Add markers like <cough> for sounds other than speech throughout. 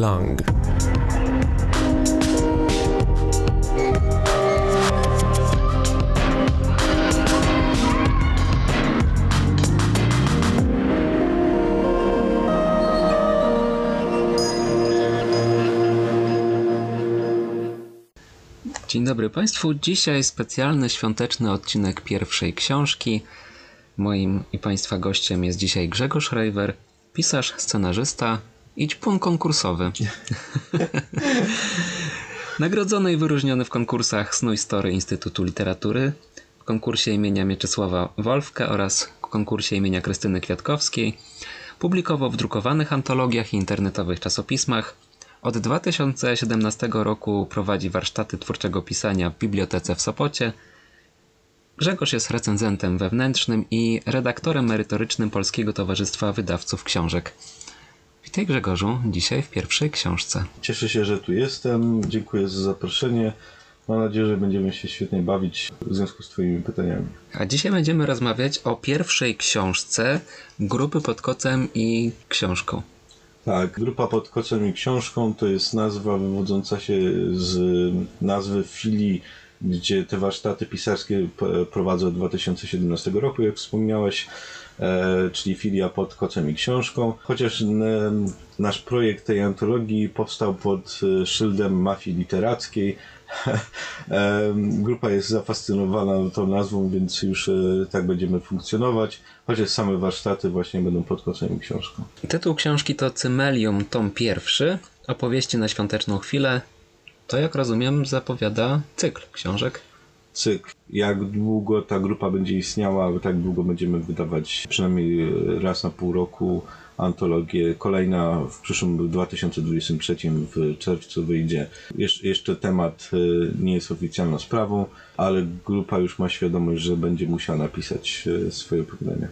Klang. Dzień dobry Państwu. Dzisiaj specjalny świąteczny odcinek pierwszej książki. Moim i Państwa gościem jest dzisiaj Grzegorz Rejwer, pisarz, scenarzysta i ćpun konkursowy. <laughs> Nagrodzony i wyróżniony w konkursach Snuj Story Instytutu Literatury, w konkursie imienia Mieczysława Wolfka oraz w konkursie imienia Krystyny Kwiatkowskiej. Publikował w drukowanych antologiach i internetowych czasopismach. Od 2017 roku prowadzi warsztaty twórczego pisania w bibliotece w Sopocie. Grzegorz jest recenzentem wewnętrznym i redaktorem merytorycznym Polskiego Towarzystwa Wydawców Książek. Witaj Grzegorzu, dzisiaj w pierwszej książce. Cieszę się, że tu jestem. Dziękuję za zaproszenie. Mam nadzieję, że będziemy się świetnie bawić w związku z Twoimi pytaniami. A dzisiaj będziemy rozmawiać o pierwszej książce grupy pod kocem i książką. Tak, grupa pod kocem i książką to jest nazwa wywodząca się z nazwy filii, gdzie te warsztaty pisarskie prowadzę od 2017 roku, jak wspomniałeś, czyli filia pod kocem i książką. Chociaż nasz projekt tej antologii powstał pod e, szyldem mafii literackiej, <laughs> e, grupa jest zafascynowana tą nazwą, więc już e, tak będziemy funkcjonować, chociaż same warsztaty właśnie będą pod kocem i książką. Tytuł książki to Cymelium, tom pierwszy, opowieści na świąteczną chwilę. To, jak rozumiem, zapowiada cykl książek. Cykl. Jak długo ta grupa będzie istniała, tak długo będziemy wydawać przynajmniej raz na pół roku antologię. Kolejna w przyszłym 2023 w czerwcu wyjdzie. Jesz- jeszcze temat y, nie jest oficjalną sprawą, ale grupa już ma świadomość, że będzie musiała napisać y, swoje opowiadania.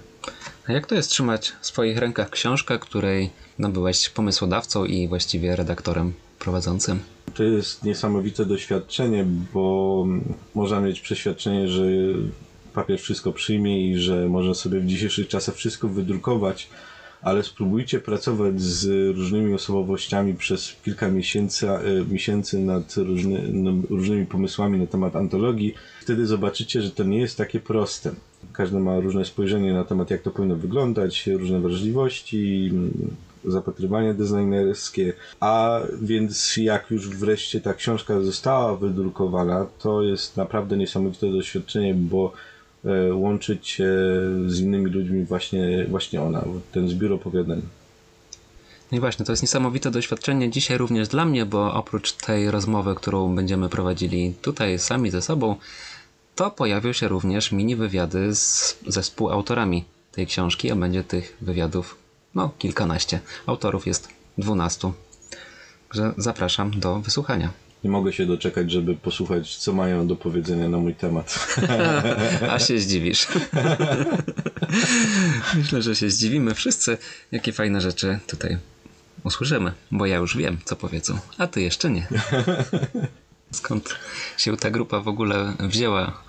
A jak to jest trzymać w swoich rękach książkę, której no, byłeś pomysłodawcą i właściwie redaktorem prowadzącym? To jest niesamowite doświadczenie, bo można mieć przeświadczenie, że papier wszystko przyjmie i że można sobie w dzisiejszych czasach wszystko wydrukować, ale spróbujcie pracować z różnymi osobowościami przez kilka miesięcy, e, miesięcy nad różny, no, różnymi pomysłami na temat antologii. Wtedy zobaczycie, że to nie jest takie proste. Każdy ma różne spojrzenie na temat, jak to powinno wyglądać, różne wrażliwości, zapatrywania designerskie, a więc jak już wreszcie ta książka została wydrukowana, to jest naprawdę niesamowite doświadczenie, bo e, łączyć się z innymi ludźmi właśnie, właśnie ona, ten zbiór opowiadań. No i właśnie, to jest niesamowite doświadczenie dzisiaj również dla mnie, bo oprócz tej rozmowy, którą będziemy prowadzili tutaj sami ze sobą, to pojawią się również mini wywiady z, ze współautorami tej książki, a będzie tych wywiadów no kilkanaście. Autorów jest dwunastu. Także zapraszam do wysłuchania. Nie mogę się doczekać, żeby posłuchać, co mają do powiedzenia na mój temat. <laughs> A się zdziwisz. <laughs> Myślę, że się zdziwimy wszyscy, jakie fajne rzeczy tutaj usłyszymy, bo ja już wiem, co powiedzą, a ty jeszcze nie. <laughs> Skąd się ta grupa w ogóle wzięła?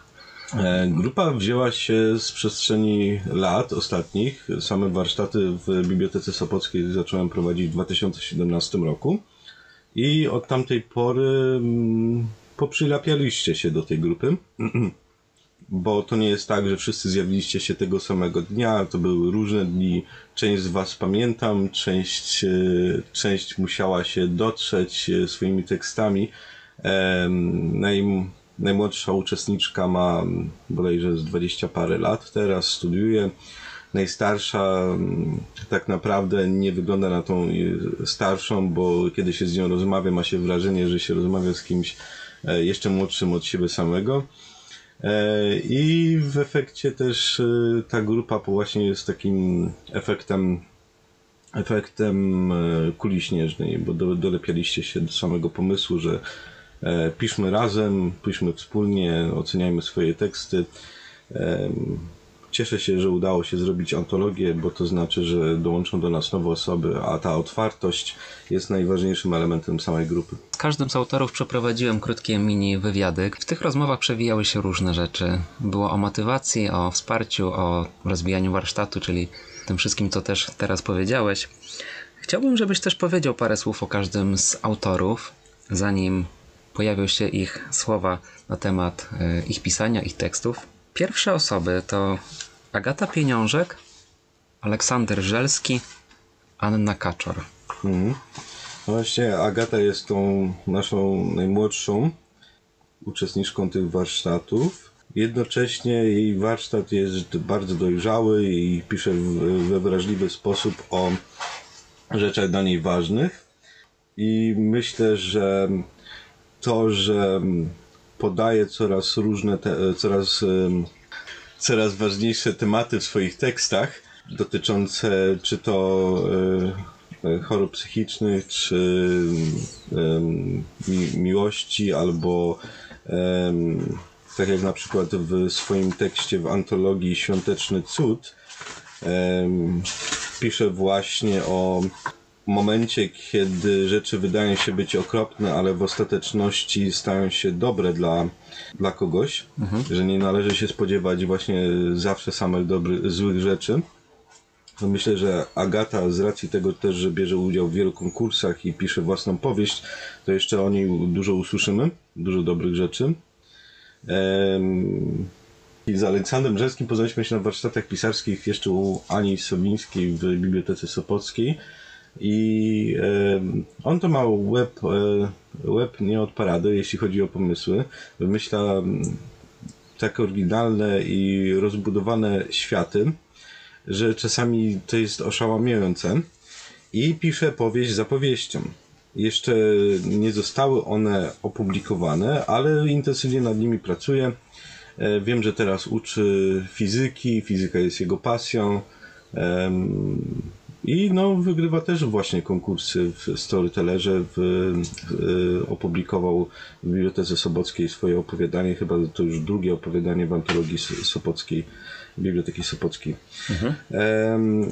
E, Grupa wzięła się z przestrzeni lat ostatnich. Same warsztaty w Bibliotece Sopockiej zacząłem prowadzić w 2017 roku. I od tamtej pory mm, poprzylapialiście się do tej grupy. <clears throat> Bo to nie jest tak, że wszyscy zjawiliście się tego samego dnia. To były różne dni. Część z Was pamiętam, część, e, część musiała się dotrzeć e, swoimi tekstami. Naj, najmłodsza uczestniczka ma bodajże z 20 parę lat teraz, studiuje. Najstarsza mm, tak naprawdę nie wygląda na tą y, starszą, bo kiedy się z nią rozmawia, ma się wrażenie, że się rozmawia z kimś e, jeszcze młodszym od siebie samego. E, I w efekcie też e, ta grupa właśnie jest takim efektem efektem e, kuli śnieżnej, bo do, dolepialiście się do samego pomysłu, że piszmy razem, piszmy wspólnie, oceniajmy swoje teksty. Em, Cieszę się, że udało się zrobić antologię, bo to znaczy, że dołączą do nas nowe osoby, a ta otwartość jest najważniejszym elementem samej grupy. Z każdym z autorów przeprowadziłem krótkie mini wywiady. W tych rozmowach przewijały się różne rzeczy. Było o motywacji, o wsparciu, o rozwijaniu warsztatu, czyli tym wszystkim, co też teraz powiedziałeś. Chciałbym, żebyś też powiedział parę słów o każdym z autorów, zanim pojawią się ich słowa na temat e, ich pisania, ich tekstów. Pierwsze osoby to Agata Pieniążek, Aleksander Żelski, Anna Kaczor. Mhm. No właśnie Agata jest tą naszą najmłodszą uczestniczką tych warsztatów. Jednocześnie jej warsztat jest bardzo dojrzały i pisze we wrażliwy sposób o rzeczach dla niej ważnych. I myślę, że to, że podaje coraz różne, te, coraz, coraz ważniejsze tematy w swoich tekstach, dotyczące czy to e, chorób psychicznych, czy mi, miłości, albo tak jak na przykład w swoim tekście w antologii Świąteczny Cud, pisze właśnie o momencie, kiedy rzeczy wydają się być okropne, ale w ostateczności stają się dobre dla, dla kogoś, mhm. że nie należy się spodziewać właśnie zawsze samych dobrych, złych rzeczy. No myślę, że Agata z racji tego też, że bierze udział w wielu konkursach i pisze własną powieść, to jeszcze o niej dużo usłyszymy, dużo dobrych rzeczy. Ehm, I z Aleksandrem Brzeskim poznaliśmy się na warsztatach pisarskich jeszcze u Ani Sobińskiej w Bibliotece Sopockiej. I on to ma web, e, web nie od parady, jeśli chodzi o pomysły. Wymyśla tak oryginalne i rozbudowane światy, że czasami to jest oszałamiające. I pisze powieść za powieścią. Jeszcze nie zostały one opublikowane, ale intensywnie nad nimi pracuje. Wiem, że teraz uczy fizyki, fizyka jest jego pasją. I no, wygrywa też właśnie konkursy w Storytellerze. W, w, opublikował w Bibliotece Sobockiej swoje opowiadanie, chyba to już drugie opowiadanie w antologii Sopockiej, Biblioteki Sopockiej. Mhm.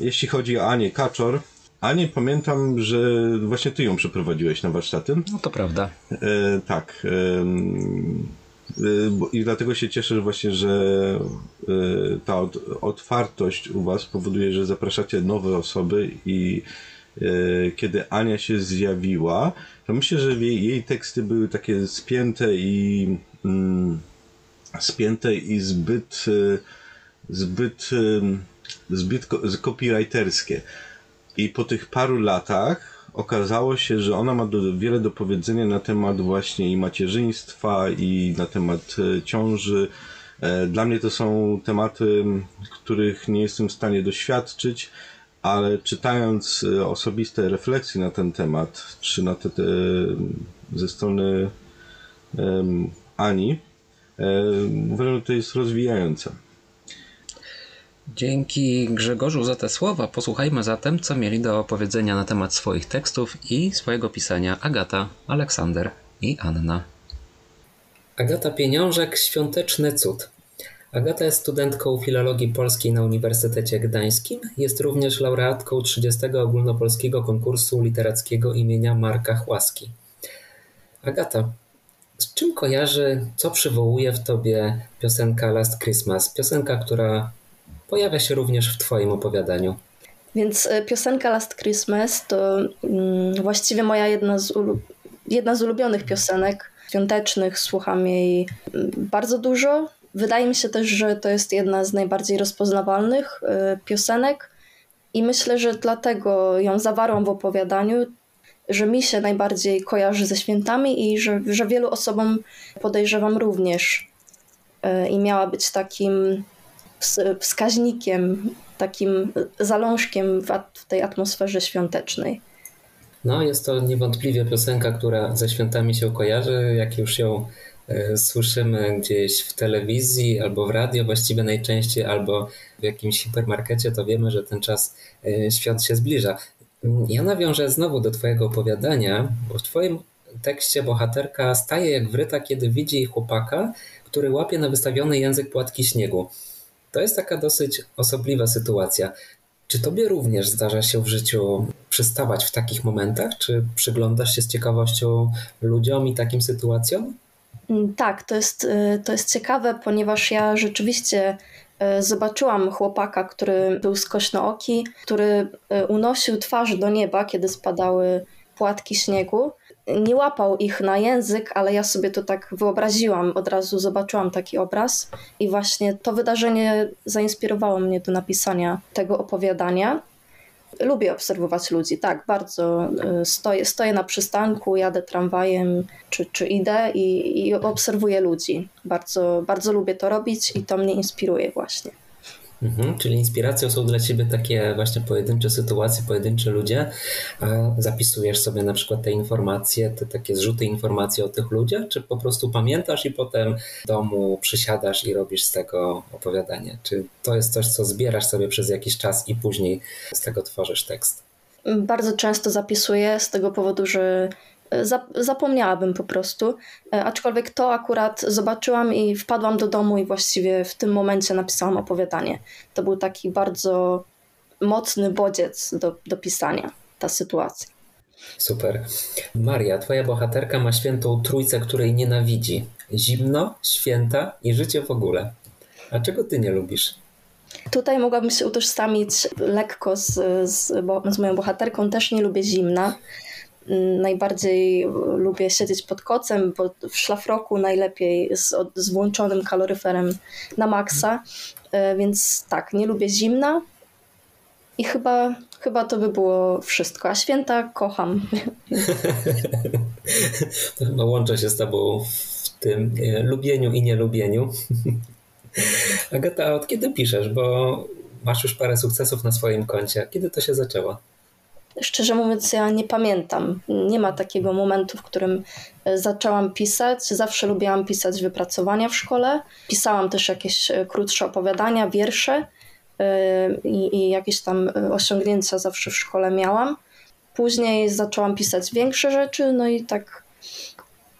jeśli chodzi o Anię Kaczor, Anię pamiętam, że właśnie ty ją przeprowadziłeś na warsztaty. No to prawda. E, tak. E, i dlatego się cieszę że właśnie, że y, ta otwartość u Was powoduje, że zapraszacie nowe osoby i y, kiedy Ania się zjawiła, to myślę, że jej, jej teksty były takie spięte i mm, spięte i zbyt y, zbyt zbyt copywriterskie. I po tych paru latach okazało się, że ona ma do, wiele do powiedzenia na temat właśnie i macierzyństwa, i na temat e, ciąży. E, dla mnie to są tematy, których nie jestem w stanie doświadczyć, ale czytając e, osobiste refleksje na ten temat, czy na te, te ze strony um, Ani, uważam, że to jest rozwijające. Dzięki Grzegorzu za te słowa. Posłuchajmy zatem, co mieli do opowiedzenia na temat swoich tekstów i swojego pisania Agata, Aleksander i Anna. Agata Pieniążek, Świąteczny Cud. Agata jest studentką filologii polskiej na Uniwersytecie Gdańskim. Jest również laureatką 30. ogólnopolskiego konkursu literackiego imienia Marka Chłaski. Agata, z czym kojarzy, co przywołuje w tobie piosenka Last Christmas? Piosenka, która pojawia się również w Twoim opowiadaniu. Więc e, piosenka Last Christmas to mm, właściwie moja jedna z, jedna z ulubionych piosenek świątecznych. Słucham jej mm, bardzo dużo. Wydaje mi się też, że to jest jedna z najbardziej rozpoznawalnych e, piosenek i myślę, że dlatego ją zawarłam w opowiadaniu, że mi się najbardziej kojarzy ze świętami i że, że wielu osobom podejrzewam również. E, I miała być takim wskaźnikiem, takim zalążkiem w tej atmosferze świątecznej. No, jest to niewątpliwie piosenka, która ze świętami się kojarzy. Jak już ją e, słyszymy gdzieś w telewizji albo w radio, właściwie najczęściej, albo w jakimś hipermarkecie, to wiemy, że ten czas e, świąt się zbliża. Ja nawiążę znowu do Twojego opowiadania, w Twoim tekście bohaterka staje jak wryta, kiedy widzi chłopaka, który łapie na wystawiony język płatki śniegu. To jest taka dosyć osobliwa sytuacja. Czy tobie również zdarza się w życiu przystawać w takich momentach? Czy przyglądasz się z ciekawością ludziom i takim sytuacjom? Mm, tak, to jest, y, to jest ciekawe, ponieważ ja rzeczywiście e, zobaczyłam chłopaka, który był skośnooki, który e, unosił twarz do nieba, kiedy spadały płatki śniegu. Nie łapał ich na język, ale ja sobie to tak wyobraziłam. Od razu zobaczyłam taki obraz, i właśnie to wydarzenie zainspirowało mnie do napisania tego opowiadania. Lubię obserwować ludzi, tak, bardzo. Y, stoję, stoję na przystanku, jadę tramwajem czy, czy idę i, i obserwuję ludzi. Bardzo, bardzo lubię to robić i to mnie inspiruje właśnie. Mhm, czyli inspiracją są dla Ciebie takie właśnie pojedyncze sytuacje, pojedyncze ludzie, a zapisujesz sobie na przykład te informacje, te takie zrzuty informacji o tych ludziach, czy po prostu pamiętasz i potem w domu przysiadasz i robisz z tego opowiadanie? Czy to jest coś, co zbierasz sobie przez jakiś czas i później z tego tworzysz tekst? Bardzo często zapisuję z tego powodu, że zapomniałabym po prostu. E, aczkolwiek to akurat zobaczyłam i wpadłam do domu i właściwie w tym momencie napisałam opowiadanie. To był taki bardzo mocny bodziec do, do pisania, ta sytuacja. Super. Maria, twoja bohaterka ma świętą trójcę, której nienawidzi. Zimno, święta i życie w ogóle. A czego ty nie lubisz? Tutaj mogłabym się utożsamić lekko z, z, z moją bohaterką. Też nie lubię zimna. Najbardziej lubię siedzieć pod kocem, bo w szlafroku najlepiej z, z włączonym kaloryferem na maksa. E, więc tak, nie lubię zimna i chyba, chyba to by było wszystko. A święta kocham. <laughs> to chyba łączę się z Tobą w tym e, lubieniu i nielubieniu. <laughs> Agata, od kiedy piszesz? Bo masz już parę sukcesów na swoim koncie. Kiedy to się zaczęło? Szczerze mówiąc, ja nie pamiętam. Nie ma takiego momentu, w którym e, zaczęłam pisać. Zawsze lubiłam pisać wypracowania w szkole. Pisałam też jakieś e, krótsze opowiadania, wiersze e, i, i jakieś tam osiągnięcia zawsze w szkole miałam. Później zaczęłam pisać większe rzeczy, no i tak,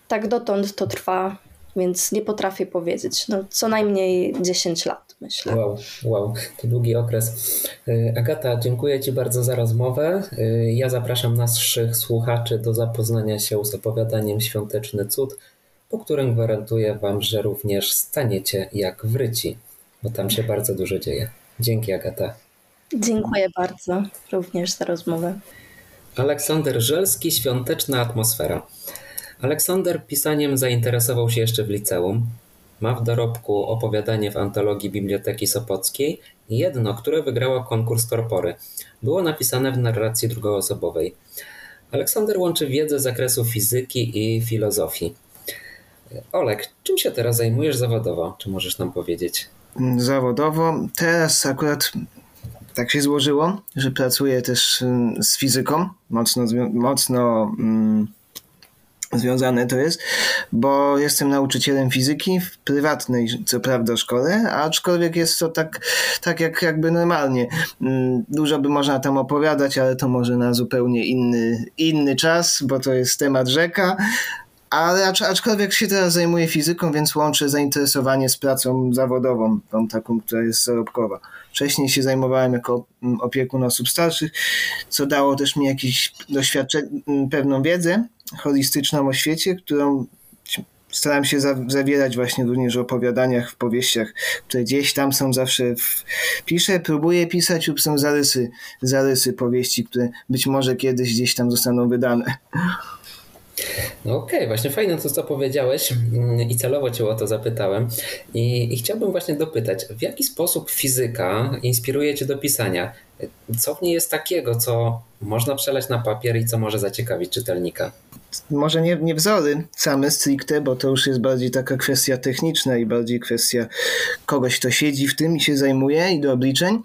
tak dotąd to trwa więc nie potrafię powiedzieć. No, co najmniej 10 lat, myślę. Wow, wow, to długi okres. Y, Agata, dziękuję Ci bardzo za rozmowę. Y, ja zapraszam naszych słuchaczy do zapoznania się z opowiadaniem Świąteczny Cud, po którym gwarantuję Wam, że również staniecie jak wryci, bo tam się bardzo dużo dzieje. Dzięki, Agata. Dziękuję bardzo również za rozmowę. Aleksander Żelski, Świąteczna atmosfera. Aleksander pisaniem zainteresował się jeszcze w liceum. Ma w dorobku opowiadanie w antologii Biblioteki Sopockiej, jedno, które wygrało konkurs Korpory. Było napisane w narracji drugoosobowej. Aleksander łączy wiedzę z zakresu fizyki i filozofii. Olek, czym się teraz zajmujesz zawodowo? Czy możesz nam powiedzieć? Zawodowo teraz akurat tak się złożyło, że pracuję też mm, z fizyką, mocno, mocno mm, związane to jest, bo jestem nauczycielem fizyki w prywatnej, co prawda, szkole, aczkolwiek jest to tak, tak jak jakby normalnie. Mm, dużo by można tam opowiadać, ale to może na zupełnie inny, inny czas, bo to jest temat rzeka. Ale aczkolwiek się teraz zajmuję fizyką, więc łączę zainteresowanie z pracą zawodową, tą taką, która jest zarobkowa. Wcześniej się zajmowałem jako mm, opiekun osób starszych, co dało też mi jakieś doświadczenie, mm, pewną wiedzę, holistyczną o świecie, którą staram się zawierać właśnie również w opowiadaniach, w powieściach, które gdzieś tam są zawsze w... piszę, próbuję pisać lub są zarysy, zarysy powieści, które być może kiedyś gdzieś tam zostaną wydane. No okej, okay, właśnie fajne to, co powiedziałeś mm, i celowo Cię o to zapytałem. I, I, chciałbym właśnie dopytać, w jaki sposób fizyka inspiruje Cię do pisania? Co w niej jest takiego, co można przelać na papier i co może zaciekawić czytelnika? Może nie, nie wzory same stricte, bo to już jest bardziej taka kwestia techniczna i bardziej kwestia kogoś, kto siedzi w tym i się zajmuje i do obliczeń.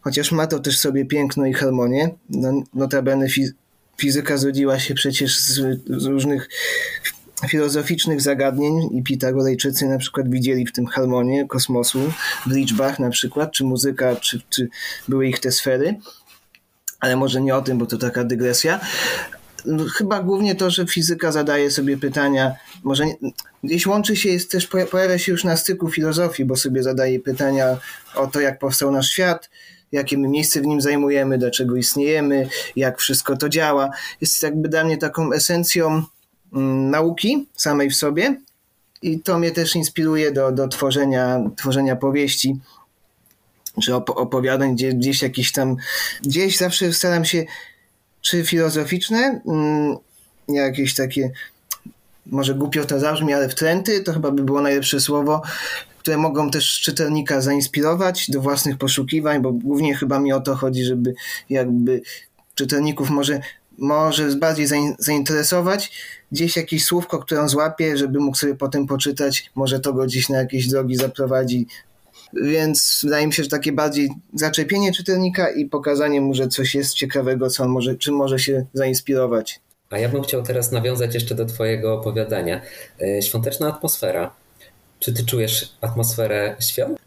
Chociaż ma to też sobie piękno i harmonię. No, notabene fizyka zrodziła się przecież z, z różnych filozoficznych zagadnień i Pitagorejczycy na przykład widzieli w tym harmonię kosmosu, w liczbach na przykład, czy muzyka, czy, czy były ich te sfery. Ale może nie o tym, bo to taka dygresja. No, chyba głównie to, że fizyka zadaje sobie pytania, może nie, gdzieś łączy się, jest też pojawia się już na styku filozofii, bo sobie zadaje pytania o to, jak powstał nasz świat, jakie my miejsce w nim zajmujemy, dlaczego istniejemy, jak wszystko to działa. Jest jakby dla mnie taką esencją mm, nauki samej w sobie i to mnie też inspiruje do, do tworzenia, tworzenia powieści. czy op opowiadań, gdzie, gdzieś jakiś tam, gdzieś zawsze staram się, czy filozoficzne, mm, jakieś takie, może głupio to zabrzmi, ale wtręty, to chyba by było najlepsze słowo, które mogą też czytelnika zainspirować do własnych poszukiwań, bo głównie chyba mi o to chodzi, żeby jakby czytelników może, może bardziej zainteresować, gdzieś jakieś słówko, które on złapie, żeby mógł sobie potem poczytać, może to go gdzieś na jakieś drogi zaprowadzi. Więc wydaje mi się, że takie bardziej zaczepienie czytelnika i pokazanie mu, że coś jest ciekawego, co on może, czym może się zainspirować. A ja bym chciał teraz nawiązać jeszcze do Twojego opowiadania. E, świąteczna atmosfera. Czy Ty czujesz atmosferę świąt?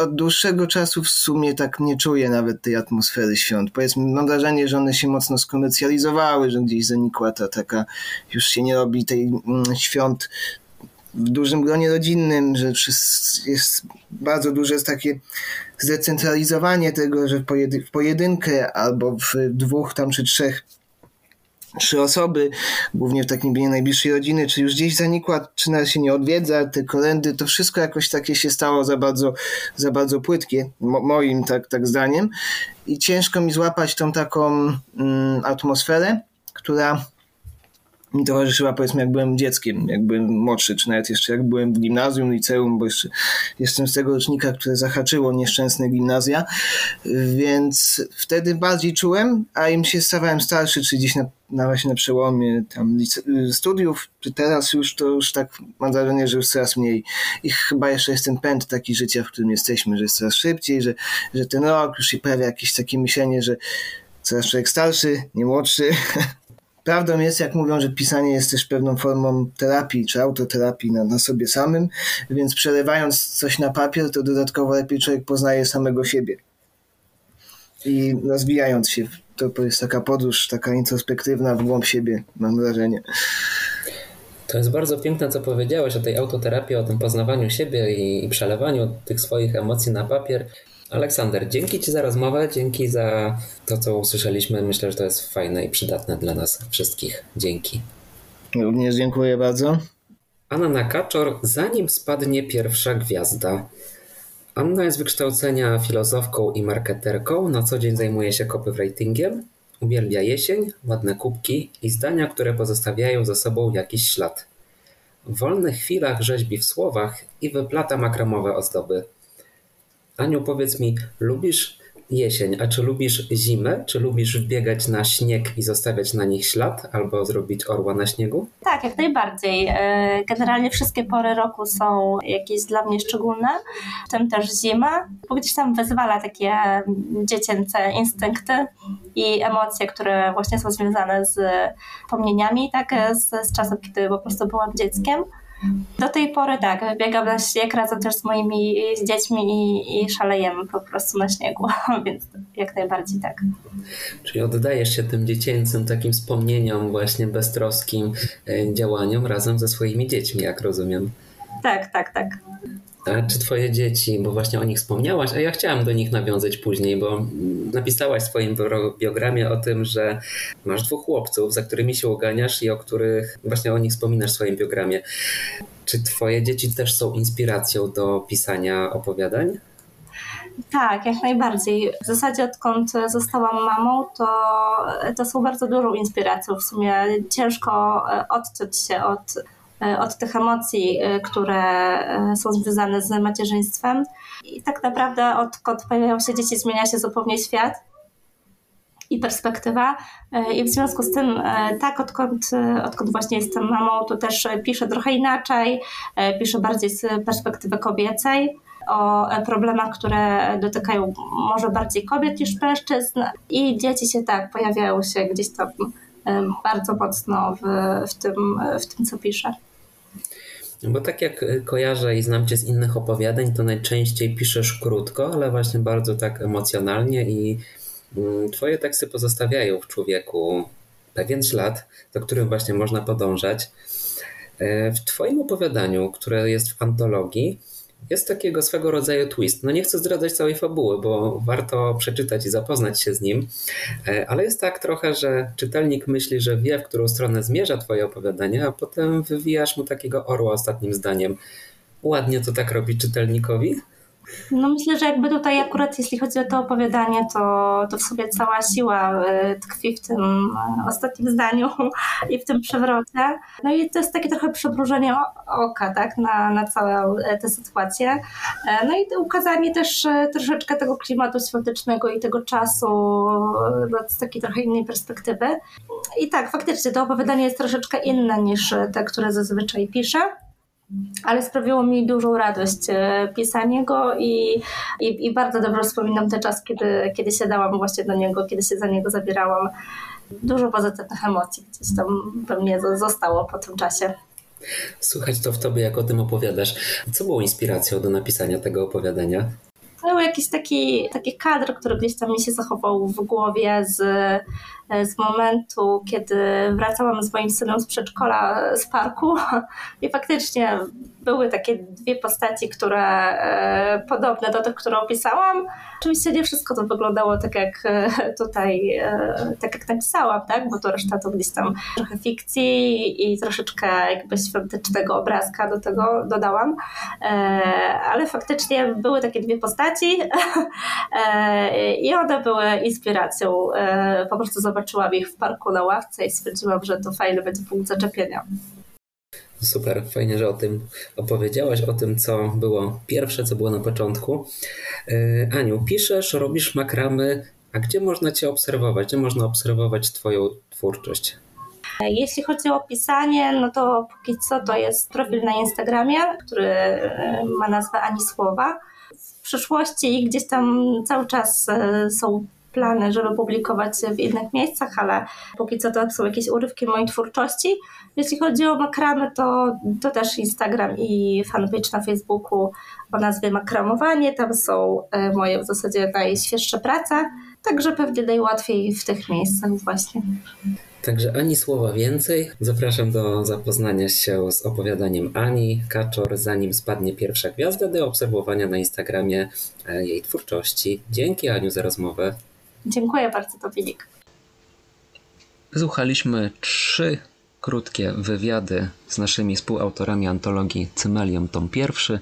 Od dłuższego czasu w sumie tak nie czuję nawet tej atmosfery świąt. Powiedzmy, mam wrażenie, że one się mocno skomercjalizowały, że gdzieś zanikła ta taka, już się nie robi tej mm, świąt w dużym gronie rodzinnym, że jest bardzo duże takie zdecentralizowanie tego, że w pojedynkę albo w dwóch tam czy trzech trzy osoby, głównie w takim gronie najbliższej rodziny, czy już gdzieś zanikła, czy nawet się nie odwiedza, te kolendy, to wszystko jakoś takie się stało za bardzo, za bardzo płytkie, mo moim tak, tak zdaniem. I ciężko mi złapać tą taką mm, atmosferę, która mi towarzyszyła powiedzmy jak byłem dzieckiem, jak byłem młodszy, czy nawet jeszcze jak byłem w gimnazjum, liceum, bo jeszcze jestem z tego rocznika, które zahaczyło nieszczęsne gimnazja, więc wtedy bardziej czułem, a im się stawałem starszy, czy gdzieś na, na właśnie na przełomie tam studiów, czy teraz już to już tak mam wrażenie, że już coraz mniej. I chyba jeszcze jest ten pęd taki życia, w którym jesteśmy, że jest coraz szybciej, że, że ten rok już się pojawia jakieś takie myślenie, że coraz człowiek starszy, nie młodszy, <laughs> Prawdą jest, jak mówią, że pisanie jest też pewną formą terapii czy autoterapii na, na sobie samym, więc przelewając coś na papier, to dodatkowo lepiej człowiek poznaje samego siebie. I rozwijając się, to jest taka podróż, taka introspektywna w głąb siebie, mam wrażenie. To jest bardzo piękne, co powiedziałeś o tej autoterapii, o tym poznawaniu siebie i, i przelewaniu tych swoich emocji na papier. Aleksander, dzięki Ci za rozmowę, dzięki za to, co usłyszeliśmy. Myślę, że to jest fajne i przydatne dla nas wszystkich. Dzięki. Również dziękuję bardzo. Anna Kaczor, zanim spadnie pierwsza gwiazda. Anna jest wykształcenia filozofką i marketerką, na co dzień zajmuje się copywritingiem, uwielbia jesień, ładne kubki i zdania, które pozostawiają za sobą jakiś ślad. W wolnych chwilach rzeźbi w słowach i wyplata makramowe ozdoby. Aniu, powiedz mi, lubisz jesień, a czy lubisz zimę? Czy lubisz wbiegać na śnieg i zostawiać na nich ślad albo zrobić orła na śniegu? Tak, jak najbardziej. E, generalnie wszystkie pory roku są jakieś dla mnie szczególne, w tym też zima, bo gdzieś tam wyzwala takie dziecięce instynkty i emocje, które właśnie są związane z pomnieniami, tak, z, z czasem, kiedy po prostu byłam dzieckiem. Do tej pory tak, biegam na śnieg razem też z moimi z dziećmi i, i szalejemy po prostu na śniegu, <laughs> więc jak najbardziej tak. Czyli oddajesz się tym dziecięcym takim wspomnieniom, właśnie beztroskim e, działaniom razem ze swoimi dziećmi, jak rozumiem. Tak, tak, tak. Czy twoje dzieci, bo właśnie o nich wspomniałaś, a ja chciałam do nich nawiązać później, bo napisałaś w swoim biogramie o tym, że masz dwóch chłopców, za którymi się uganiasz i o których właśnie o nich wspominasz w swoim biogramie. Czy twoje dzieci też są inspiracją do pisania opowiadań? Tak, jak najbardziej. W zasadzie odkąd zostałam mamą, to, to są bardzo dużą inspiracją. W sumie ciężko odciąć się od E, od tych emocji, e, które e, są związane z macierzyństwem. I tak naprawdę odkąd pojawiają się dzieci, zmienia się zupełnie świat i perspektywa. I w związku z tym, tak, odkąd, odkąd właśnie jestem mamą, to też piszę trochę inaczej, piszę bardziej z perspektywy kobiecej o problemach, które dotykają może bardziej kobiet niż mężczyzn i dzieci się tak pojawiają się gdzieś tam bardzo mocno w, w, tym, w tym, co piszę. Bo tak jak kojarzę i znam cię z innych opowiadań, to najczęściej piszesz krótko, ale właśnie bardzo tak emocjonalnie i mm, twoje teksty pozostawiają w człowieku pewien ślad, do którym właśnie można podążać. E, w twoim opowiadaniu, które jest w antologii, jest takiego swego rodzaju twist. No nie chcę zdradzać całej fabuły, bo warto przeczytać i zapoznać się z nim, e, ale jest tak trochę, że czytelnik myśli, że wie, w którą stronę zmierza twoje opowiadanie, a potem wywijasz mu takiego orła ostatnim zdaniem. Ładnie to tak robi czytelnikowi? No myślę, że jakby tutaj akurat jeśli chodzi o to opowiadanie, to, to w sobie cała siła e, tkwi w tym e, ostatnim zdaniu <laughs> i w tym przewrocie. No i to jest takie trochę przebróżenie oka tak, na, na całą e, tę sytuację. No i ukazanie też troszeczkę tego klimatu świątecznego i tego czasu z takiej trochę innej perspektywy. I tak, faktycznie to opowiadanie jest troszeczkę inne niż te, które zazwyczaj piszę ale sprawiło mi dużą radość e, pisanie go i, i, i, bardzo dobrze wspominam ten czas, kiedy, kiedy siadałam właśnie do niego, kiedy się za niego zabierałam. Dużo pozytywnych emocji gdzieś tam we mnie zostało po tym czasie. Słuchać to w tobie, jak o tym opowiadasz. Co było inspiracją do napisania tego opowiadania? Był jakiś taki, taki kadr, który gdzieś tam mi się zachował w głowie z, z momentu, kiedy wracałam z moim synem z przedszkola, z parku. <laughs> I faktycznie były takie dwie postaci, które e, podobne do tych, które opisałam. Oczywiście nie wszystko to wyglądało tak jak e, tutaj, e, tak jak napisałam, tak? bo to reszta to gdzieś tam trochę fikcji i troszeczkę jakby świątecznego obrazka do tego dodałam. Ale faktycznie były takie dwie postaci <laughs> i one były inspiracją. Po prostu zobaczyłam ich w parku na ławce i stwierdziłam, że to fajny będzie punkt zaczepienia. Super, fajnie, że o tym opowiedziałaś, o tym, co było pierwsze, co było na początku. E, Aniu, piszesz, robisz makramy, a gdzie można Cię obserwować? Gdzie można obserwować Twoją twórczość? Jeśli chodzi o pisanie, no to póki co to jest profil na Instagramie, który e, ma nazwę Ani Słowa. W przyszłości gdzieś tam cały czas e, są plany, żeby publikować w innych miejscach, ale póki co to są jakieś urywki mojej twórczości. Jeśli chodzi o makramy, to, to też Instagram i fanpage na Facebooku o nazwie Makramowanie. Tam są e, moje w zasadzie najświeższe prace, także pewnie najłatwiej w tych miejscach właśnie. Także ani słowa więcej. Zapraszam do zapoznania się z opowiadaniem Ani Kaczor, zanim spadnie pierwsza gwiazda, do obserwowania na Instagramie e, jej twórczości. Dzięki Aniu za rozmowę. Dziękuję bardzo, Dominik. Słuchaliśmy trzy krótkie wywiady z naszymi współautorami antologii Cymelium tom pierwszy,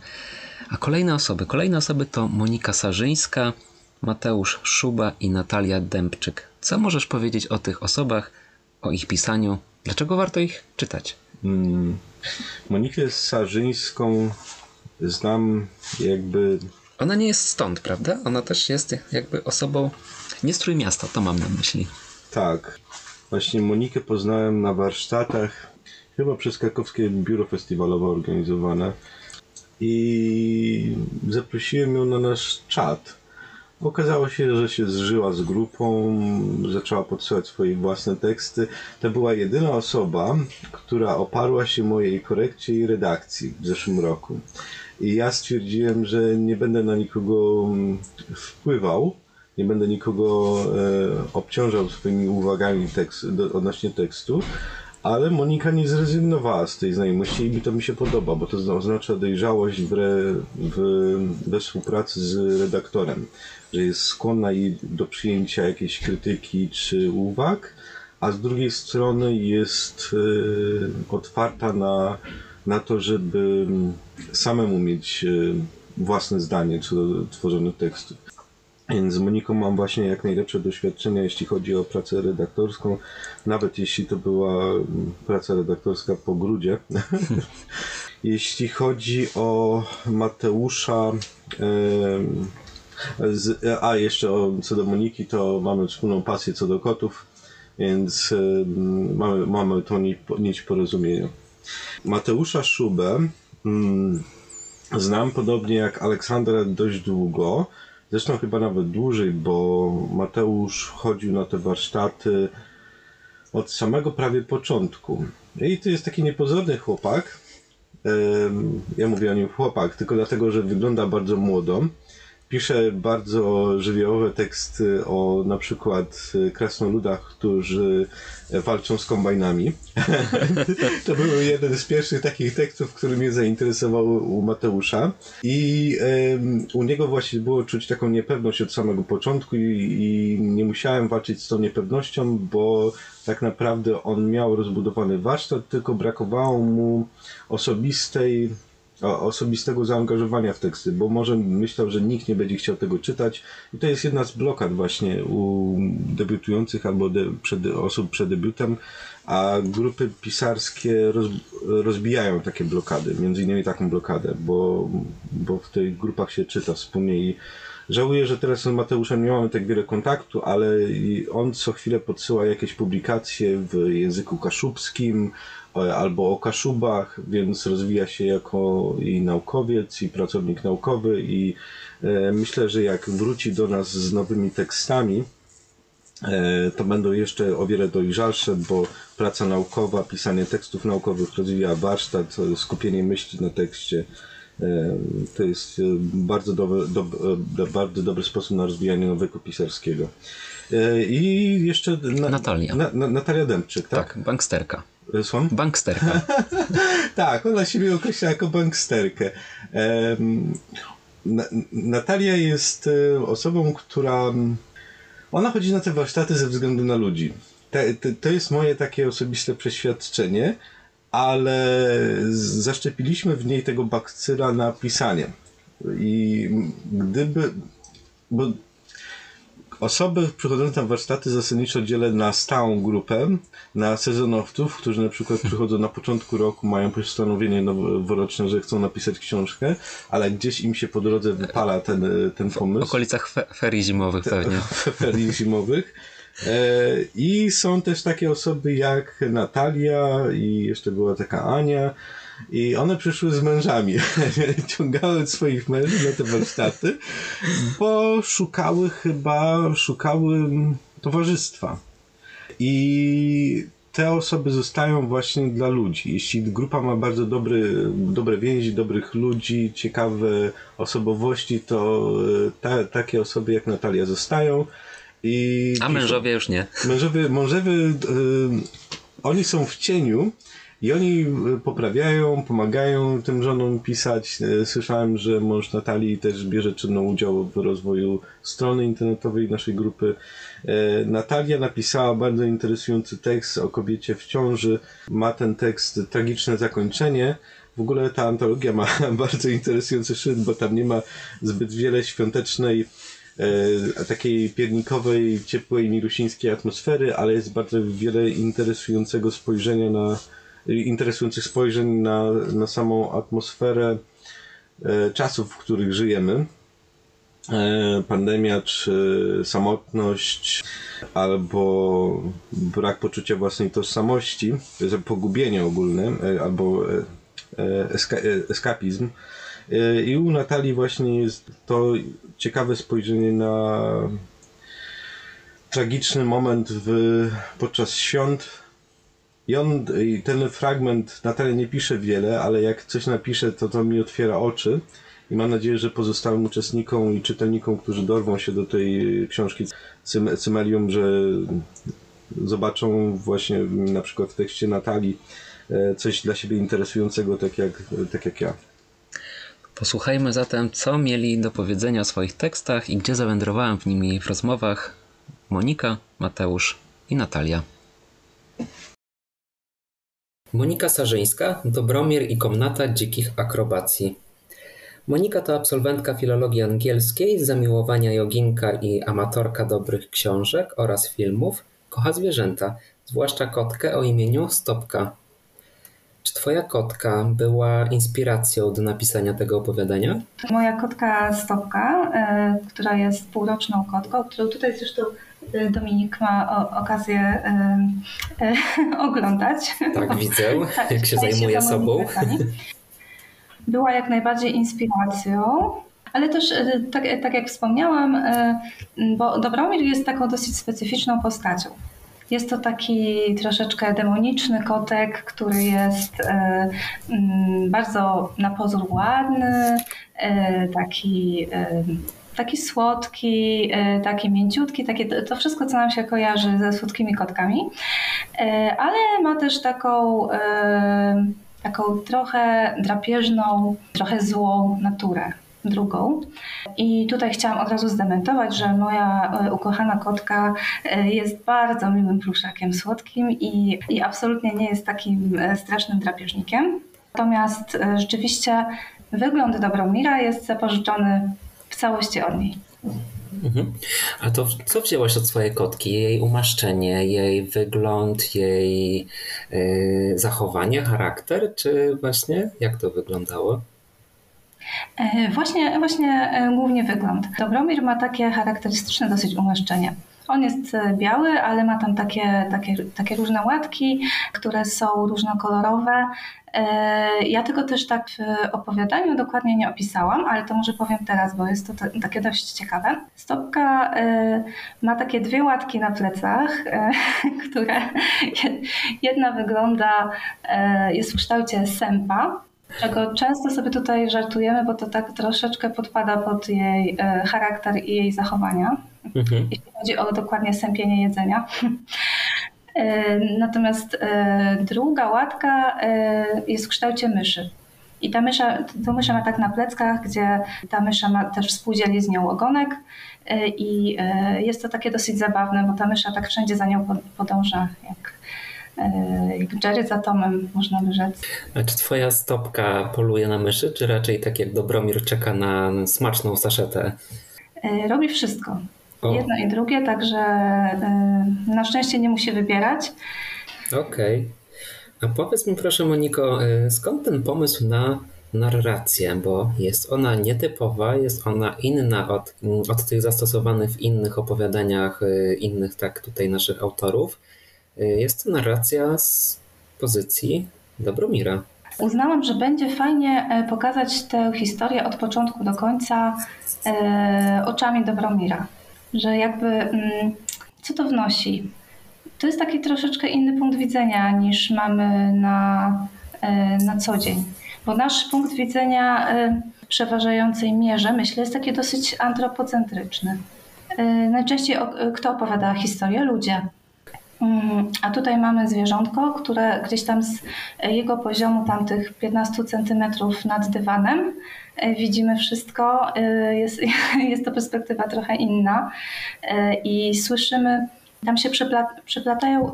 a kolejne osoby, kolejne osoby to Monika Sarzyńska, Mateusz Szuba i Natalia Dębczyk. Co możesz powiedzieć o tych osobach, o ich pisaniu? Dlaczego warto ich czytać? Hmm. Monikę Sarzyńską znam jakby... Ona nie jest stąd, prawda? Ona też jest jakby osobą nie strój miasta, to mam na myśli. Tak. Właśnie Monikę poznałem na warsztatach, chyba przez krakowskie biuro festiwalowe organizowane. I zaprosiłem ją na nasz czat. Okazało się, że się zżyła z grupą, zaczęła podsyłać swoje własne teksty. To była jedyna osoba, która oparła się mojej korekcie i redakcji w zeszłym roku. I ja stwierdziłem, że nie będę na nikogo wpływał, nie będę nikogo e, obciążał swoimi uwagami tekst, do, odnośnie tekstu, ale Monika nie zrezygnowała z tej znajomości i mi to mi się podoba, bo to oznacza dojrzałość w, re, w, we współpracy z redaktorem, że jest skłonna i do przyjęcia jakiejś krytyki czy uwag, a z drugiej strony jest e, otwarta na, na to, żeby samemu mieć e, własne zdanie co do tworzonych tekstów. Więc z Moniką mam właśnie jak najlepsze doświadczenia, jeśli chodzi o pracę redaktorską, nawet jeśli to była mm, praca redaktorska po grudzie. <laughs> jeśli chodzi o Mateusza, a jeszcze co do Moniki, to mamy wspólną pasję co do kotów, więc mamy, mamy tą nić porozumienia. Mateusza Szubę mm, znam podobnie jak Aleksandra dość długo. Zresztą chyba nawet dłużej, bo Mateusz chodził na te warsztaty od samego prawie początku. I to jest taki niepozorny chłopak. Ja mówię o nim chłopak, tylko dlatego, że wygląda bardzo młodo pisze bardzo żywiołowe teksty o na przykład krasnoludach, którzy walczą z kombajnami. <laughs> to był jeden z pierwszych takich tekstów, który mnie zainteresował u Mateusza. I um, u niego właśnie było czuć taką niepewność od samego początku i, i nie musiałem walczyć z tą niepewnością, bo tak naprawdę on miał rozbudowany warsztat, tylko brakowało mu osobistej osobistego zaangażowania w teksty, bo może myślał, że nikt nie będzie chciał tego czytać. I to jest jedna z blokad właśnie u debiutujących albo de, przed, osób przed debiutem, a grupy pisarskie roz, rozbijają takie blokady, między innymi taką blokadę, bo, bo w tych grupach się czyta wspólnie i Żałuję, że teraz z Mateuszem nie mamy tak wiele kontaktu, ale on co chwilę podsyła jakieś publikacje w języku kaszubskim albo o Kaszubach, więc rozwija się jako i naukowiec, i pracownik naukowy i e, myślę, że jak wróci do nas z nowymi tekstami, e, to będą jeszcze o wiele dojrzalsze, bo praca naukowa, pisanie tekstów naukowych rozwija warsztat, skupienie myśli na tekście E, to jest e, bardzo dobry, do, bardzo dobry sposób na rozwijanie nawyku pisarskiego. E, I jeszcze na, Natalia. Na, na, Natalia Dębczyk, tak? Tak, banksterka. Słucham? Banksterka. <laughs> tak, ona siebie określa jako banksterkę. Natalia jest osobą, która. Ona chodzi na te warsztaty ze względu na ludzi. to jest moje takie osobiste przeświadczenie, ale zaszczepiliśmy w niej tego bakcyla na pisanie. I gdyby. Bo osoby przychodzące na warsztaty zasadniczo dzielę na stałą grupę, na sezonowców, którzy na przykład przychodzą na początku roku, mają postanowienie noworoczne, że chcą napisać książkę, ale gdzieś im się po drodze wypala ten, ten pomysł. W okolicach fe ferii zimowych pewnie. <laughs> ferii zimowych. E, I są też takie osoby jak Natalia i jeszcze była taka Ania. I one przyszły z mężami. <laughs> Ciągały swoich mężów na te warsztaty, bo szukały chyba, szukały towarzystwa. I te osoby zostają właśnie dla ludzi. Jeśli grupa ma bardzo dobry, dobre więzi, dobrych ludzi, ciekawe osobowości, to e, ta, takie osoby jak Natalia zostają. I A mężowie już nie. Mężowie, mężowie y, oni są w cieniu i oni y, poprawiają, pomagają tym żonom pisać. Y, słyszałem, że mąż Natalii też bierze czynny udział w rozwoju strony internetowej naszej grupy. Natalia napisała bardzo interesujący tekst o kobiecie w ciąży. Ma ten tekst tragiczne zakończenie. W ogóle ta antologia ma <laughs> bardzo interesujący szyld, bo tam nie ma zbyt wiele świątecznej e, takiej piernikowej, ciepłej, mirusińskiej atmosfery, ale jest bardzo wiele interesującego spojrzenia na, interesujących spojrzeń na, na samą atmosferę e, czasów, w których żyjemy. E, pandemia, czy samotność, albo brak poczucia własnej tożsamości, pogubienie ogólne, e, albo eska, eskapizm. I u Natalii właśnie jest to ciekawe spojrzenie na tragiczny moment w, podczas świąt. I on, ten fragment, Natalia nie pisze wiele, ale jak coś napisze, to to mi otwiera oczy. I mam nadzieję, że pozostałym uczestnikom i czytelnikom, którzy dorwą się do tej książki Cymelium, że zobaczą właśnie na przykład w tekście Natalii e, coś dla siebie interesującego, tak jak, tak jak ja. Posłuchajmy zatem, co mieli do powiedzenia o swoich tekstach i gdzie zawędrowałem w nimi w rozmowach Monika, Mateusz i Natalia. Monika Sarzyńska, Dobromir i komnata dzikich akrobacji. Monika to absolwentka filologii angielskiej, zamiłowania joginka i amatorka dobrych książek oraz filmów, kocha zwierzęta, zwłaszcza kotkę o imieniu Stopka. Czy twoja kotka była inspiracją do napisania tego opowiadania? Moja kotka Stopka, e, która jest półroczną kotką, którą tutaj zresztą Dominik ma okazję e, <laughs> oglądać. Tak, widzę, <laughs> tak, jak się zajmuje sobą. <laughs> Była jak najbardziej inspiracją. Ale też, tak, tak jak wspomniałam, bo Dobromir jest taką dosyć specyficzną postacią. Jest to taki troszeczkę demoniczny kotek, który jest e, bardzo na pozór ładny, e, taki e, taki słodki, taki mięciutki, takie, to wszystko, co nam się kojarzy ze słodkimi kotkami, ale ma też taką, taką trochę drapieżną, trochę złą naturę drugą. I tutaj chciałam od razu zdementować, że moja e, ukochana kotka e, jest bardzo miłym pluszakiem słodkim i, i absolutnie nie jest takim e, strasznym drapieżnikiem. Natomiast e, rzeczywiście wygląd Dobromira jest zapożyczony w całości od niej. Mhm. A to co wzięłaś od swojej kotki? Jej umaszczenie, jej wygląd, jej yy, zachowanie, charakter, czy właśnie jak to wyglądało? E, właśnie, właśnie głównie wygląd. Dobromir ma takie charakterystyczne dosyć umaszczenie. On jest e, biały, ale ma tam takie, takie, takie różne łatki, które są różnokolorowe. E, ja tego też tak w opowiadaniu dokładnie nie opisałam, ale to może powiem teraz, bo jest to takie dość ciekawe. Stopka e, ma takie dwie łatki na plecach, <laughs> które jedna wygląda, jest w kształcie sępa, czego często sobie tutaj żartujemy, bo to tak troszeczkę podpada pod jej charakter i jej zachowania mhm. jeśli chodzi o dokładnie sępienie jedzenia. E, natomiast e, druga łatka e, jest w kształcie myszy. I ta mysza, to mysza ma tak na pleckach, gdzie ta mysza ma też współdzieli z nią ogonek i jest to takie dosyć zabawne, bo ta mysza tak wszędzie za nią podąża, jak, jak Jerry za Tomem, można by rzec. A czy twoja stopka poluje na myszy, czy raczej tak jak Dobromir czeka na smaczną saszetę? Robi wszystko. O. Jedno i drugie, także y, na szczęście nie musi wybierać. Okej. Okay. A powiedz mi proszę Moniko, y, skąd ten pomysł na narrację, bo jest ona nietypowa, jest ona inna od, od tych zastosowanych w innych opowiadaniach y, innych tak tutaj naszych autorów. Jest to narracja z pozycji Dobromira. Uznałam, że będzie fajnie e, pokazać tę historię od początku do końca e, oczami Dobromira że jakby mm, co to wnosi? To jest taki troszeczkę inny punkt widzenia niż mamy na, e, na co dzień. Bo nasz punkt widzenia e, w przeważającej mierze, myślę, jest taki dosyć antropocentryczny. E, najczęściej kto opowiada historię? Ludzie. Mm, a tutaj mamy zwierzątko, które gdzieś tam z jego poziomu, tam tych 15 centymetrów nad dywanem, widzimy wszystko, e, jest, <laughs> jest to perspektywa trochę inna. E, i słyszymy, tam się przeplatają,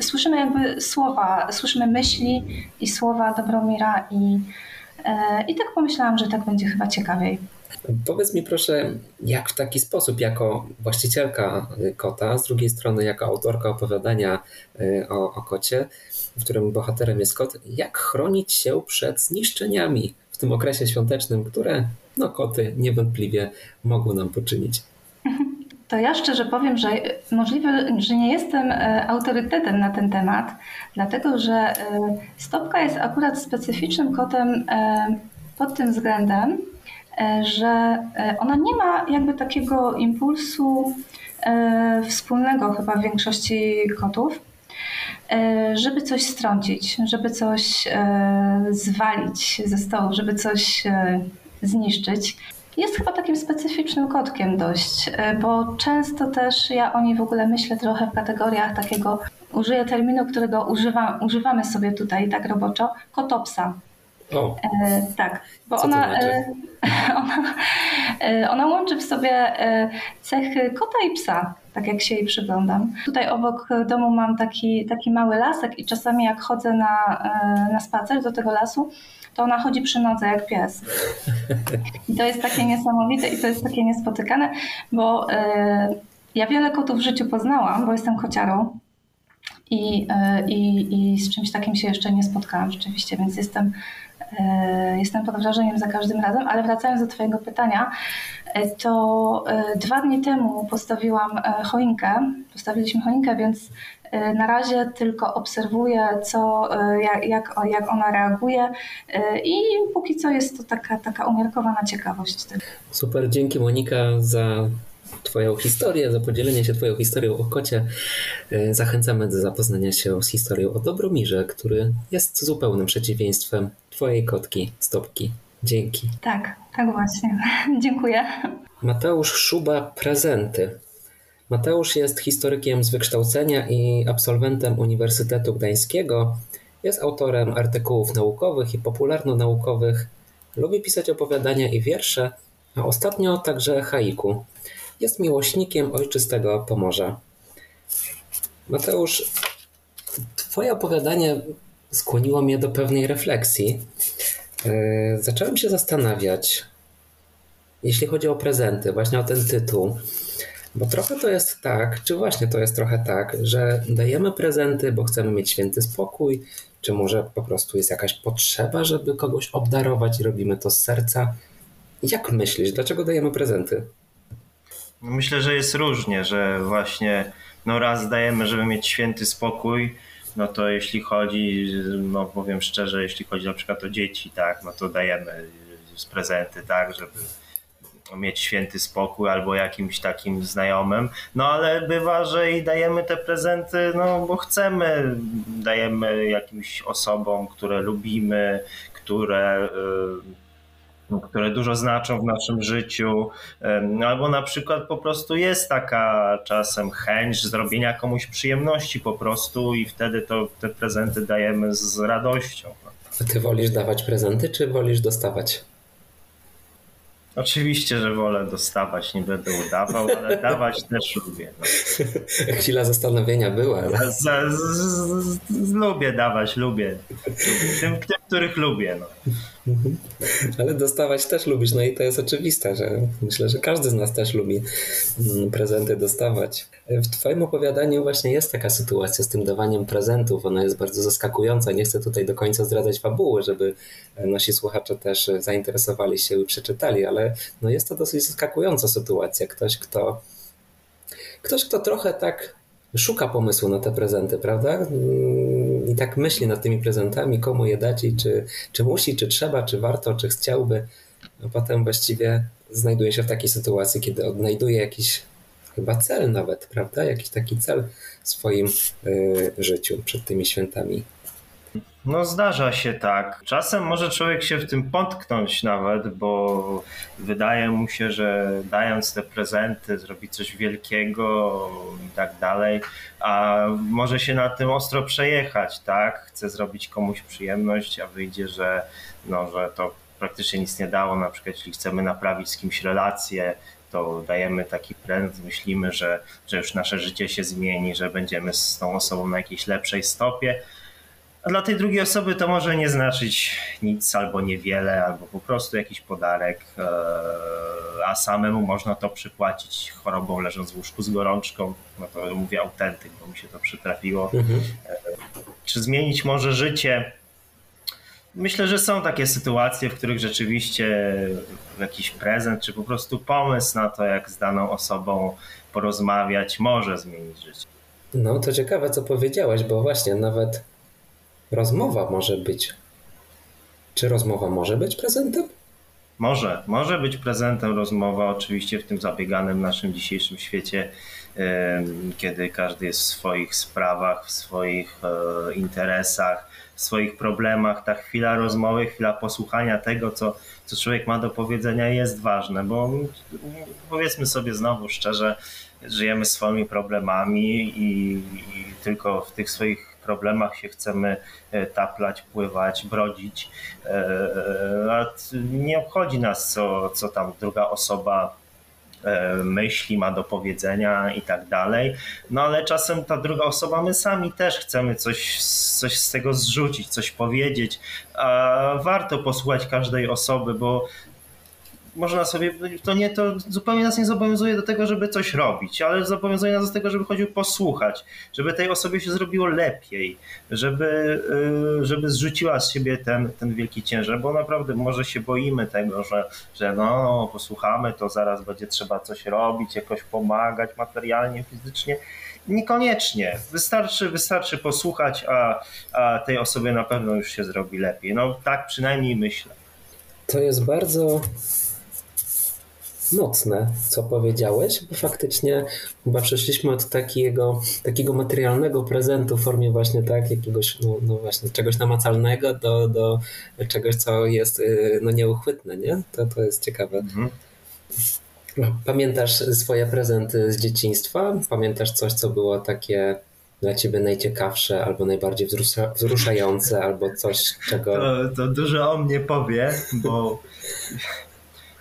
słyszymy jakby słowa, słyszymy myśli i słowa Dobromira i, i tak pomyślałam, że tak będzie chyba ciekawiej. Powiedz mi proszę, jak w taki sposób, jako właścicielka kota, z drugiej strony jako autorka opowiadania o, o kocie, w którym bohaterem jest kot, jak chronić się przed zniszczeniami w tym okresie świątecznym, które no, koty niewątpliwie mogą nam poczynić. To ja szczerze powiem, że możliwe, że nie jestem e, autorytetem na ten temat, dlatego że e, Stopka jest akurat specyficznym kotem e, pod tym względem, że ona nie ma jakby takiego impulsu wspólnego chyba w większości kotów. E, żeby coś strącić, żeby coś e, zwalić ze stołu, żeby coś e, zniszczyć. Jest chyba takim specyficznym kotkiem dość, bo często też ja o niej w ogóle myślę trochę w kategoriach takiego, użyję terminu, którego używa, używamy sobie tutaj tak roboczo, kotopsa. O. E, tak, bo ona, znaczy? e, <laughs> ona, e, ona łączy w sobie e, cechy kota i psa, tak jak się jej przyglądam. Tutaj obok domu mam taki, taki mały lasek i czasami jak chodzę na, e, na spacer do tego lasu, to ona chodzi przy nodze jak pies. I to jest takie niesamowite i to jest takie niespotykane, bo e, ja wiele kotów w życiu poznałam, bo jestem kociarą. I, i, I z czymś takim się jeszcze nie spotkałam rzeczywiście, więc jestem jestem pod wrażeniem za każdym razem, ale wracając do Twojego pytania, e, to e, dwa dni temu postawiłam choinkę, postawiliśmy choinkę, więc na razie tylko obserwuję, co, jak, jak, ona reaguje i póki co jest to taka, taka umiarkowana ciekawość. Super, dzięki Monika za Twoją historię, za podzielenie się Twoją historią o kocie. E, zachęcamy do zapoznania się z historią o Dobromirze, który jest zupełnym przeciwieństwem Twojej kotki, Stopki. Dzięki. Tak, tak właśnie. <laughs> Dziękuję. Mateusz Szuba Prezenty. Mateusz jest historykiem z wykształcenia i absolwentem Uniwersytetu Gdańskiego. Jest autorem artykułów naukowych i popularno-naukowych. Lubi pisać opowiadania i wiersze, a ostatnio także haiku. Jest miłośnikiem ojczystego Pomorza. Mateusz, Twoje opowiadanie skłoniło mnie do pewnej refleksji. E, zacząłem się zastanawiać, jeśli chodzi o prezenty, właśnie o ten tytuł. Bo trochę to jest tak, czy właśnie to jest trochę tak, że dajemy prezenty, bo chcemy mieć święty spokój, czy może po prostu jest jakaś potrzeba, żeby kogoś obdarować i robimy to z serca. Jak myślisz, dlaczego dajemy prezenty? Myślę, że jest różnie, że właśnie no raz dajemy, żeby mieć święty spokój, no to jeśli chodzi, no powiem szczerze, jeśli chodzi na przykład o dzieci, tak, no to dajemy z prezenty, tak, żeby mieć święty spokój albo jakimś takim znajomym. No ale bywa, że i dajemy te prezenty, no bo chcemy, dajemy jakimś osobom, które lubimy, które. Yy, które dużo znaczą w naszym życiu, albo na przykład po prostu jest taka czasem chęć zrobienia komuś przyjemności po prostu i wtedy to te prezenty dajemy z radością. A ty wolisz dawać prezenty, czy wolisz dostawać? Oczywiście, że wolę dostawać, nie będę udawał, ale <laughs> dawać też lubię. No. Chwila zastanowienia była. Z, z, z, lubię dawać, lubię. Tym, tym których lubię. No. Mhm. Ale dostawać też lubisz, no i to jest oczywiste, że myślę, że każdy z nas też lubi mm, prezenty dostawać. W Twoim opowiadaniu właśnie jest taka sytuacja z tym dawaniem prezentów. Ona jest bardzo zaskakująca. Nie chcę tutaj do końca zdradzać fabuły, żeby nasi słuchacze też zainteresowali się i przeczytali, ale no jest to dosyć zaskakująca sytuacja. Ktoś, kto, ktoś, kto trochę tak szuka pomysłu na te prezenty, prawda? I tak myśli nad tymi prezentami, komu je dać i czy, czy musi, czy trzeba, czy warto, czy chciałby. A potem właściwie znajduje się w takiej sytuacji, kiedy odnajduje jakiś chyba cel nawet, prawda? Jakiś taki cel w swoim y, życiu przed tymi świętami. No zdarza się tak. Czasem może człowiek się w tym potknąć nawet, bo wydaje mu się, że dając te prezenty zrobi coś wielkiego i tak dalej, a może się na tym ostro przejechać, tak? Chce zrobić komuś przyjemność, a wyjdzie, że, no, że to praktycznie nic nie dało. Na przykład jeśli chcemy naprawić z kimś relację, to dajemy taki prezent, myślimy, że, że już nasze życie się zmieni, że będziemy z tą osobą na jakiejś lepszej stopie, a dla tej drugiej osoby to może nie znaczyć nic albo niewiele, albo po prostu jakiś podarek, e, a samemu można to przypłacić chorobą leżąc w łóżku z gorączką. No to mówię autentyk, bo mi się to przytrafiło. Mhm. E, czy zmienić może życie? Myślę, że są takie sytuacje, w których rzeczywiście jakiś prezent, czy po prostu pomysł na to, jak z daną osobą porozmawiać, może zmienić życie. No to ciekawe, co powiedziałaś, bo właśnie nawet Rozmowa może być. Czy rozmowa może być prezentem? Może, może być prezentem rozmowa, oczywiście w tym zabieganym naszym dzisiejszym świecie, kiedy każdy jest w swoich sprawach, w swoich e, interesach, w swoich problemach. Ta chwila rozmowy, chwila posłuchania tego, co, co człowiek ma do powiedzenia, jest ważne, bo powiedzmy sobie znowu szczerze, żyjemy swoimi problemami i, i tylko w tych swoich problemach się chcemy e, taplać, pływać, brodzić. E, e, nie obchodzi nas, co, co tam druga osoba myśli, ma do powiedzenia i tak dalej. No ale czasem ta druga osoba, my sami też chcemy coś, coś z tego zrzucić, coś powiedzieć. A warto posłuchać każdej osoby, bo można sobie, to nie, to zupełnie nas nie zobowiązuje do tego, żeby coś robić, ale zobowiązuje nas do tego, żeby chodził posłuchać, żeby tej osobie się zrobiło lepiej, żeby, y, żeby zrzuciła z siebie ten, ten wielki ciężar, bo naprawdę może się boimy tego, że, że no, posłuchamy, to zaraz będzie trzeba coś robić, jakoś pomagać materialnie, fizycznie. Niekoniecznie. Wystarczy, wystarczy posłuchać, a, a tej osobie na pewno już się zrobi lepiej. No tak przynajmniej myślę. To jest bardzo mocne, co powiedziałeś, bo faktycznie chyba przeszliśmy od takiego, takiego materialnego prezentu w formie właśnie tak, jakiegoś, no, no właśnie, czegoś namacalnego do, do czegoś, co jest y, no nieuchwytne, nie? To, to jest ciekawe. Mhm. Pamiętasz swoje prezenty z dzieciństwa? Pamiętasz coś, co było takie dla ciebie najciekawsze, albo najbardziej wzrusza, wzruszające, albo coś, czego... To, to dużo o mnie powie, bo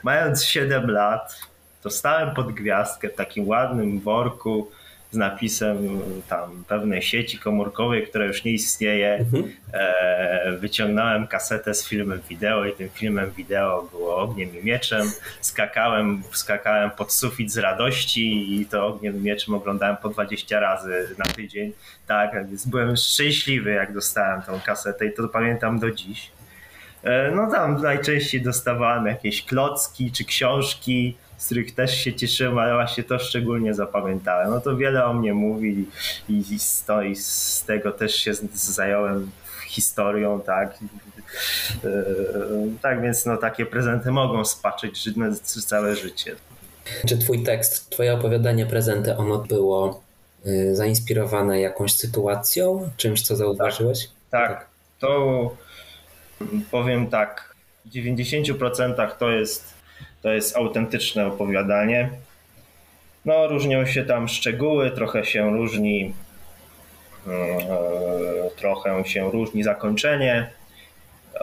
mając 7 lat, dostałem pod gwiazdkę w takim ładnym worku z napisem tam pewnej sieci komórkowej, która już nie istnieje. Mhm. E, wyciągnąłem kasetę z filmem wideo i tym filmem wideo było Ogniem i Mieczem. Skakałem, skakałem pod sufit z radości i to Ogniem i Mieczem oglądałem po 20 razy na tydzień. Tak, więc byłem szczęśliwy jak dostałem tą kasetę i to pamiętam do dziś. E, no tam najczęściej dostawałem jakieś klocki czy książki, z których też się cieszyłem, ale właśnie to szczególnie zapamiętałem. No to wiele o mnie mówi i, i, z, to, i z tego też się zająłem historią, tak. E, tak więc no, takie prezenty mogą spaczyć całe życie. Czy twój tekst, twoje opowiadanie, prezenty, ono było y, zainspirowane jakąś sytuacją, czymś, co zauważyłeś? Tak, tak. to powiem tak, w 90% to jest, to jest autentyczne opowiadanie. No, różnią się tam szczegóły, trochę się różni, yy, trochę się różni zakończenie.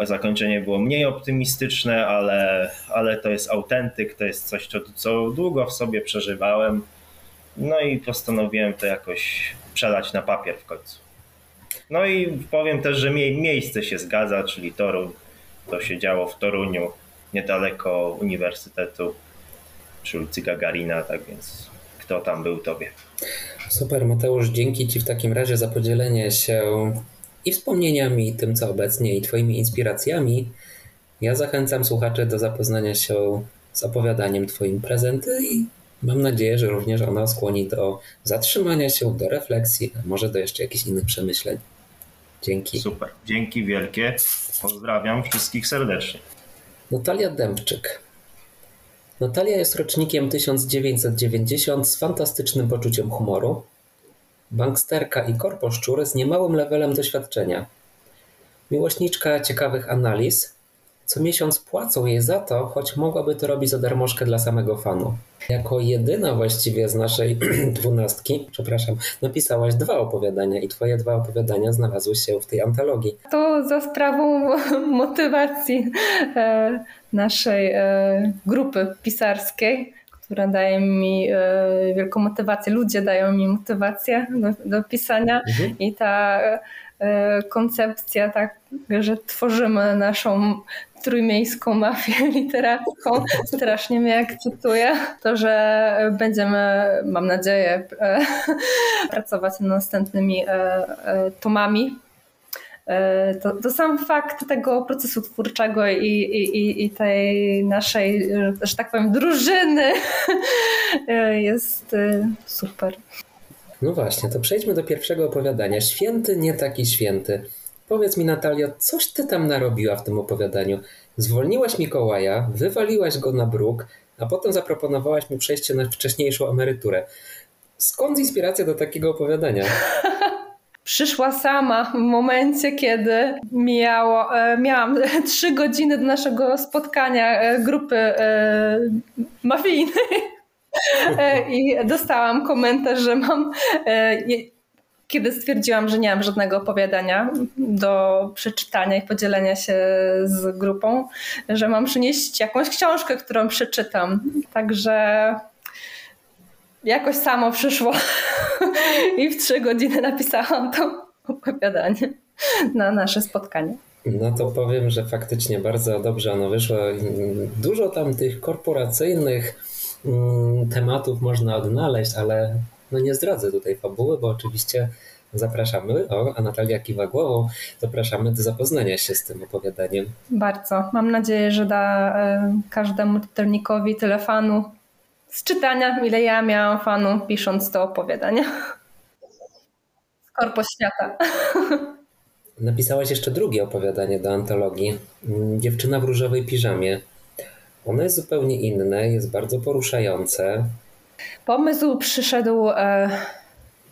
Zakończenie było mniej optymistyczne, ale, ale to jest autentyk, to jest coś, co, co długo w sobie przeżywałem. No i postanowiłem to jakoś przelać na papier w końcu. No i powiem też, że mie miejsce się zgadza, czyli Toruń. To się działo w Toruniu, niedaleko Uniwersytetu przy ulicy Gagarina, tak więc kto tam był, to wie. Super, Mateusz, dzięki Ci w takim razie za podzielenie się i wspomnieniami, i tym co obecnie, i Twoimi inspiracjami. Ja zachęcam słuchaczy do zapoznania się z opowiadaniem Twoim prezenty i mam nadzieję, że również ona skłoni do zatrzymania się, do refleksji, a może do jeszcze jakichś innych przemyśleń. Dzięki. Super. Dzięki wielkie. Pozdrawiam wszystkich serdecznie. Natalia Dębczyk. Natalia jest rocznikiem 1990 z fantastycznym poczuciem humoru. Banksterka i korposzczur z niemałym levelem doświadczenia. Miłośniczka ciekawych analiz, co miesiąc płacą jej za to, choć mogłaby to robić za darmożkę dla samego fanu. Jako jedyna właściwie z naszej <clears throat> dwunastki, przepraszam, napisałaś dwa opowiadania i twoje dwa opowiadania znalazły się w tej antologii. To za sprawą <laughs> motywacji e, naszej e, grupy pisarskiej która daje mi e, wielką motywację. Ludzie dają mi motywację do, do pisania mhm. i ta koncepcja, tak, że tworzymy naszą trójmiejską mafię <laughs> literacką strasznie mnie ekscytuje. To, że będziemy, mam nadzieję, e, <laughs> pracować nad następnymi e, e, tomami to, to, sam fakt tego procesu twórczego i, i, i tej naszej, że tak powiem, drużyny <laughs> jest super. No właśnie, to przejdźmy do pierwszego opowiadania. Święty, nie taki święty. Powiedz mi, Natalia, coś ty tam narobiła w tym opowiadaniu. Zwolniłaś Mikołaja, wywaliłaś go na bruk, a potem zaproponowałaś mu przejście na wcześniejszą emeryturę. Skąd inspiracja do takiego opowiadania? <laughs> Przyszła sama w momencie, kiedy miało, e, miałam <laughs> trzy godziny do naszego spotkania e, grupy e, mafijnej. <laughs> I dostałam komentarz, że mam kiedy stwierdziłam, że nie mam żadnego opowiadania do przeczytania i podzielenia się z grupą, że mam przynieść jakąś książkę, którą przeczytam. Także jakoś samo przyszło <laughs> i w trzy godziny napisałam to opowiadanie na nasze spotkanie. No to powiem, że faktycznie bardzo dobrze ono wyszło. Dużo tam tych korporacyjnych mm, tematów można odnaleźć, ale no nie zdradzę tutaj fabuły, bo oczywiście zapraszamy, o, a Natalia kiwa głową, zapraszamy do zapoznania się z tym opowiadaniem. Bardzo. Mam nadzieję, że da e, każdemu czytelnikowi tyle fanu z czytania, ile ja miałam fanu pisząc to opowiadanie. Korpo świata. Napisałaś jeszcze drugie opowiadanie do antologii. Dziewczyna w różowej piżamie. Ono jest zupełnie inne, jest bardzo poruszające. Pomysł przyszedł e,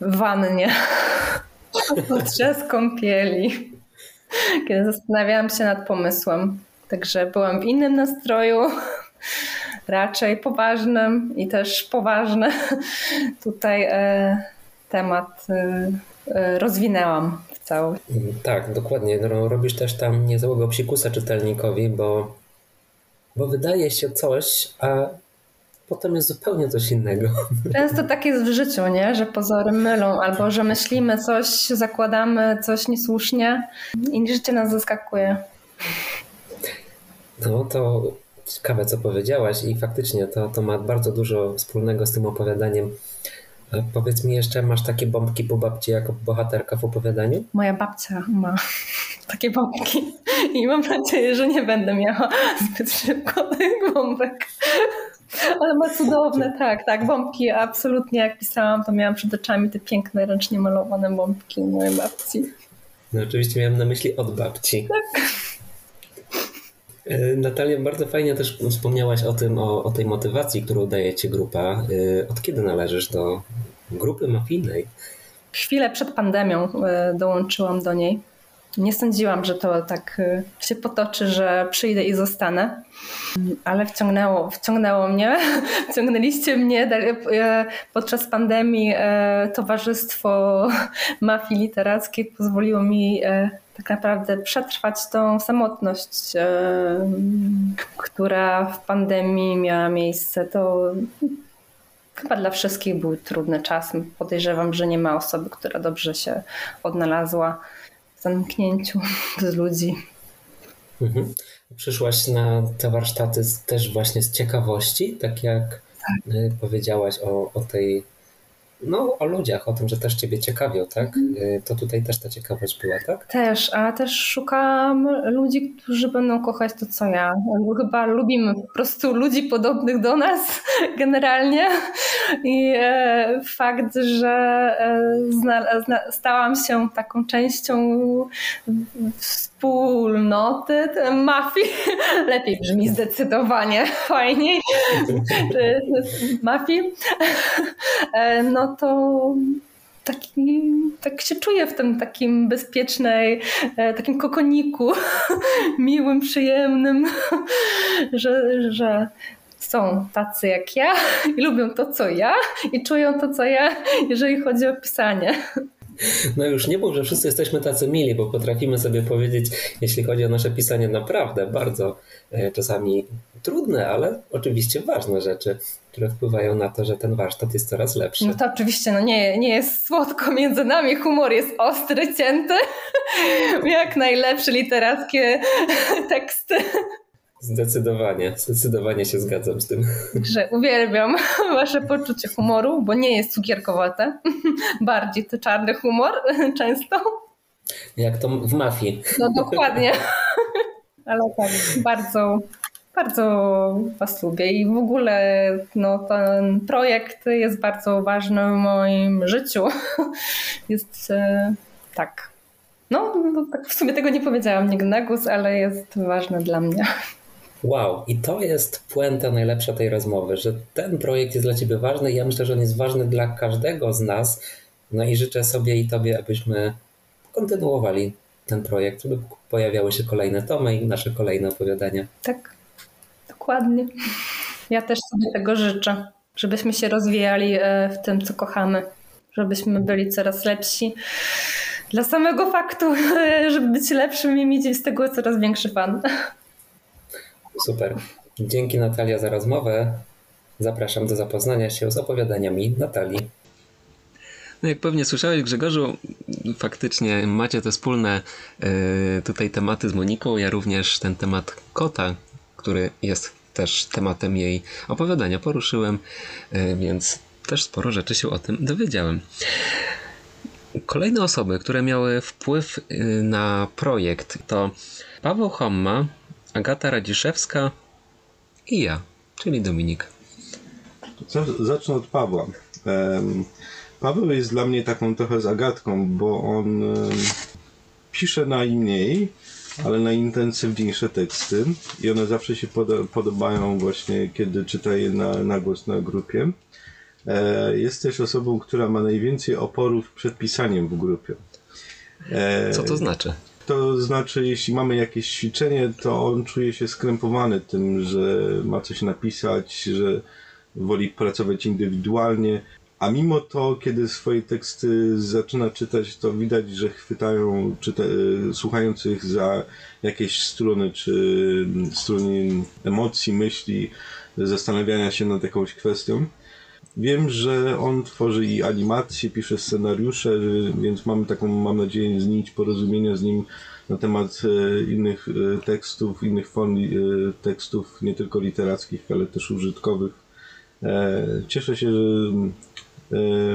w wannie <laughs> podczas kąpieli, kiedy zastanawiałam się nad pomysłem. Także byłam w innym nastroju, <laughs> raczej poważnym i też poważny. <laughs> Tutaj e, temat e, e rozwinęłam w całość. Tak, dokładnie. No, robisz też tam niezłego psikusa czytelnikowi, bo, bo wydaje się coś, a potem jest zupełnie coś innego. Często tak jest w życiu, nie? że pozory mylą, albo że myślimy coś, zakładamy coś niesłusznie i życie nas zaskakuje. No to ciekawe, co powiedziałaś i faktycznie to, to ma bardzo dużo wspólnego z tym opowiadaniem. Powiedz mi jeszcze, masz takie bombki po babci jako bohaterka w opowiadaniu? Moja babcia ma <laughs> takie bombki i mam nadzieję, że nie będę miała <laughs> zbyt szybko tych bombek. Ale ma cudowne, tak, tak, bombki. Absolutnie, jak pisałam, to miałam przed oczami te piękne, ręcznie malowane bombki mojej babci. No oczywiście miałam na myśli od babci. Tak. E, Natalia, bardzo fajnie też wspomniałaś o tym, o, o tej motywacji, którą daje Ci grupa. E, od kiedy należysz do grupy mafijnej? Chwilę przed pandemią e, dołączyłam do niej. Nie sądziłam, że to tak się potoczy, że przyjdę i zostanę, ale wciągnęło, wciągnęło mnie. <laughs> Wciągnęliście mnie podczas pandemii. Towarzystwo mafii literackiej pozwoliło mi tak naprawdę przetrwać tą samotność, e, która w pandemii miała miejsce. To chyba dla wszystkich był trudny czas. Podejrzewam, że nie ma osoby, która dobrze się odnalazła w zamknięciu <laughs> z ludzi. Mhm. Przyszłaś na te warsztaty też właśnie z ciekawości, tak jak tak. powiedziałaś o, o tej no, o ludziach, o tym, że też Ciebie ciekawią, tak? Mhm. To tutaj też ta ciekawość była, tak? Też, a też szukam ludzi, którzy będą kochać to, co ja. Chyba lubimy po prostu ludzi podobnych do nas <laughs> generalnie i e, fakt, że e, stałam się taką częścią wspólnoty mafii, <laughs> lepiej brzmi zdecydowanie, <laughs> fajniej, mafii, e, no to taki, tak się czuję w tym takim bezpiecznej, e, takim kokoniku, <laughs> miłym, przyjemnym, że, że są tacy jak ja i lubią to, co ja i czują to, co ja, jeżeli chodzi o pisanie. No już nie mów, że wszyscy jesteśmy tacy mili, bo potrafimy sobie powiedzieć, jeśli chodzi o nasze pisanie, naprawdę bardzo e, czasami trudne, ale oczywiście ważne rzeczy, które wpływają na to, że ten warsztat jest coraz lepszy. No to oczywiście no nie, nie jest słodko między nami, humor jest ostry, cięty, <laughs> jak najlepsze literackie <laughs> teksty. Zdecydowanie, zdecydowanie się zgadzam z tym. Że uwielbiam <laughs> wasze poczucie humoru, bo nie jest cukierkowate. <laughs> Bardziej to czarny humor <laughs> często. Jak to w mafii. No dokładnie. Ale tak, bardzo, bardzo was lubię i w ogóle no, ten projekt jest bardzo ważny w moim życiu. Jest e, tak. No, no, tak w sumie tego nie powiedziałam nigdy na głos, ale jest ważny dla mnie. Wow, i to jest puenta najlepsza tej rozmowy, że ten projekt jest dla Ciebie ważny ja myślę, że on jest ważny dla każdego z nas. No i życzę sobie i Tobie, abyśmy kontynuowali ten projekt, żeby pojawiały się kolejne tomy i nasze kolejne opowiadania. Tak, dokładnie. Ja też sobie tego życzę, żebyśmy się rozwijali e, w tym, co kochamy, żebyśmy byli coraz lepsi. Dla samego faktu, <laughs> żeby być lepszym i mieć z tego coraz większy fan. Super. Dzięki Natalia za rozmowę. Zapraszam do zapoznania się z opowiadaniami Natalii. No jak pewnie słyszałeś Grzegorzu, faktycznie macie te wspólne y, tutaj tematy z Moniką. Ja również ten temat kota, który jest też tematem jej opowiadania poruszyłem, y, więc też sporo rzeczy się o tym dowiedziałem. Kolejne osoby, które miały wpływ y, na projekt to Paweł Homma, Agata Radziszewska i ja, czyli Dominik. Zacznę od Pawła. Paweł jest dla mnie taką trochę zagadką, bo on pisze najmniej, ale najintensywniejsze teksty i one zawsze się podobają właśnie, kiedy czyta je na, na głos na grupie. E, jest też osobą, która ma najwięcej oporów przed pisaniem w grupie. E, Co to znaczy? To znaczy, jeśli mamy jakieś ćwiczenie, to on czuje się skrępowany tym, że ma coś napisać, że woli pracować indywidualnie. A mimo to, kiedy swoje teksty zaczyna czytać, to widać, że chwytają czyta, słuchających za jakieś struny, czy struny emocji, myśli, zastanawiania się nad jakąś kwestią. Wiem, że on tworzy i animacje, pisze scenariusze, więc mamy taką, mam nadzieję, znić porozumienia z nim na temat e, innych e, tekstów, innych form e, tekstów, nie tylko literackich, ale też użytkowych. Cieszę się, że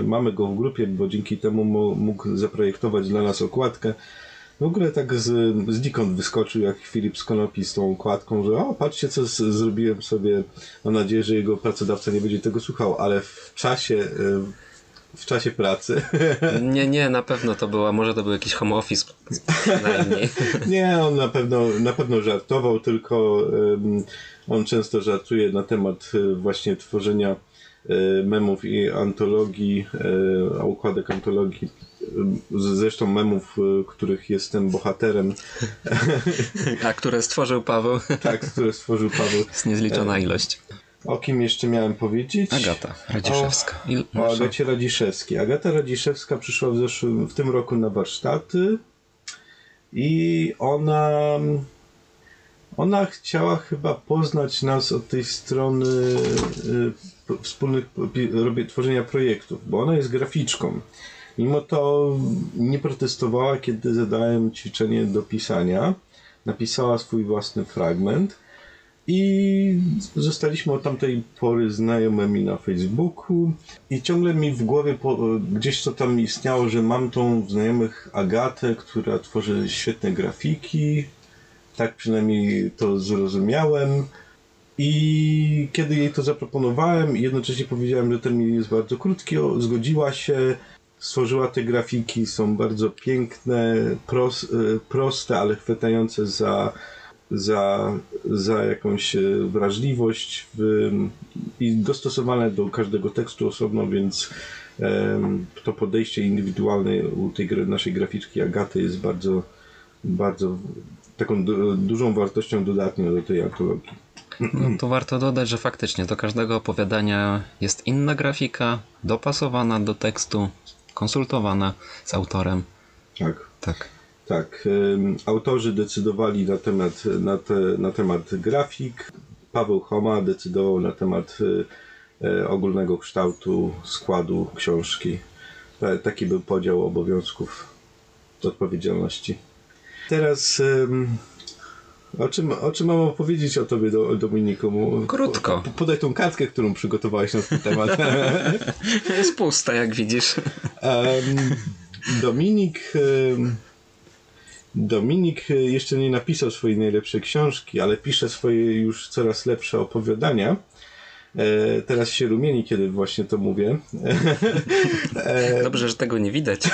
mamy go w grupie, bo dzięki temu mógł zaprojektować dla nas okładkę. W ogóle tak z, znikąd wyskoczył jak Filip Skonopi z tą okładką, że o, patrzcie co z, zrobiłem sobie. Mam nadzieję, że jego pracodawca nie będzie tego słuchał, ale w czasie w czasie pracy. <laughs> Nie, nie, na pewno to była, może to był jakiś home office przynajmniej. <laughs> nie, on na pewno, na pewno żartował, tylko um, on często żartuje na temat e, właśnie tworzenia e, memów i antologii, układek antologii zresztą memów, których jestem bohaterem. A które stworzył Paweł. Tak, które stworzył Paweł. Jest niezliczona ilość. O kim jeszcze miałem powiedzieć? Agata Radziszewska. O, o Agacie Radziszewskiej. Agata Radziszewska przyszła w, zeszłym, w tym roku na warsztaty i ona ona chciała chyba poznać nas od tej strony y, wspólnych robię, tworzenia projektów, bo ona jest graficzką. Mimo to nie protestowała, kiedy zadałem ćwiczenie do pisania. Napisała swój własny fragment i zostaliśmy od tamtej pory znajomymi na Facebooku i ciągle mi w głowie po, gdzieś to tam istniało, że mam tą znajomych Agatę, która tworzy świetne grafiki. Tak przynajmniej to zrozumiałem. I kiedy jej to zaproponowałem i jednocześnie powiedziałem, że termin jest bardzo krótki, zgodziła się, stworzyła te grafiki, są bardzo piękne, pros, e, proste, ale chwytające za za, za jakąś e, wrażliwość w, i dostosowane do każdego tekstu osobno, więc to podejście indywidualne u tej naszej graficzki Agaty jest bardzo, bardzo taką dużą wartością dodatnią do tej antologii. No, tu warto dodać, że faktycznie do każdego opowiadania jest inna grafika, dopasowana do tekstu, konsultowana z autorem. Tak. Tak. Tak, autorzy decydowali na temat, na, te, na temat grafik. Paweł Homa decydował na temat e, e, ogólnego kształtu składu książki. Taki był podział obowiązków, odpowiedzialności. Teraz o czym, o czym mam opowiedzieć o tobie, Dominiku? Krótko. Podaj tą kartkę, którą przygotowałeś na ten temat. <laughs> Jest pusta, jak widzisz. Dominik Dominik e, jeszcze nie napisał swojej najlepszej książki, ale pisze swoje już coraz lepsze opowiadania. E, teraz się rumieni, kiedy właśnie to mówię. <laughs> E, Dobrze, że tego nie widać. <laughs>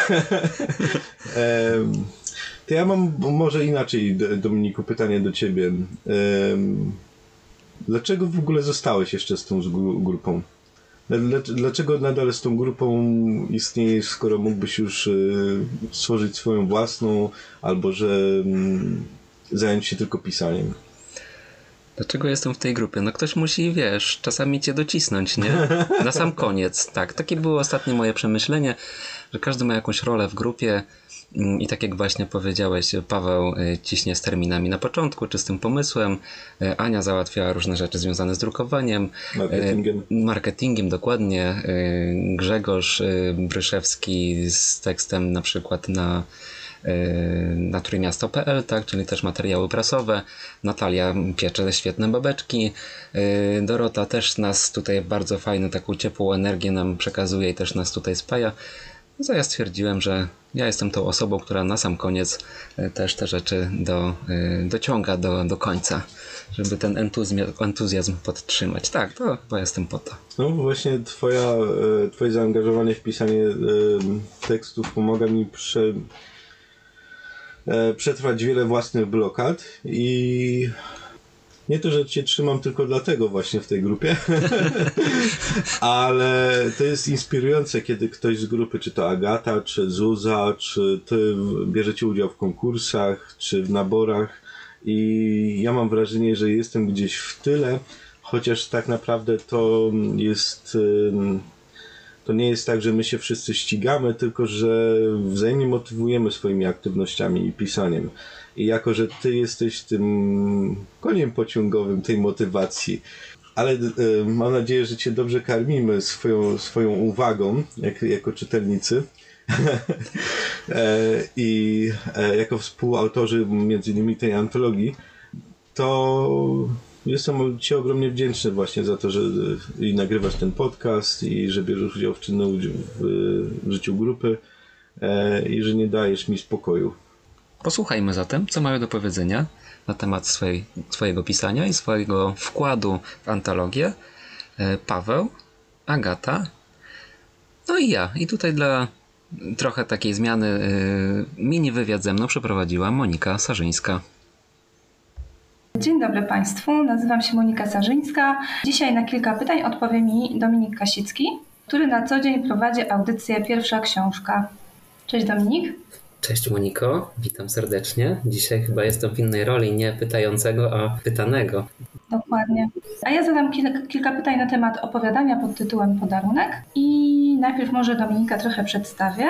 to ja mam może inaczej, Dominiku, pytanie do ciebie. Dlaczego w ogóle zostałeś jeszcze z tą grupą? Dlaczego nadal z tą grupą istniejesz, skoro mógłbyś już y, stworzyć swoją własną, albo że mm, zająć się tylko pisaniem? Dlaczego jestem w tej grupie? No ktoś musi, wiesz, czasami cię docisnąć, nie? Na sam <laughs> koniec, tak. Takie było ostatnie moje przemyślenie, że każdy ma jakąś rolę w grupie I tak jak właśnie powiedziałeś, Paweł y, ciśnie z terminami na początku, czy z tym pomysłem. Y, Ania załatwiała różne rzeczy związane z drukowaniem. Marketingiem. Y, marketingiem, dokładnie. Grzegorz Bryszewski z tekstem na przykład na na trójmiasto.pl, tak, czyli też materiały prasowe. Natalia piecze świetne babeczki. Dorota też nas tutaj bardzo fajną, taką ciepłą energię nam przekazuje i też nas tutaj spaja. Co ja stwierdziłem, że ja jestem tą osobą, która na sam koniec e, też te rzeczy do, e, dociąga do, do końca, żeby ten entuzjazm, entuzjazm podtrzymać. Tak, to bo jestem po to. No właśnie twoja, e, twoje zaangażowanie w pisanie tekstów pomaga mi prze, przetrwać wiele własnych blokad i nie to, że cię trzymam tylko dlatego właśnie w tej grupie, <laughs> ale to jest inspirujące, kiedy ktoś z grupy, czy to Agata, czy Zuza, czy ty bierzecie udział w konkursach, czy w naborach i ja mam wrażenie, że jestem gdzieś w tyle, chociaż tak naprawdę to jest to nie jest tak, że my się wszyscy ścigamy, tylko że wzajemnie motywujemy swoimi aktywnościami i pisaniem. I jako, że ty jesteś tym koniem pociągowym tej motywacji, ale e, mam nadzieję, że Cię dobrze karmimy swoją, swoją uwagą, jak, jako czytelnicy. <laughs> E, I e, jako współautorzy między innymi tej antologii, to jestem Ci ogromnie wdzięczny właśnie za to, że i nagrywasz ten podcast i że bierzesz udział w czynnym w, życiu grupy i że nie dajesz mi spokoju. Posłuchajmy zatem, co mają do powiedzenia na temat swojej, swojego pisania i swojego wkładu w antologię e, Paweł, Agata, no i ja. I tutaj dla trochę takiej zmiany e, mini wywiad ze mną przeprowadziła Monika Sarzyńska. Dzień dobry Państwu, nazywam się Monika Sarzyńska. Dzisiaj na kilka pytań odpowie mi Dominik Kasicki, który na co dzień prowadzi audycję Pierwsza Książka. Cześć Dominik. Cześć Moniko, witam serdecznie. Dzisiaj chyba jestem w innej roli, nie pytającego, a pytanego. Dokładnie. A ja zadam kilka, kilka pytań na temat opowiadania pod tytułem Podarunek i najpierw może Dominika trochę przedstawię.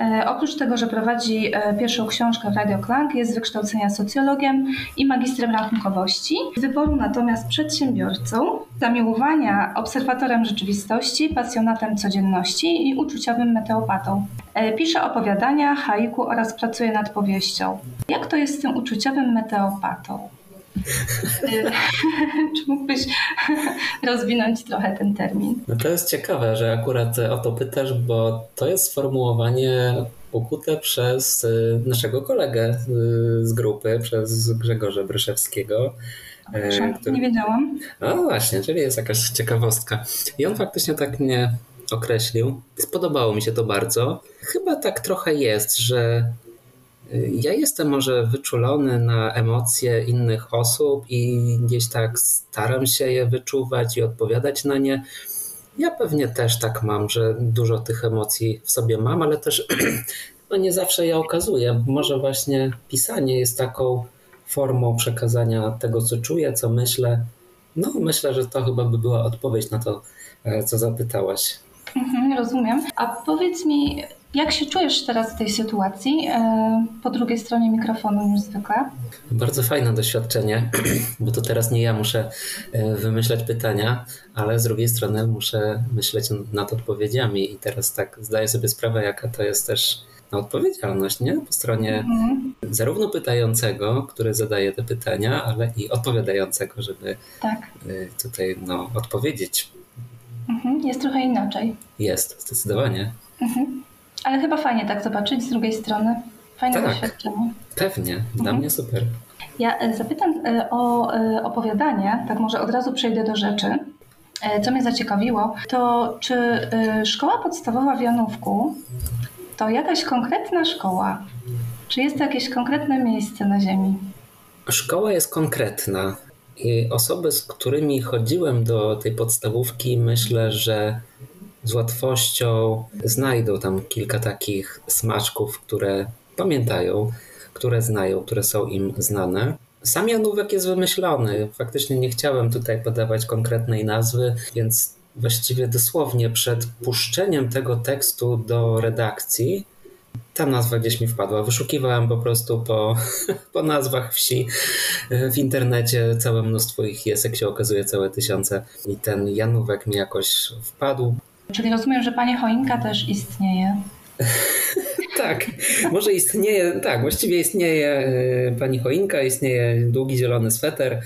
E, oprócz tego, że prowadzi e, pierwszą książkę w Radio Klang, jest z wykształcenia socjologiem i magistrem rachunkowości. Z wyboru natomiast przedsiębiorcą, zamiłowania obserwatorem rzeczywistości, pasjonatem codzienności i uczuciowym meteopatą. E, pisze opowiadania, haiku oraz pracuje nad powieścią. Jak to jest z tym uczuciowym meteopatą? <laughs> Czy mógłbyś <laughs> rozwinąć trochę ten termin? No to jest ciekawe, że akurat o to pytasz, bo to jest sformułowanie ukute przez y, naszego kolegę y, z grupy, przez Grzegorza Bryszewskiego. Który... Nie wiedziałam. No właśnie, czyli jest jakaś ciekawostka. I on faktycznie tak mnie określił. Spodobało mi się to bardzo. Chyba tak trochę jest, że ja jestem może wyczulony na emocje innych osób i gdzieś tak staram się je wyczuwać i odpowiadać na nie. Ja pewnie też tak mam, że dużo tych emocji w sobie mam, ale też <clears throat> no nie zawsze je okazuję. Może właśnie pisanie jest taką formą przekazania tego, co czuję, co myślę. No, myślę, że to chyba by była odpowiedź na to, e, co zapytałaś. Mhm, rozumiem. A powiedz mi, jak się czujesz teraz w tej sytuacji e, po drugiej stronie mikrofonu niż zwykle? Bardzo fajne doświadczenie, <clears throat> bo to teraz nie ja muszę e, wymyślać pytania, ale z drugiej strony muszę myśleć nad odpowiedziami i teraz tak zdaję sobie sprawę, jaka to jest też no, odpowiedzialność, nie? Po stronie mhm. zarówno pytającego, który zadaje te pytania, ale i odpowiadającego, żeby tak. E, tutaj no, odpowiedzieć. Mhm. Jest trochę inaczej. Jest, zdecydowanie. Mhm. Ale chyba fajnie tak zobaczyć z drugiej strony. Fajne tak, doświadczenie. Pewnie, dla mhm. mnie super. Ja e, zapytam e, o e, opowiadanie, tak może od razu przejdę do rzeczy. Co mnie zaciekawiło, to czy szkoła podstawowa w Janówku to jakaś konkretna szkoła? Czy jest to jakieś konkretne miejsce na Ziemi? Szkoła jest konkretna. I osoby, z którymi chodziłem do tej podstawówki, myślę, że z łatwością znajdą tam kilka takich smaczków, które pamiętają, które znają, które są im znane. Sam Janówek jest wymyślony. Faktycznie nie chciałem tutaj podawać konkretnej nazwy, więc właściwie dosłownie przed puszczeniem tego tekstu do redakcji ta nazwa gdzieś mi wpadła. Wyszukiwałem po prostu po, <laughs> po nazwach wsi w internecie. Całe mnóstwo ich jest, jak się okazuje, całe tysiące. I ten Janówek mi jakoś wpadł. Czyli rozumiem, że Panie Choinka też istnieje. <laughs> tak, może istnieje, tak, właściwie istnieje e, Pani Choinka, istnieje długi zielony sweter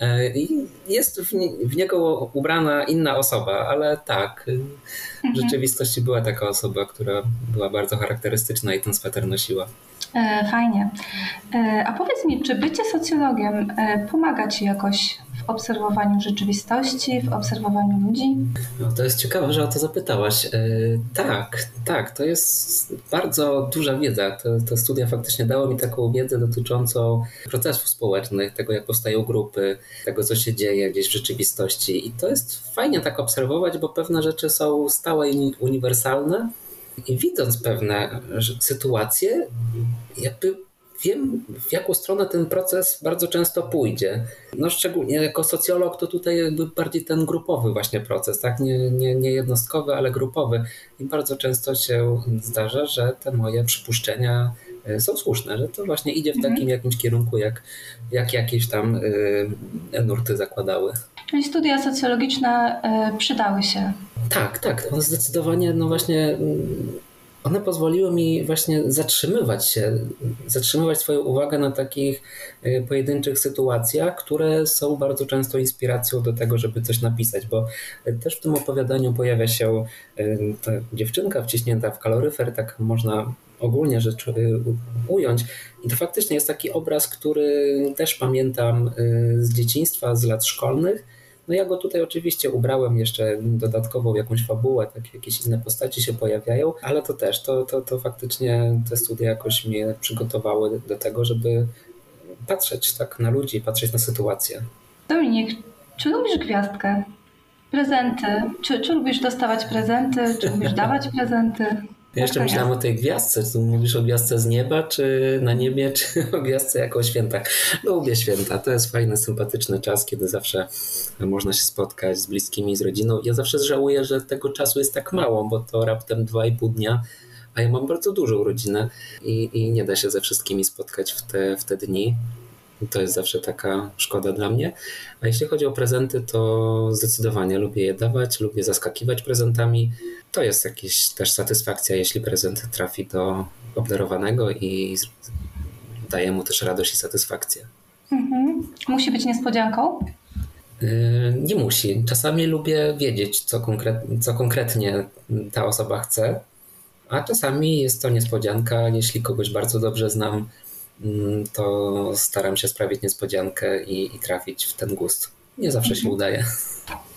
e, i jest w, w niego ubrana inna osoba, ale tak, w mhm. rzeczywistości była taka osoba, która była bardzo charakterystyczna i ten sweter nosiła. E, fajnie. A powiedz mi, czy bycie socjologiem pomaga Ci jakoś obserwowaniu rzeczywistości, w obserwowaniu ludzi? No, to jest ciekawe, że o to zapytałaś. E, tak, tak, to jest bardzo duża wiedza. To studia faktycznie dało mi taką wiedzę dotyczącą procesów społecznych, tego jak powstają grupy, tego co się dzieje gdzieś w rzeczywistości. I to jest fajnie tak obserwować, bo pewne rzeczy są stałe i uniwersalne. I widząc pewne sytuacje, jakby wiem, w jaką stronę ten proces bardzo często pójdzie. No szczególnie jako socjolog to tutaj jakby bardziej ten grupowy właśnie proces, tak? Nie, nie, nie jednostkowy, ale grupowy. I bardzo często się zdarza, że te moje przypuszczenia e, są słuszne, że to właśnie idzie w mhm. takim jakimś kierunku, jak, jak jakieś tam y, nurty zakładały. Czyli studia socjologiczne y, przydały się. Tak, tak. One zdecydowanie, no właśnie, mm, one pozwoliły mi właśnie zatrzymywać się, zatrzymywać swoją uwagę na takich y, pojedynczych sytuacjach, które są bardzo często inspiracją do tego, żeby coś napisać, bo też w tym opowiadaniu pojawia się ta dziewczynka wciśnięta w kaloryfer, tak można ogólnie rzecz y, ująć. I to faktycznie jest taki obraz, który też pamiętam y, z dzieciństwa, z lat szkolnych. No ja go tutaj oczywiście ubrałem jeszcze dodatkową jakąś fabułę, tak jakieś inne postaci się pojawiają, ale to też, to, to, to faktycznie te studia jakoś mnie przygotowały do tego, żeby patrzeć tak na ludzi, patrzeć na sytuację. Dominik, czy lubisz gwiazdkę? Prezenty. Czy, czy lubisz dostawać prezenty? Czy lubisz <laughs> dawać prezenty? Ja jeszcze myślałam o tej gwiazdce. Czy tu mówisz o gwiazdce z nieba, czy na niebie, czy <laughs> o gwiazdce jako o świętach? Lubię święta. To jest fajny, sympatyczny czas, kiedy zawsze można się spotkać z bliskimi, z rodziną. Ja zawsze żałuję, że tego czasu jest tak mało, bo to raptem dwa i pół dnia, a ja mam bardzo dużą rodzinę i, i nie da się ze wszystkimi spotkać w te, w te dni. To jest zawsze taka szkoda dla mnie. A jeśli chodzi o prezenty, to zdecydowanie lubię je dawać, lubię zaskakiwać prezentami. To jest jakaś też satysfakcja, jeśli prezent trafi do obdarowanego i daje mu też radość i satysfakcję. Mhm. Musi być niespodzianką? Yy, nie musi. Czasami lubię wiedzieć, co, konkret, co konkretnie ta osoba chce, a czasami jest to niespodzianka, jeśli kogoś bardzo dobrze znam to staram się sprawić niespodziankę i, i trafić w ten gust. Nie zawsze się mhm. udaje.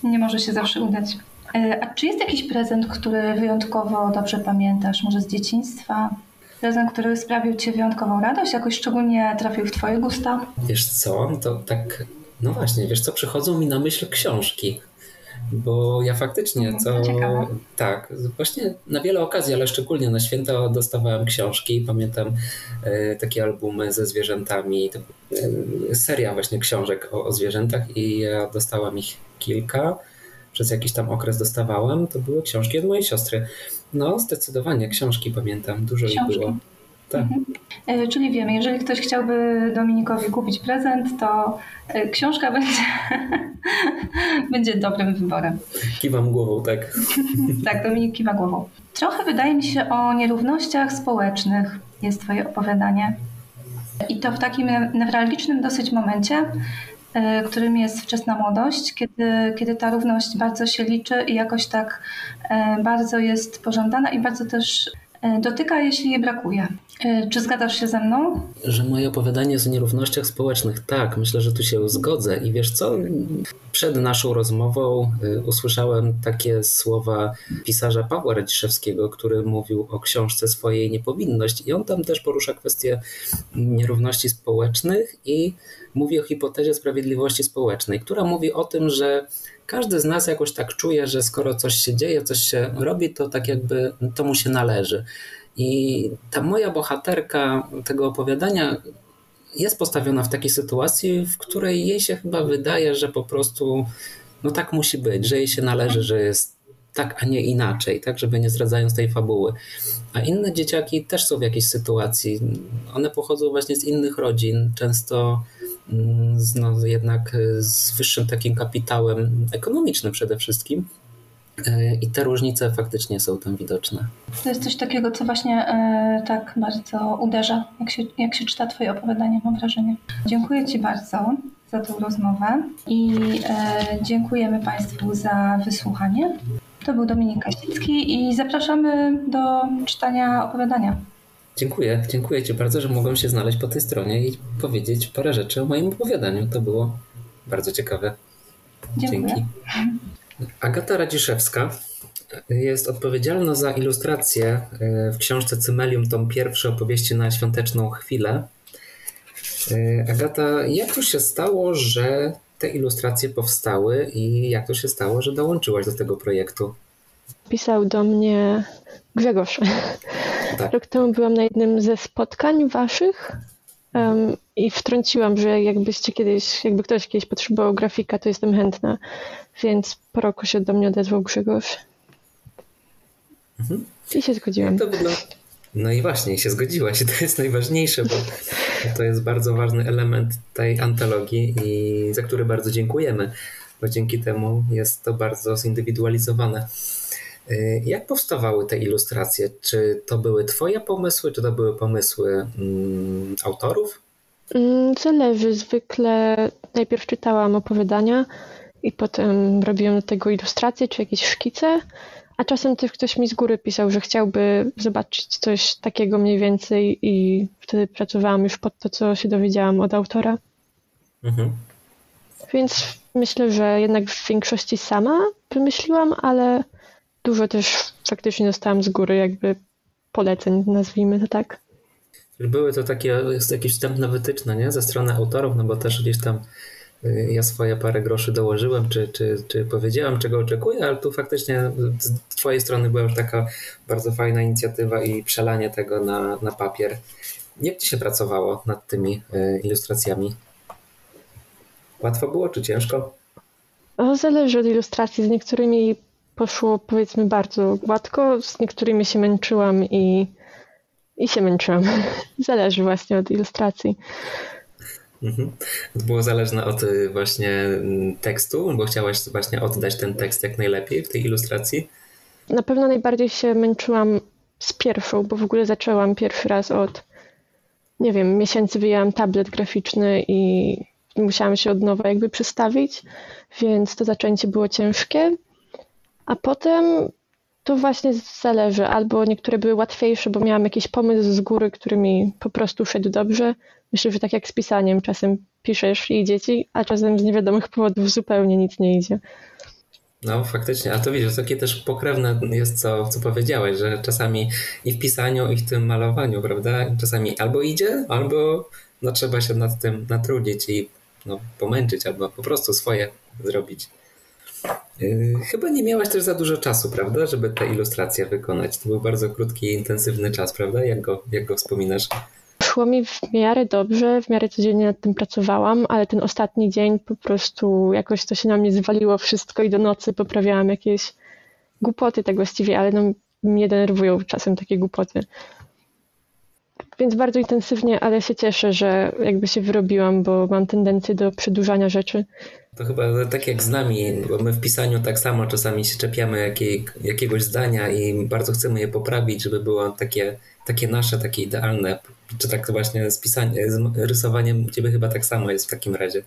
Nie może się zawsze udać. E, a czy jest jakiś prezent, który wyjątkowo dobrze pamiętasz? Może z dzieciństwa? Prezent, który sprawił Ci wyjątkową radość? Jakoś szczególnie trafił w Twoje gusta? Wiesz co, to tak, no właśnie, wiesz co, przychodzą mi na myśl książki bo ja faktycznie co. Tak, właśnie na wiele okazji, ale szczególnie na święta dostawałem książki. Pamiętam e, takie albumy ze zwierzętami, e, seria właśnie książek o, o zwierzętach i ja dostałam ich kilka. Przez jakiś tam okres dostawałem. To były książki od mojej siostry. No, zdecydowanie książki pamiętam, dużo książki. ich było. Tak. Mhm. E, czyli wiemy, jeżeli ktoś chciałby Dominikowi kupić prezent, to e, książka będzie, <laughs> będzie dobrym wyborem. Kiwam głową, tak. <laughs> tak, Dominik kiwa głową. Trochę wydaje mi się o nierównościach społecznych jest Twoje opowiadanie. I to w takim newralgicznym dosyć momencie, e, którym jest wczesna młodość, kiedy, kiedy ta równość bardzo się liczy i jakoś tak bardzo jest pożądana i bardzo też dotyka, jeśli jej brakuje. E, czy zgadzasz się ze mną? Że moje opowiadanie o nierównościach społecznych. Tak, myślę, że tu się zgodzę. I wiesz co? Przed naszą rozmową e, usłyszałem takie słowa pisarza Pawła Radziszewskiego, który mówił o książce swojej Niepowinność. I on tam też porusza kwestię nierówności społecznych i mówi o hipotezie sprawiedliwości społecznej, która mówi o tym, że każdy z nas jakoś tak czuje, że skoro coś się dzieje, coś się robi, to tak jakby to mu się należy. I ta moja bohaterka tego opowiadania jest postawiona w takiej sytuacji, w której jej się chyba wydaje, że po prostu no tak musi być, że jej się należy, że jest tak, a nie inaczej, tak, żeby nie zdradzając tej fabuły. A inne dzieciaki też są w jakiejś sytuacji. One pochodzą właśnie z innych rodzin, często no, jednak z wyższym takim kapitałem ekonomicznym przede wszystkim. E, I te różnice faktycznie są tam widoczne. To jest coś takiego, co właśnie e, tak bardzo uderza, jak się, jak się czyta Twoje opowiadanie, mam wrażenie. Dziękuję Ci bardzo za tą rozmowę i e, dziękujemy Państwu za wysłuchanie. To był Dominik Kasicki i zapraszamy do czytania opowiadania. Dziękuję, dziękuję Ci bardzo, że mogłem się znaleźć po tej stronie i powiedzieć parę rzeczy o moim opowiadaniu. To było bardzo ciekawe. Dziękuję. Dzięki. Agata Radziszewska jest odpowiedzialna za ilustrację e, w książce Cymelium, tom pierwszy opowieści na świąteczną chwilę. E, Agata, jak to się stało, że te ilustracje powstały i jak to się stało, że dołączyłaś do tego projektu? Pisał do mnie Grzegorz. Tak. Rok temu byłam na jednym ze spotkań waszych um, i wtrąciłam, że jakbyście kiedyś, jakby ktoś kiedyś potrzebował grafika, to jestem chętna. Więc po roku się do mnie odezwał Grzegorz. Mhm. I się zgodziłam. Wygląda, No i właśnie, się zgodziłaś i to jest najważniejsze, bo to jest bardzo ważny element tej antologii i za który bardzo dziękujemy, bo dzięki temu jest to bardzo zindywidualizowane. Y, jak powstawały te ilustracje? Czy to były Twoje pomysły, czy to były pomysły mm, autorów? Mm, zależy. Zwykle najpierw czytałam opowiadania i potem robiłam do tego ilustracje czy jakieś szkice, a czasem też ktoś mi z góry pisał, że chciałby zobaczyć coś takiego mniej więcej i wtedy pracowałam już pod to, co się dowiedziałam od autora. Mhm. Więc myślę, że jednak w większości sama wymyśliłam, ale dużo też faktycznie dostałam z góry jakby poleceń, nazwijmy to tak. Były to takie, jakieś wstępne wytyczne, nie? Ze strony autorów, no bo też gdzieś tam y, ja swoje parę groszy dołożyłem, czy, czy, czy powiedziałem, czego oczekuję, ale tu faktycznie z twojej strony była już taka bardzo fajna inicjatywa i przelanie tego na, na papier. Jak ci się pracowało nad tymi y, ilustracjami? Łatwo było, czy ciężko? O, zależy od ilustracji. Z niektórymi poszło powiedzmy bardzo gładko, z niektórymi się męczyłam i, i się męczyłam. <laughs> Zależy właśnie od ilustracji. Mhm. To było zależne od y, właśnie mm, tekstu, bo chciałaś właśnie oddać ten tekst jak najlepiej w tej ilustracji? Na pewno najbardziej się męczyłam z pierwszą, bo w ogóle zaczęłam pierwszy raz od, nie wiem, miesięcy wyjęłam tablet graficzny i musiałam się od nowa jakby przestawić, więc to zaczęcie było ciężkie. A potem to właśnie zależy. Albo niektóre były łatwiejsze, bo miałam jakiś pomysł z góry, który mi po prostu szedł dobrze. Myślę, że tak jak z pisaniem, czasem piszesz i idzie ci, a czasem z niewiadomych powodów zupełnie nic nie idzie. No faktycznie, a to widzisz, takie też pokrewne jest co, co powiedziałeś, że czasami i w pisaniu, i w tym malowaniu, prawda? Czasami albo idzie, albo no, trzeba się nad tym natrudzić i no, pomęczyć, albo po prostu swoje zrobić. Yy, chyba nie miałaś też za dużo czasu, prawda, żeby te ilustracje wykonać. To był bardzo krótki i intensywny czas, prawda? Jak go, jak go wspominasz? Szło mi w miarę dobrze, w miarę codziennie nad tym pracowałam, ale ten ostatni dzień po prostu jakoś to się na mnie zwaliło wszystko i do nocy poprawiałam jakieś głupoty tak właściwie, ale no, mnie denerwują czasem takie głupoty. Więc bardzo intensywnie, ale się cieszę, że jakby się wyrobiłam, bo mam tendencję do przedłużania rzeczy. To chyba tak jak z nami, bo my w pisaniu tak samo czasami się czepiamy jakiej, jakiegoś zdania i bardzo chcemy je poprawić, żeby było takie, takie nasze, takie idealne. Czy tak właśnie z pisaniem, z rysowaniem ciebie chyba tak samo jest w takim razie?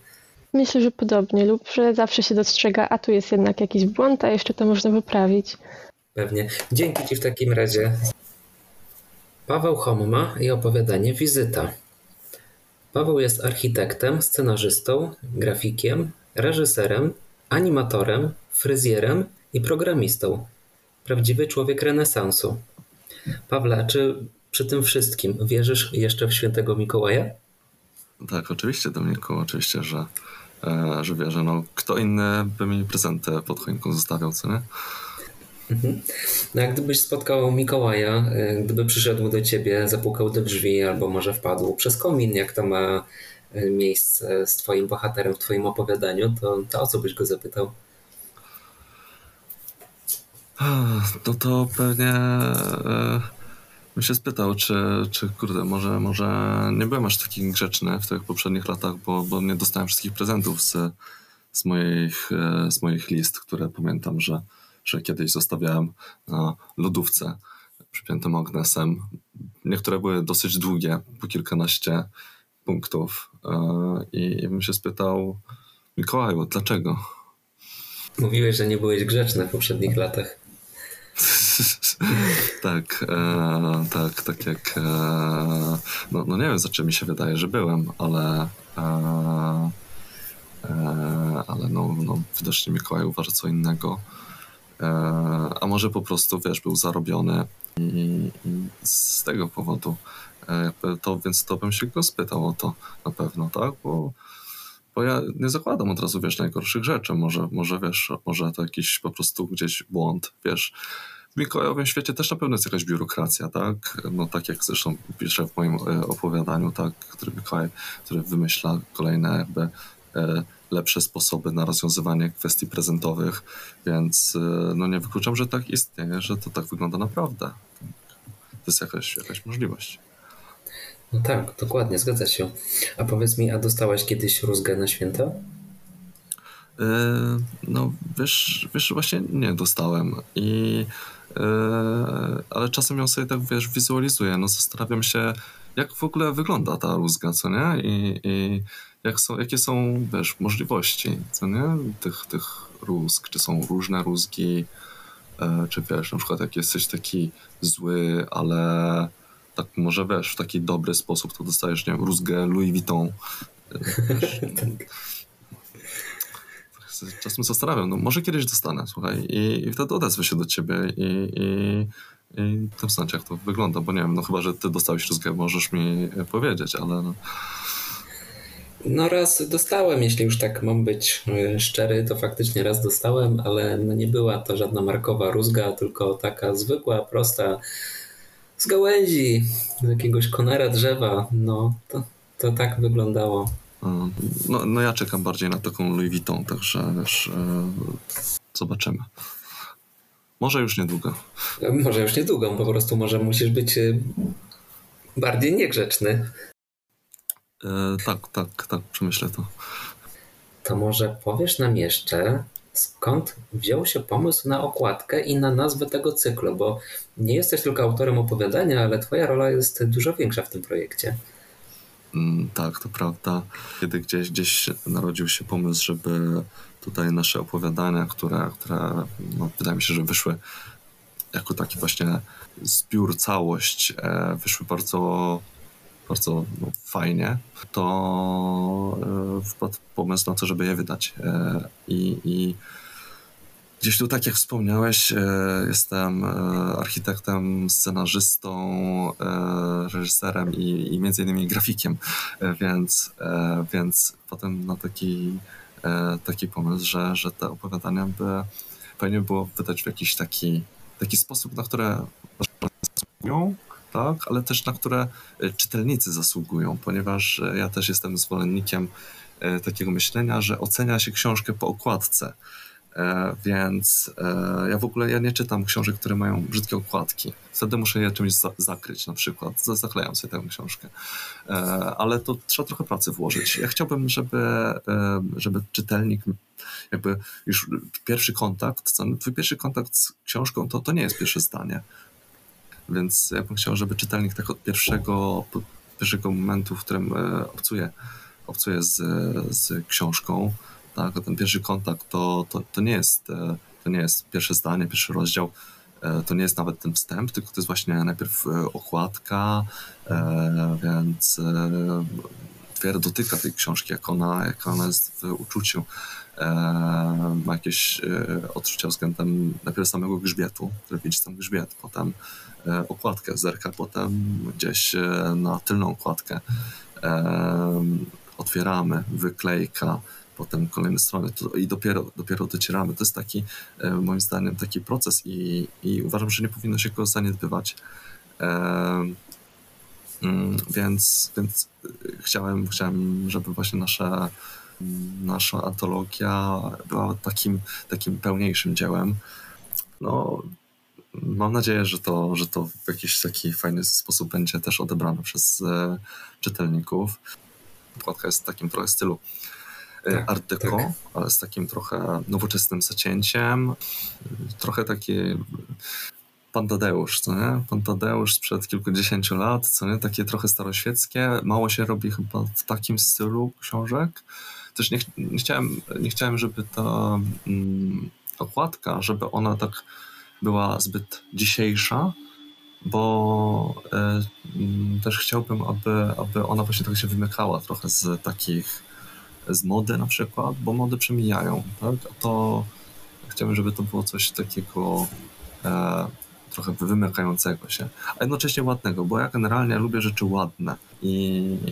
Myślę, że podobnie lub że zawsze się dostrzega, a tu jest jednak jakiś błąd, a jeszcze to można poprawić. Pewnie. Dzięki Ci w takim razie. Paweł Homma i opowiadanie Wizyta. Paweł jest architektem, scenarzystą, grafikiem, reżyserem, animatorem, fryzjerem i programistą. Prawdziwy człowiek renesansu. Pawle, czy przy tym wszystkim wierzysz jeszcze w świętego Mikołaja? Tak, oczywiście Dominiku, oczywiście, że, e, że wierzę. No, kto inny by mi prezenty pod choinką zostawiał, co nie? Mhm. No jak gdybyś spotkał Mikołaja, e, gdyby przyszedł do ciebie, zapukał do drzwi albo może wpadł przez komin, jak to ma e, miejsce z twoim bohaterem w twoim opowiadaniu, to, to o co byś go zapytał? No to pewnie e, bym się spytał, czy, czy kurde, może, może nie byłem aż taki grzeczny w tych poprzednich latach, bo, bo nie dostałem wszystkich prezentów z, z, moich, z moich list, które pamiętam, że że kiedyś zostawiałem na lodówce przypiętym magnesem. Niektóre były dosyć długie, po kilkanaście punktów. E, I bym się spytał, Mikołaju, dlaczego? Mówiłeś, że nie byłeś grzeczny w poprzednich latach. <laughs> tak, e, tak, tak jak. E, no, no nie wiem, za czym mi się wydaje, że byłem, ale. E, e ale no, no, widocznie Mikołaj uważa co innego. E, a może po prostu, wiesz, był zarobiony i, i z tego powodu e, to, więc to bym się go spytał o to na pewno, tak? Bo, bo ja nie zakładam od razu, wiesz, najgorszych rzeczy. Może, może wiesz, może to jakiś po prostu gdzieś błąd, wiesz. W Mikołajowym świecie też na pewno jest jakaś biurokracja, tak? No tak jak zresztą piszę w moim e, opowiadaniu, tak? Który Mikołaj, który wymyśla kolejne jakby lepsze sposoby na rozwiązywanie kwestii prezentowych, więc e, no nie wykluczam, że tak istnieje, że to tak wygląda naprawdę. jest jakaś, jakaś możliwość. No tak, dokładnie, zgadza się. A powiedz mi, a dostałeś kiedyś rózgę na święta? Yy, no wiesz, wiesz, właśnie nie dostałem i yy, ale czasem ją sobie tak, wiesz, wizualizuję, no zastanawiam się, jak w ogóle wygląda ta rózga, co nie? I, i jak są, jakie są, wiesz, możliwości, co nie? Tych, tych rózg, czy są różne rózgi, e, czy wiesz, na przykład jak jesteś taki zły, ale tak może wiesz, w taki dobry sposób, to dostajesz, nie wiem, rózgę Louis Vuitton. Wiesz, <laughs> czasem zastanawiam, no może kiedyś dostanę, słuchaj, i, i wtedy odezwę się do ciebie i, i, i to znaczy, jak to wygląda, bo nie wiem, no chyba, że ty dostałeś rózgę, możesz mi powiedzieć, ale no. No raz dostałem, jeśli już tak mam być e, szczery, to faktycznie raz dostałem, ale no nie była to żadna markowa rózga, tylko taka zwykła, prosta z gałęzi, z jakiegoś konara drzewa. No to, to tak wyglądało. No, no ja czekam bardziej na taką Louis Vuitton, także wiesz, e, zobaczymy. Może już niedługo. Może już niedługo, po prostu może musisz być e, bardziej niegrzeczny. E, tak, tak, tak, przemyślę to. To może powiesz nam jeszcze, skąd wziął się pomysł na okładkę i na nazwę tego cyklu, bo nie jesteś tylko autorem opowiadania, ale twoja rola jest dużo większa w tym projekcie. Mm, tak, to prawda. Kiedy gdzieś, gdzieś narodził się pomysł, żeby tutaj nasze opowiadania, które, które no, wydaje mi się, że wyszły jako taki właśnie zbiór, całość, e, wyszły bardzo bardzo no, fajnie, to e, wpadł pomysł na to, żeby je wydać. E, I, i gdzieś tu, tak jak wspomniałeś, e, jestem architektem, scenarzystą, reżyserem i, i między innymi grafikiem, więc, więc potem na taki, taki pomysł, że, że te opowiadania by fajnie było wydać w jakiś taki, taki sposób, na które tak, ale też na które e, czytelnicy zasługują, ponieważ e, ja też jestem zwolennikiem e, takiego myślenia, że ocenia się książkę po okładce. Więc ja w ogóle ja nie czytam książek, które mają brzydkie okładki. Wtedy muszę je czymś za zakryć, na przykład. Zaklejam sobie tę książkę. Ale to trzeba trochę pracy włożyć. Ja chciałbym, żeby, żeby czytelnik jakby już pierwszy kontakt, twój pierwszy kontakt z książką to, to nie jest pierwsze zdanie. Więc ja bym chciał, żeby czytelnik tak od pierwszego, pierwszego momentu, w którym e, obcuje, obcuje z, z książką, tak, ten pierwszy kontakt to, to, to, nie jest, e, to nie jest pierwsze zdanie, pierwszy rozdział, e, to nie jest nawet ten wstęp, tylko to jest właśnie najpierw okładka, więc dopiero dotyka tej książki, jak ona, jak ona jest w uczuciu. ma jakieś odczucia względem najpierw samego grzbietu, który widzi tam grzbiet, potem okładkę, zerka potem gdzieś e, na tylną okładkę, e, otwieramy, wyklejka, potem kolejne strony i dopiero, dopiero docieramy. To jest taki, moim zdaniem, taki proces i, i uważam, że nie powinno się go zaniedbywać. Mm, więc, więc chciałem, chciałem, żeby właśnie nasza, nasza antologia była takim, takim pełniejszym dziełem. No, mam nadzieję, że to, że to w jakiś taki fajny sposób będzie też odebrane przez e, czytelników. Okładka jest w takim trochę stylu e, tak, art deco, tak. ale z takim trochę nowoczesnym zacięciem. Trochę taki Pan Tadeusz, co nie? Pan Tadeusz sprzed kilkudziesięciu lat, co nie? Takie trochę staroświeckie. Mało się robi chyba w takim stylu książek. Też nie, nie chciałem, nie chciałem, żeby ta mm, okładka, żeby ona tak była zbyt dzisiejsza, bo e, mm, też chciałbym, aby, aby ona właśnie trochę się wymykała trochę z takich, z mody na przykład, bo mody przemijają, tak? A to chciałbym, żeby to było coś takiego e, trochę wymykającego się, a jednocześnie ładnego, bo ja generalnie lubię rzeczy ładne i,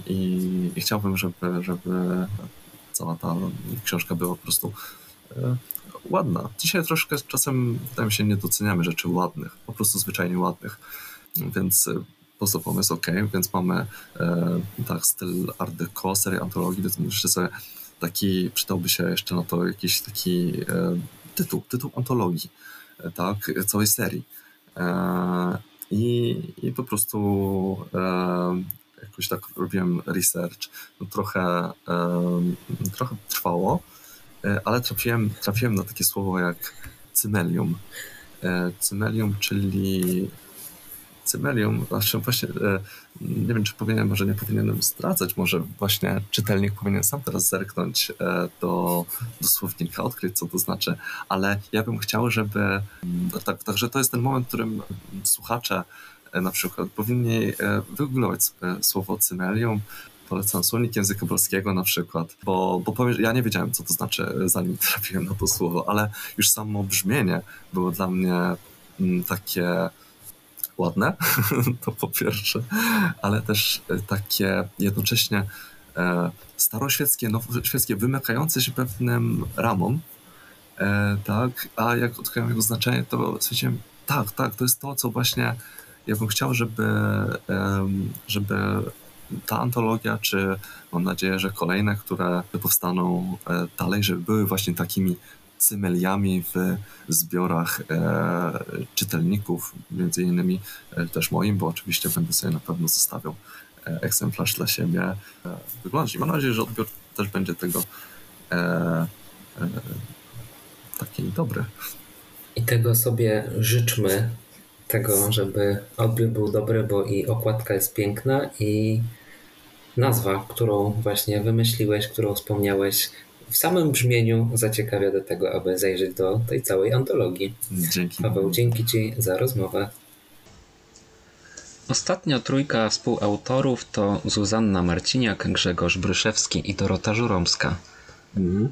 i, i chciałbym, żeby, żeby cała ta książka była po prostu e, ładna. Dzisiaj troszkę czasem, wydaje mi się, nie doceniamy rzeczy ładnych, po prostu zwyczajnie ładnych. Więc e, po prostu pomysł ok, więc mamy e, tak styl art deco, serię antologii, więc myślę sobie taki, przydałby się jeszcze na to jakiś taki e, tytuł, tytuł antologii, e, tak, całej serii. E, I, i po prostu e, jakoś tak robiłem research. No trochę, trochę trwało, ale trafiłem, trafiłem na takie słowo jak cymelium. E, cymelium, czyli Cymelium, znaczy właśnie, e, nie wiem czy powinienem, może nie powinienem zdradzać, może właśnie czytelnik powinien sam teraz zerknąć e, do, do słownika, odkryć co to znaczy, ale ja bym chciał, żeby, mm, tak, także to jest ten moment, w którym słuchacze e, na przykład powinni wygooglować słowo cymelium, polecam słownik języka polskiego na przykład, bo, bo ja nie wiedziałem, co to znaczy, zanim <laughs> trafiłem na to słowo, ale już samo brzmienie było dla mnie mm, takie ładne, <laughs> to po pierwsze, ale też e, takie jednocześnie e, staroświeckie, nowoświeckie, wymykające się pewnym ramom, e, tak, a jak odkryłem jego znaczenie, to stwierdziłem, tak, tak, to jest to, co właśnie ja bym chciał, żeby, żeby ta antologia, czy mam nadzieję, że kolejne, które powstaną dalej, żeby były właśnie takimi cymeliami w zbiorach e, czytelników, między innymi e, też moim, bo oczywiście będę sobie na pewno zostawiał e, egzemplarz dla siebie e, wyglądać. Mam nadzieję, że odbiór też będzie tego e, e, taki dobry. I tego sobie życzmy, tego, żeby odbiór był dobry, bo i okładka jest piękna i nazwa, którą właśnie wymyśliłeś, którą wspomniałeś, w samym brzmieniu zaciekawia do tego, aby zajrzeć do tej całej antologii. Dzięki. Paweł, dzięki Ci za rozmowę. Ostatnia trójka współautorów to Zuzanna Marciniak, Grzegorz Bryszewski i Dorota Żuromska. Mhm.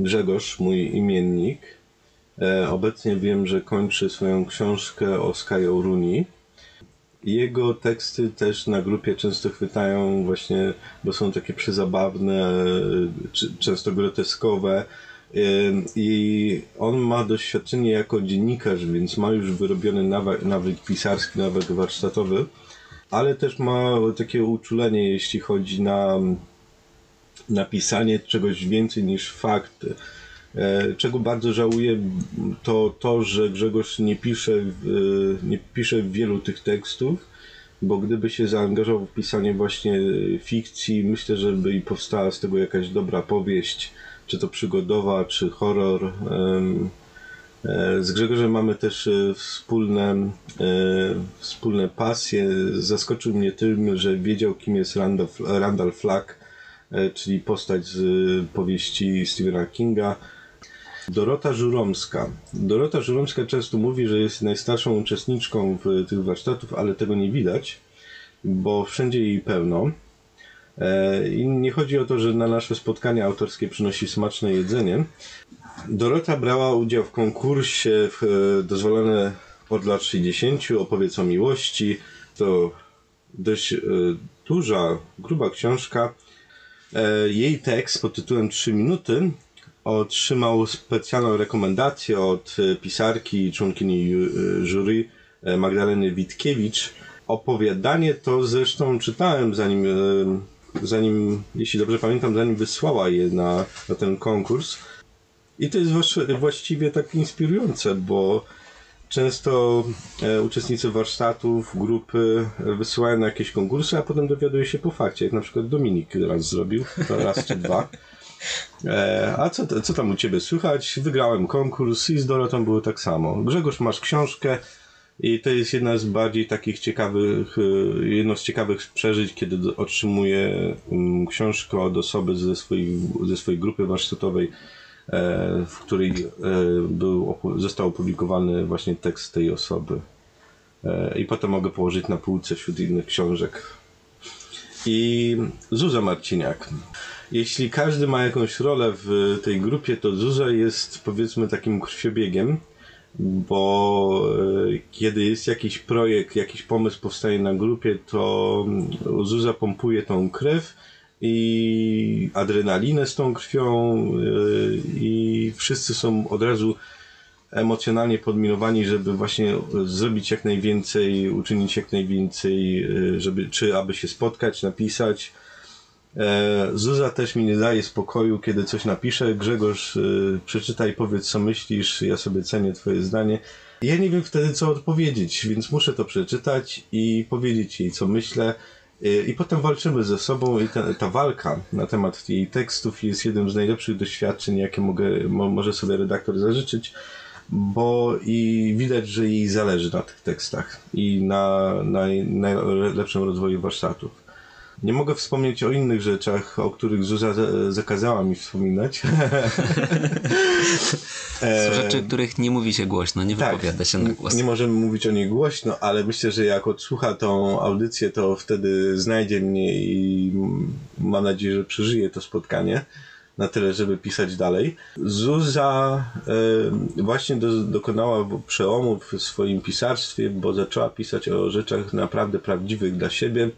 Grzegorz, mój imiennik. E, obecnie wiem, że kończy swoją książkę o Sky Runi. Jego teksty też na grupie często chwytają właśnie, bo są takie przezabawne, często groteskowe. I on ma doświadczenie jako dziennikarz, więc ma już wyrobiony nawyk, nawyk pisarski, nawyk warsztatowy, ale też ma takie uczulenie, jeśli chodzi na napisanie czegoś więcej niż fakty. E, czego bardzo żałuję, to to, że Grzegorz nie pisze, nie pisze wielu tych tekstów, bo gdyby się zaangażował w pisanie właśnie fikcji, myślę, że by i powstała z tego jakaś dobra powieść, czy to przygodowa, czy horror. E, z Grzegorzem mamy też e, wspólne, wspólne pasje. Zaskoczył mnie tym, że wiedział, kim jest Randall, Randall Flagg, czyli postać z powieści Stephena Kinga Dorota Żuromska. Dorota Żuromska często mówi, że jest najstarszą uczestniczką w tych warsztatów, ale tego nie widać, bo wszędzie jej pełno. E, I nie chodzi o to, że na nasze spotkania autorskie przynosi smaczne jedzenie. Dorota brała udział w konkursie w e, dozwolone od lat 60. Opowiedz o miłości. To dość e, duża, gruba książka. Jej tekst pod tytułem 3 minuty otrzymał specjalną rekomendację od e, pisarki i członkini e, jury e, Magdaleny Witkiewicz. Opowiadanie to zresztą czytałem zanim, zanim jeśli dobrze pamiętam, zanim wysłała je na, na ten konkurs. I to jest właściwie tak inspirujące, bo często uczestnicy warsztatów, grupy wysyłają na jakieś konkursy, a potem dowiaduje się po fakcie, jak na przykład Dominik raz zrobił, raz czy dwa. E, a co, co tam u ciebie słychać? Wygrałem konkurs i z Dorotą było tak samo. Grzegorz, masz książkę i to jest jedna z bardziej takich ciekawych, e, jedno z ciekawych przeżyć, kiedy otrzymuję mm, książkę od osoby ze swojej, ze swojej grupy warsztatowej, e, w której był, został opublikowany właśnie tekst tej osoby. I potem mogę położyć na półce wśród innych książek. I Zuza Marciniak jeśli każdy ma jakąś rolę w tej grupie, to Zuza jest powiedzmy takim krwiobiegiem, bo e, kiedy jest jakiś projekt, jakiś pomysł powstaje na grupie, to Zuza pompuje tą krew i adrenalinę z tą krwią e, i wszyscy są od razu emocjonalnie podminowani, żeby właśnie zrobić jak najwięcej, uczynić jak najwięcej, e, żeby, czy aby się spotkać, napisać, Zuza też mi nie daje spokoju, kiedy coś napiszę. Grzegorz, e, przeczytaj, powiedz co myślisz, ja sobie cenię twoje zdanie. Ja nie wiem wtedy co odpowiedzieć, więc muszę to przeczytać i powiedzieć jej co myślę. E, I potem walczymy ze sobą i ta, ta walka na temat jej tekstów jest jednym z najlepszych doświadczeń, jakie mogę, mo, może sobie redaktor zażyczyć, bo i widać, że jej zależy na tych tekstach i na, na najlepszym rozwoju warsztatów. Nie mogę wspomnieć o innych rzeczach, o których Zuza zakazała mi wspominać. <laughs> Są rzeczy, których nie mówi się głośno, nie tak, wypowiada się na głos. Nie możemy mówić o niej głośno, ale myślę, że jak odsłucha tą audycję, to wtedy znajdzie mnie i mam nadzieję, że przeżyje to spotkanie na tyle, żeby pisać dalej. Zuza e, właśnie do, dokonała przełomu w swoim pisarstwie, bo zaczęła pisać o rzeczach naprawdę prawdziwych dla siebie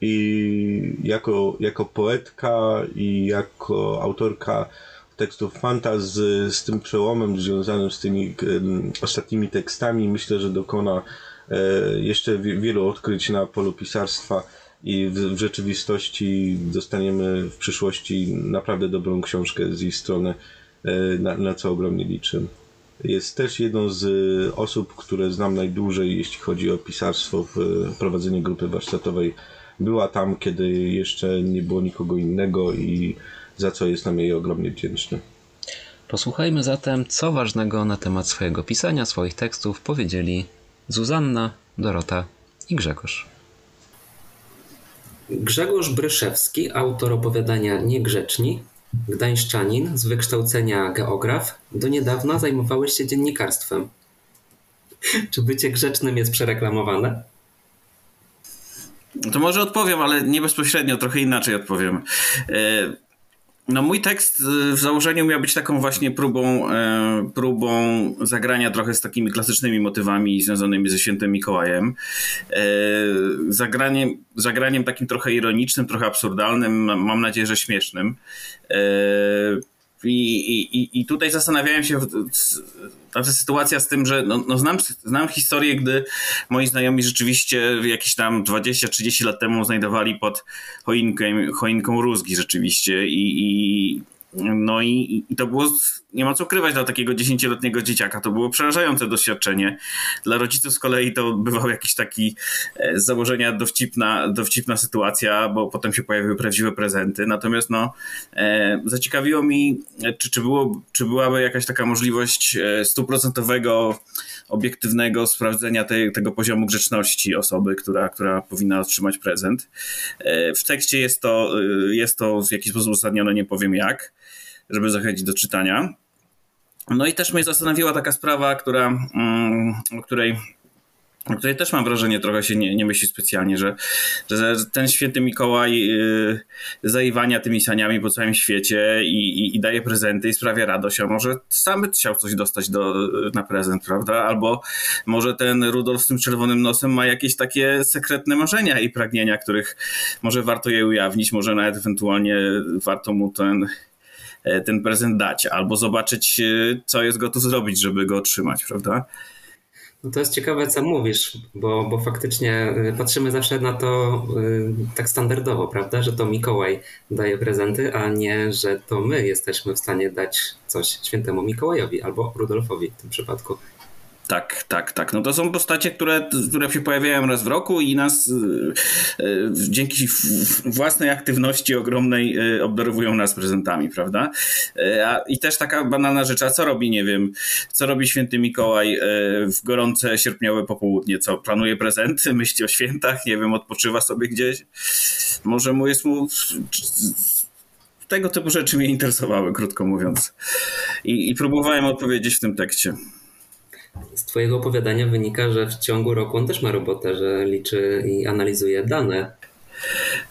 i jako, jako poetka i jako autorka tekstów fantaz z, tym przełomem związanym z tymi um, ostatnimi tekstami myślę, że dokona e, jeszcze wielu odkryć na polu pisarstwa i w, w, rzeczywistości dostaniemy w przyszłości naprawdę dobrą książkę z jej strony, e, na, na co ogromnie liczę. Jest też jedną z osób, które znam najdłużej, jeśli chodzi o pisarstwo w grupy warsztatowej była tam, kiedy jeszcze nie było nikogo innego i za co jestem jej ogromnie wdzięczny. Posłuchajmy zatem, co ważnego na temat swojego pisania, swoich tekstów powiedzieli Zuzanna, Dorota i Grzegorz. Grzegorz Bryszewski, autor opowiadania Niegrzeczni, gdańszczanin z wykształcenia geograf, do niedawna zajmowałeś się dziennikarstwem. <laughs> Czy bycie grzecznym jest przereklamowane? To może odpowiem, ale nie bezpośrednio, trochę inaczej odpowiem. E, no mój tekst e, w założeniu miał być taką właśnie próbą, e, próbą zagrania trochę z takimi klasycznymi motywami związanymi ze świętym Mikołajem. Zagraniem, zagraniem takim trochę ironicznym, trochę absurdalnym, mam nadzieję, że śmiesznym. I, i, I tutaj zastanawiałem się, ta sytuacja z tym, że no, no znam, znam historię, gdy moi znajomi rzeczywiście jakieś tam 20-30 lat temu znajdowali pod choinką, choinką rózgi rzeczywiście i, i no i, i to było, nie ma co ukrywać dla takiego dziesięcioletniego dzieciaka, to było przerażające doświadczenie. Dla rodziców z kolei to bywał jakiś taki e, z założenia dowcipna, dowcipna sytuacja, bo potem się pojawiły prawdziwe prezenty. Natomiast no, e, zaciekawiło mi, czy, czy, było, czy byłaby jakaś taka możliwość e, stuprocentowego, obiektywnego sprawdzenia tej, tego poziomu grzeczności osoby, która, która powinna otrzymać prezent. E, w tekście jest to, jest to w jakiś sposób uzasadnione, nie powiem jak żeby zachęcić do czytania. No i też mnie zastanowiła taka sprawa, która, mm, o której o której też mam wrażenie, trochę się nie, nie myśli specjalnie, że, że ten święty Mikołaj yy, zaiwania tymi saniami po całym świecie i, i, i, daje prezenty i sprawia radość, a może sam chciał coś dostać do, na prezent, prawda? Albo może ten Rudolf z tym czerwonym nosem ma jakieś takie sekretne marzenia i pragnienia, których może warto je ujawnić, może nawet ewentualnie warto mu ten ten prezent dać, albo zobaczyć, e, co jest gotów zrobić, żeby go otrzymać, prawda? No to jest ciekawe, co mówisz, bo, bo faktycznie e, patrzymy zawsze na to tak standardowo, prawda? Że to Mikołaj daje prezenty, a nie, że to my jesteśmy w stanie dać coś świętemu Mikołajowi albo Rudolfowi w tym przypadku. Tak, tak, tak. No to są postacie, które, które się pojawiają raz w roku i nas y, y, dzięki własnej aktywności ogromnej y, obdarowują nas prezentami, prawda? A, I też taka banalna rzecz, a co robi, nie wiem, co robi święty Mikołaj w gorące sierpniowe popołudnie? Co, planuje prezenty, <laughs> myśli o świętach, nie wiem, odpoczywa sobie gdzieś? Może mu jest mu tego typu rzeczy mnie interesowały, krótko mówiąc. I, i próbowałem odpowiedzieć w tym tekście z Twojego opowiadania wynika, że w ciągu roku on też ma robotę, że liczy i analizuje dane.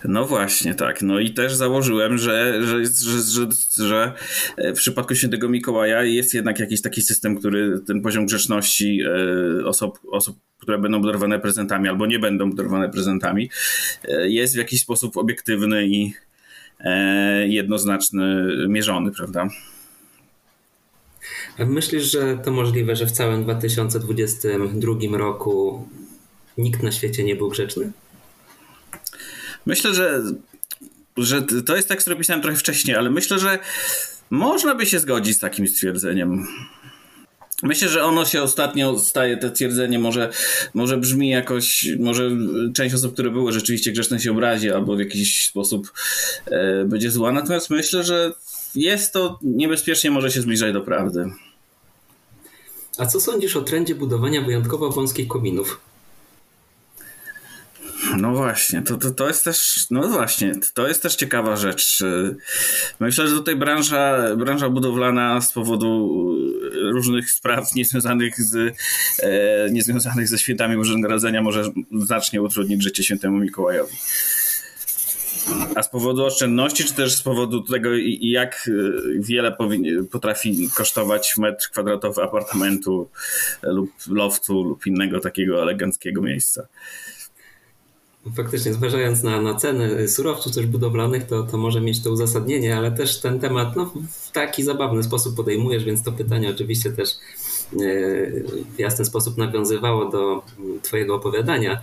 No właśnie, tak. No i też założyłem, że, że, że, że, że w przypadku świętego Mikołaja jest jednak jakiś taki system, który ten poziom grzeczności e, osób, osób które będą obdarowane prezentami albo nie będą obdarowane prezentami, e, jest w jakiś sposób obiektywny i e, jednoznaczny, mierzony, prawda? Myślisz, że to możliwe, że w całym 2022 roku nikt na świecie nie był grzeczny? Myślę, że że to jest tekst, który pisałem trochę wcześniej, ale myślę, że można by się zgodzić z takim stwierdzeniem. Myślę, że ono się ostatnio staje, to twierdzenie może, może brzmi jakoś, może część osób, które były rzeczywiście grzeczne się obrazi albo w jakiś sposób e, będzie zła, natomiast myślę, że jest to niebezpiecznie może się zbliżać do prawdy. A co sądzisz o trendzie budowania wyjątkowo wąskich kominów? No właśnie, to, to, to jest też, no właśnie, to jest też ciekawa rzecz. Myślę, że tutaj branża, branża budowlana z powodu różnych spraw niezwiązanych z, e, niezwiązanych ze świętami Bożego Narodzenia może znacznie utrudnić życie świętemu Mikołajowi. A z powodu oszczędności, czy też z powodu tego, jak wiele potrafi kosztować metr kwadratowy apartamentu lub loftu lub innego takiego eleganckiego miejsca? faktycznie zważając na, na ceny surowców też budowlanych, to, to może mieć to uzasadnienie, ale też ten temat no, w taki zabawny sposób podejmujesz, więc to pytanie oczywiście też e, w jasny sposób nawiązywało do Twojego opowiadania.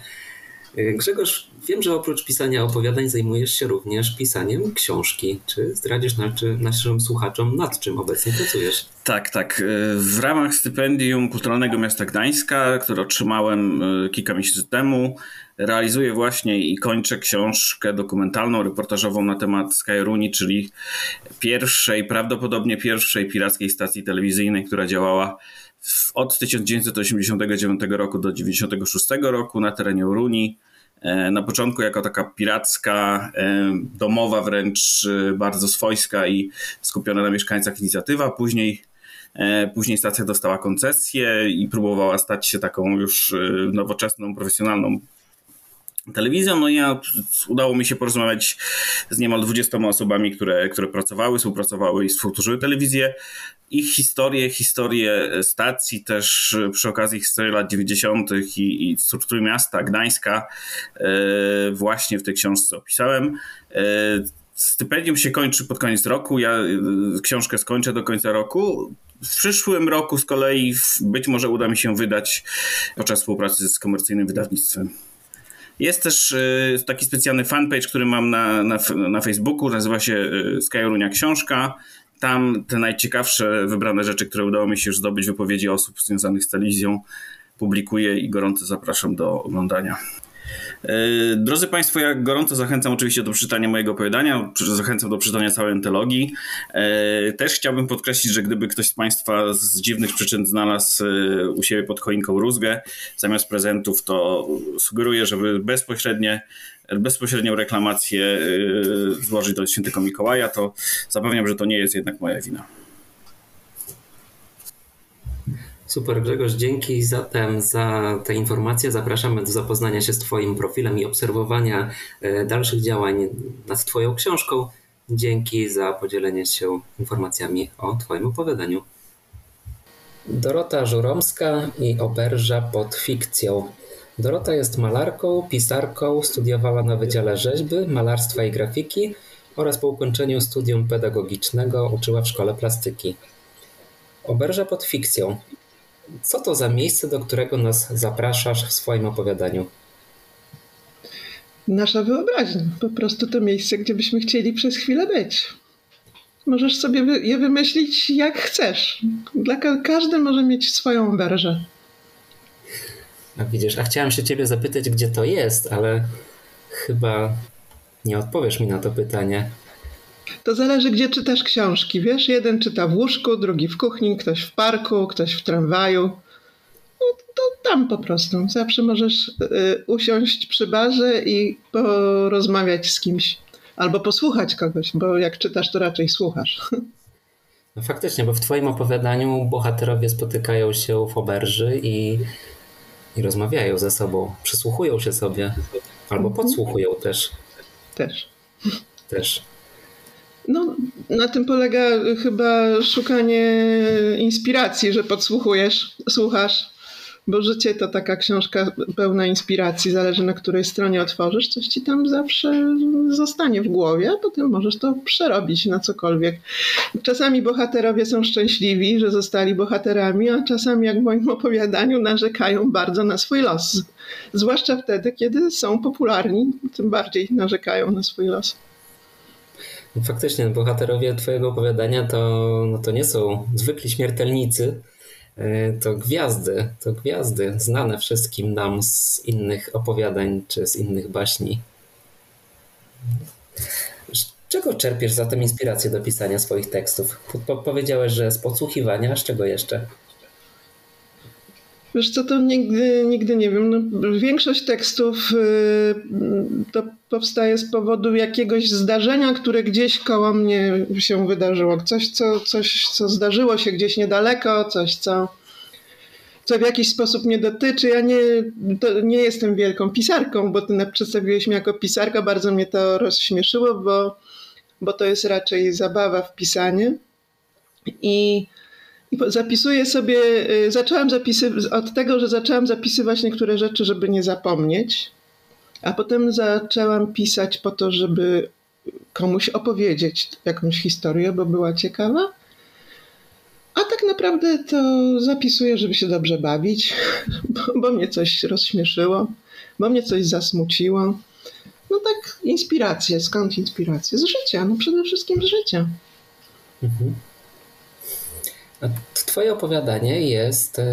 E, Grzegorz, wiem, że oprócz pisania opowiadań zajmujesz się również pisaniem książki. Czy zdradzisz na, czy naszym słuchaczom, nad czym obecnie pracujesz? Tak, tak. E, w ramach stypendium Kulturalnego Miasta Gdańska, które otrzymałem kilka miesięcy temu, realizuję właśnie i kończę książkę dokumentalną, reportażową na temat Skyruni, czyli pierwszej, prawdopodobnie pierwszej pirackiej stacji telewizyjnej, która działała od 1989 roku do 1996 roku na terenie Uruni. E, na początku jako taka piracka, e, domowa wręcz, e, bardzo swojska i skupiona na mieszkańcach inicjatywa. Później Później stacja dostała koncesję i próbowała stać się taką już nowoczesną, profesjonalną telewizją. No ja udało mi się porozmawiać z niemal 20 osobami, które, które pracowały, współpracowały i współtworzyły telewizję. Ich historie, historie stacji, też przy okazji historii lat 90. i, i struktury miasta Gdańska e, właśnie w tej książce opisałem. E, stypendium się kończy pod koniec roku. Ja e, książkę skończę do końca roku. W przyszłym roku z kolei być może uda mi się wydać podczas współpracy z komercyjnym wydawnictwem. Jest też taki specjalny fanpage, który mam na, na, na Facebooku, nazywa się Skyrunia Książka. Tam te najciekawsze wybrane rzeczy, które udało mi się już zdobyć, wypowiedzi osób związanych z telewizją, publikuję i gorąco zapraszam do oglądania. E, drodzy Państwo, ja gorąco zachęcam oczywiście do przeczytania mojego opowiadania, zachęcam do przeczytania całej antologii. E, też chciałbym podkreślić, że gdyby ktoś z Państwa z dziwnych przyczyn znalazł e, u siebie pod choinką rózgę zamiast prezentów, to sugeruję, żeby bezpośrednie bezpośrednią reklamację złożyć do świętego Mikołaja, to zapewniam, że to nie jest jednak moja wina. Super Grzegorz, dzięki zatem za te informacje. Zapraszamy do zapoznania się z Twoim profilem i obserwowania e, dalszych działań nad Twoją książką. Dzięki za podzielenie się informacjami o Twoim opowiadaniu. Dorota Żuromska i oberża pod fikcją. Dorota jest malarką, pisarką, studiowała na Wydziale Rzeźby, Malarstwa i Grafiki oraz po ukończeniu studium pedagogicznego uczyła w szkole plastyki. Oberża pod fikcją co to za miejsce, do którego nas zapraszasz w swoim opowiadaniu? Nasza wyobraźnia. Po prostu to miejsce, gdzie byśmy chcieli przez chwilę być. Możesz sobie je wymyślić jak chcesz. Dla każdy może mieć swoją wężę. A widzisz, a chciałem się ciebie zapytać, gdzie to jest, ale chyba nie odpowiesz mi na to pytanie. To zależy, gdzie czytasz książki. Wiesz, jeden czyta w łóżku, drugi w kuchni, ktoś w parku, ktoś w tramwaju. No to tam po prostu. Zawsze możesz y, usiąść przy barze i porozmawiać z kimś. Albo posłuchać kogoś, bo jak czytasz, to raczej słuchasz. No faktycznie, bo w Twoim opowiadaniu bohaterowie spotykają się w oberży i, i rozmawiają ze sobą, przysłuchują się sobie, albo mhm. podsłuchują też. Też. Też. No, na tym polega chyba szukanie inspiracji, że podsłuchujesz, słuchasz, bo życie to taka książka pełna inspiracji, zależy na której stronie otworzysz, coś ci tam zawsze zostanie w głowie, a potem możesz to przerobić na cokolwiek. Czasami bohaterowie są szczęśliwi, że zostali bohaterami, a czasami, jak w moim opowiadaniu, narzekają bardzo na swój los. Zwłaszcza wtedy, kiedy są popularni, tym bardziej narzekają na swój los. Faktycznie, bohaterowie twojego opowiadania to, no to nie są zwykli śmiertelnicy, to gwiazdy, to gwiazdy znane wszystkim nam z innych opowiadań czy z innych baśni. Z czego czerpiesz zatem inspirację do pisania swoich tekstów? Powiedziałeś, że z podsłuchiwania, z czego jeszcze? Wiesz co, to nigdy, nigdy nie wiem. No, większość tekstów y, to powstaje z powodu jakiegoś zdarzenia, które gdzieś koło mnie się wydarzyło. Coś, co, coś, co zdarzyło się gdzieś niedaleko, coś, co, co w jakiś sposób mnie dotyczy. Ja nie, nie jestem wielką pisarką, bo ty przedstawiłeś mnie jako pisarka. Bardzo mnie to rozśmieszyło, bo, bo to jest raczej zabawa w pisanie. I zapisuję sobie, y, zaczęłam zapisywać, od tego, że zaczęłam zapisywać niektóre rzeczy, żeby nie zapomnieć, a potem zaczęłam pisać po to, żeby komuś opowiedzieć jakąś historię, bo była ciekawa. A tak naprawdę to zapisuję, żeby się dobrze bawić, <laughs> bo, bo mnie coś rozśmieszyło, bo mnie coś zasmuciło. No tak, inspiracje. Skąd inspiracje? Z życia, no przede wszystkim z życia. Mhm. Twoje opowiadanie jest e,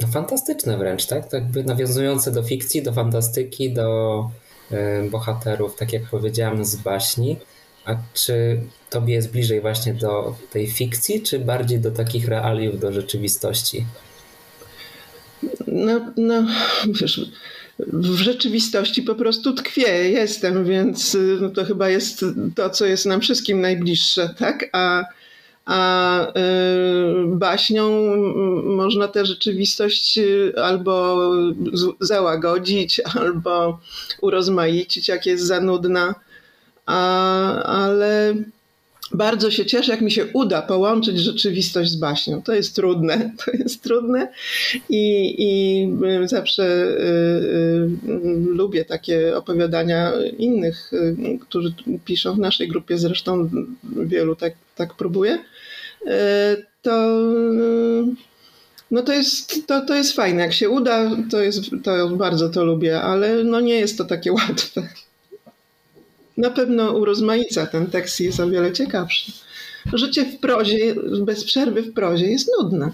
no, fantastyczne wręcz, tak? jakby nawiązujące do fikcji, do fantastyki, do e, bohaterów, tak jak powiedziałem, z baśni. A czy tobie jest bliżej właśnie do tej fikcji, czy bardziej do takich realiów, do rzeczywistości? No, no wiesz, w rzeczywistości po prostu tkwię, jestem, więc no to chyba jest to, co jest nam wszystkim najbliższe, tak? A a y, baśnią można tę rzeczywistość y, albo załagodzić, <laughs> albo urozmaicić, jak jest za nudna. A, ale bardzo się cieszę, jak mi się uda połączyć rzeczywistość z baśnią. To jest trudne, <laughs> to jest trudne i, i zawsze y, y, lubię takie opowiadania innych, y, którzy piszą w naszej grupie, zresztą wielu tak, tak próbuje. E, to, no to, jest, to, to jest fajne. Jak się uda, to, jest, to bardzo to lubię, ale no nie jest to takie <laughs> łatwe. Na pewno urozmaica ten tekst jest o wiele ciekawszy. Życie w prozie, bez przerwy w prozie jest nudne.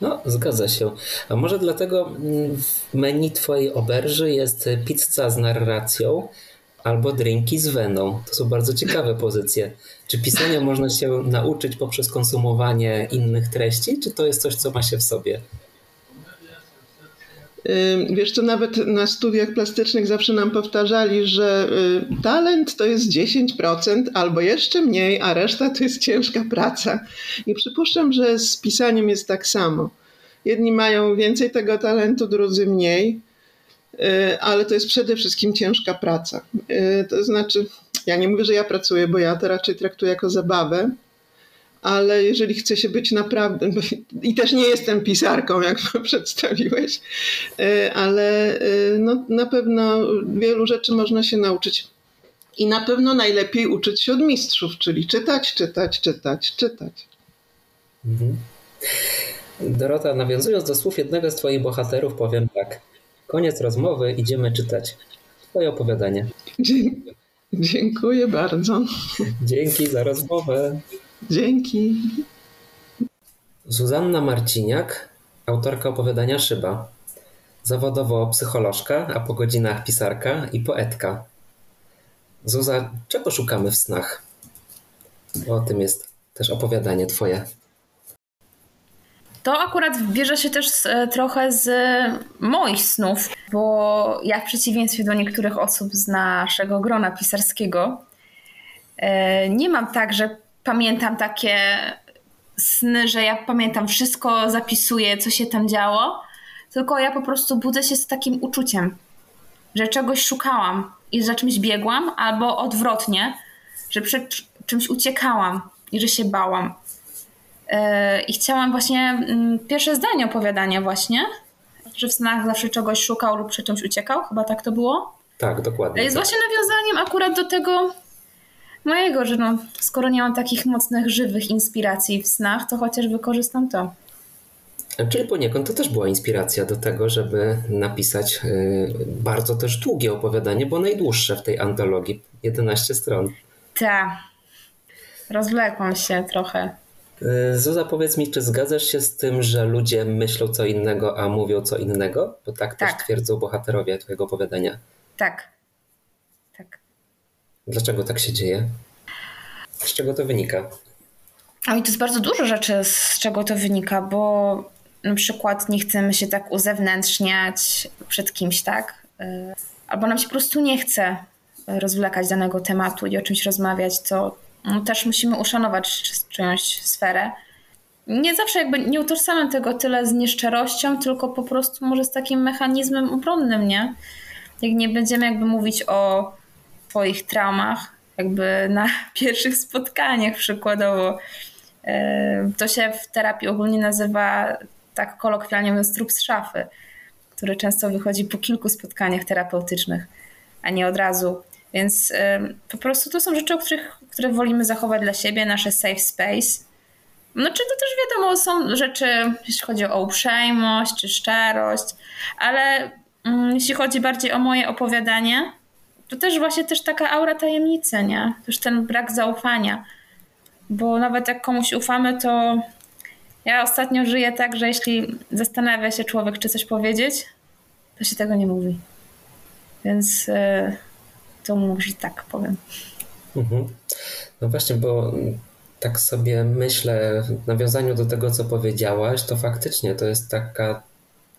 No, zgadza się. A może dlatego w menu twojej oberży jest pizza z narracją, albo drinki z weną. To są bardzo ciekawe <laughs> pozycje. Czy pisania można się nauczyć poprzez konsumowanie innych treści, czy to jest coś, co ma się w sobie? Wiesz co, nawet na studiach plastycznych zawsze nam powtarzali, że y, talent to jest 10% albo jeszcze mniej, a reszta to jest ciężka praca. I przypuszczam, że z pisaniem jest tak samo. Jedni mają więcej tego talentu, drudzy mniej. Y, ale to jest przede wszystkim ciężka praca. Y, to znaczy, ja nie mówię, że ja pracuję, bo ja to raczej traktuję jako zabawę, ale jeżeli chce się być naprawdę, i też nie jestem pisarką, jak przedstawiłeś, y, ale no, na pewno wielu rzeczy można się nauczyć. I na pewno najlepiej uczyć się od mistrzów, czyli czytać, czytać, czytać, czytać. Mhm. Dorota, nawiązując do słów jednego z Twoich bohaterów, powiem tak. Koniec rozmowy, idziemy czytać. Twoje opowiadanie. Dziękuję bardzo. Dzięki za rozmowę. Dzięki. Zuzanna Marciniak, autorka opowiadania Szyba. Zawodowo psycholożka, a po godzinach pisarka i poetka. Zuza, czego szukamy w snach? O tym jest też opowiadanie Twoje. To akurat bierze się też z, trochę z moich snów, bo ja w przeciwieństwie do niektórych osób z naszego grona pisarskiego e, nie mam tak, że pamiętam takie sny, że ja pamiętam wszystko, zapisuję, co się tam działo, tylko ja po prostu budzę się z takim uczuciem, że czegoś szukałam i za czymś biegłam, albo odwrotnie, że przed czymś uciekałam i że się bałam. E, I chciałam właśnie mm, pierwsze zdanie opowiadania właśnie, że w snach zawsze czegoś szukał lub przy czymś uciekał, chyba tak to było? Tak, dokładnie. Jest tak. właśnie nawiązaniem akurat do tego mojego, że no, skoro nie mam takich mocnych, żywych inspiracji w snach, to chociaż wykorzystam to. Czyli poniekąd to też była inspiracja do tego, żeby napisać y, bardzo też długie opowiadanie, bo najdłuższe w tej antologii. 11 stron. Tak. Rozwlekłam się trochę. Y, Zuza, powiedz mi, czy zgadzasz się z tym, że ludzie myślą co innego, a mówią co innego? Bo tak, tak. też twierdzą bohaterowie twojego opowiadania. Tak. Tak. Dlaczego tak się dzieje? Z czego to wynika? Oj, to jest bardzo dużo rzeczy, z czego to wynika, bo na przykład nie chcemy się tak uzewnętrzniać przed kimś, tak? Y, albo nam się po prostu nie chce rozwlekać danego tematu i o czymś rozmawiać, to no, też musimy uszanować czyjąś sferę. Nie zawsze jakby nie utożsamiam tego tyle z nieszczerością, tylko po prostu może z takim mechanizmem obronnym, nie? Jak nie będziemy jakby mówić o swoich traumach, jakby na <laughs> pierwszych spotkaniach przykładowo. E, to się w terapii ogólnie nazywa tak kolokwialnie mówiąc trup z szafy, który często wychodzi po kilku spotkaniach terapeutycznych, a nie od razu. Więc po prostu to są rzeczy, o których, które wolimy zachować dla siebie, nasze safe space. No czy to też wiadomo, są rzeczy, jeśli chodzi o uprzejmość czy szczerość, ale mm, jeśli chodzi bardziej o moje opowiadanie, to też właśnie też taka aura tajemnicy, nie? Też ten brak zaufania. Bo nawet jak komuś ufamy, to ja ostatnio żyję tak, że jeśli zastanawia się człowiek, czy coś powiedzieć, to się tego nie mówi. Więc... Yy to może tak powiem. Mhm. No właśnie, bo tak sobie myślę, w nawiązaniu do tego, co powiedziałaś, to faktycznie to jest taka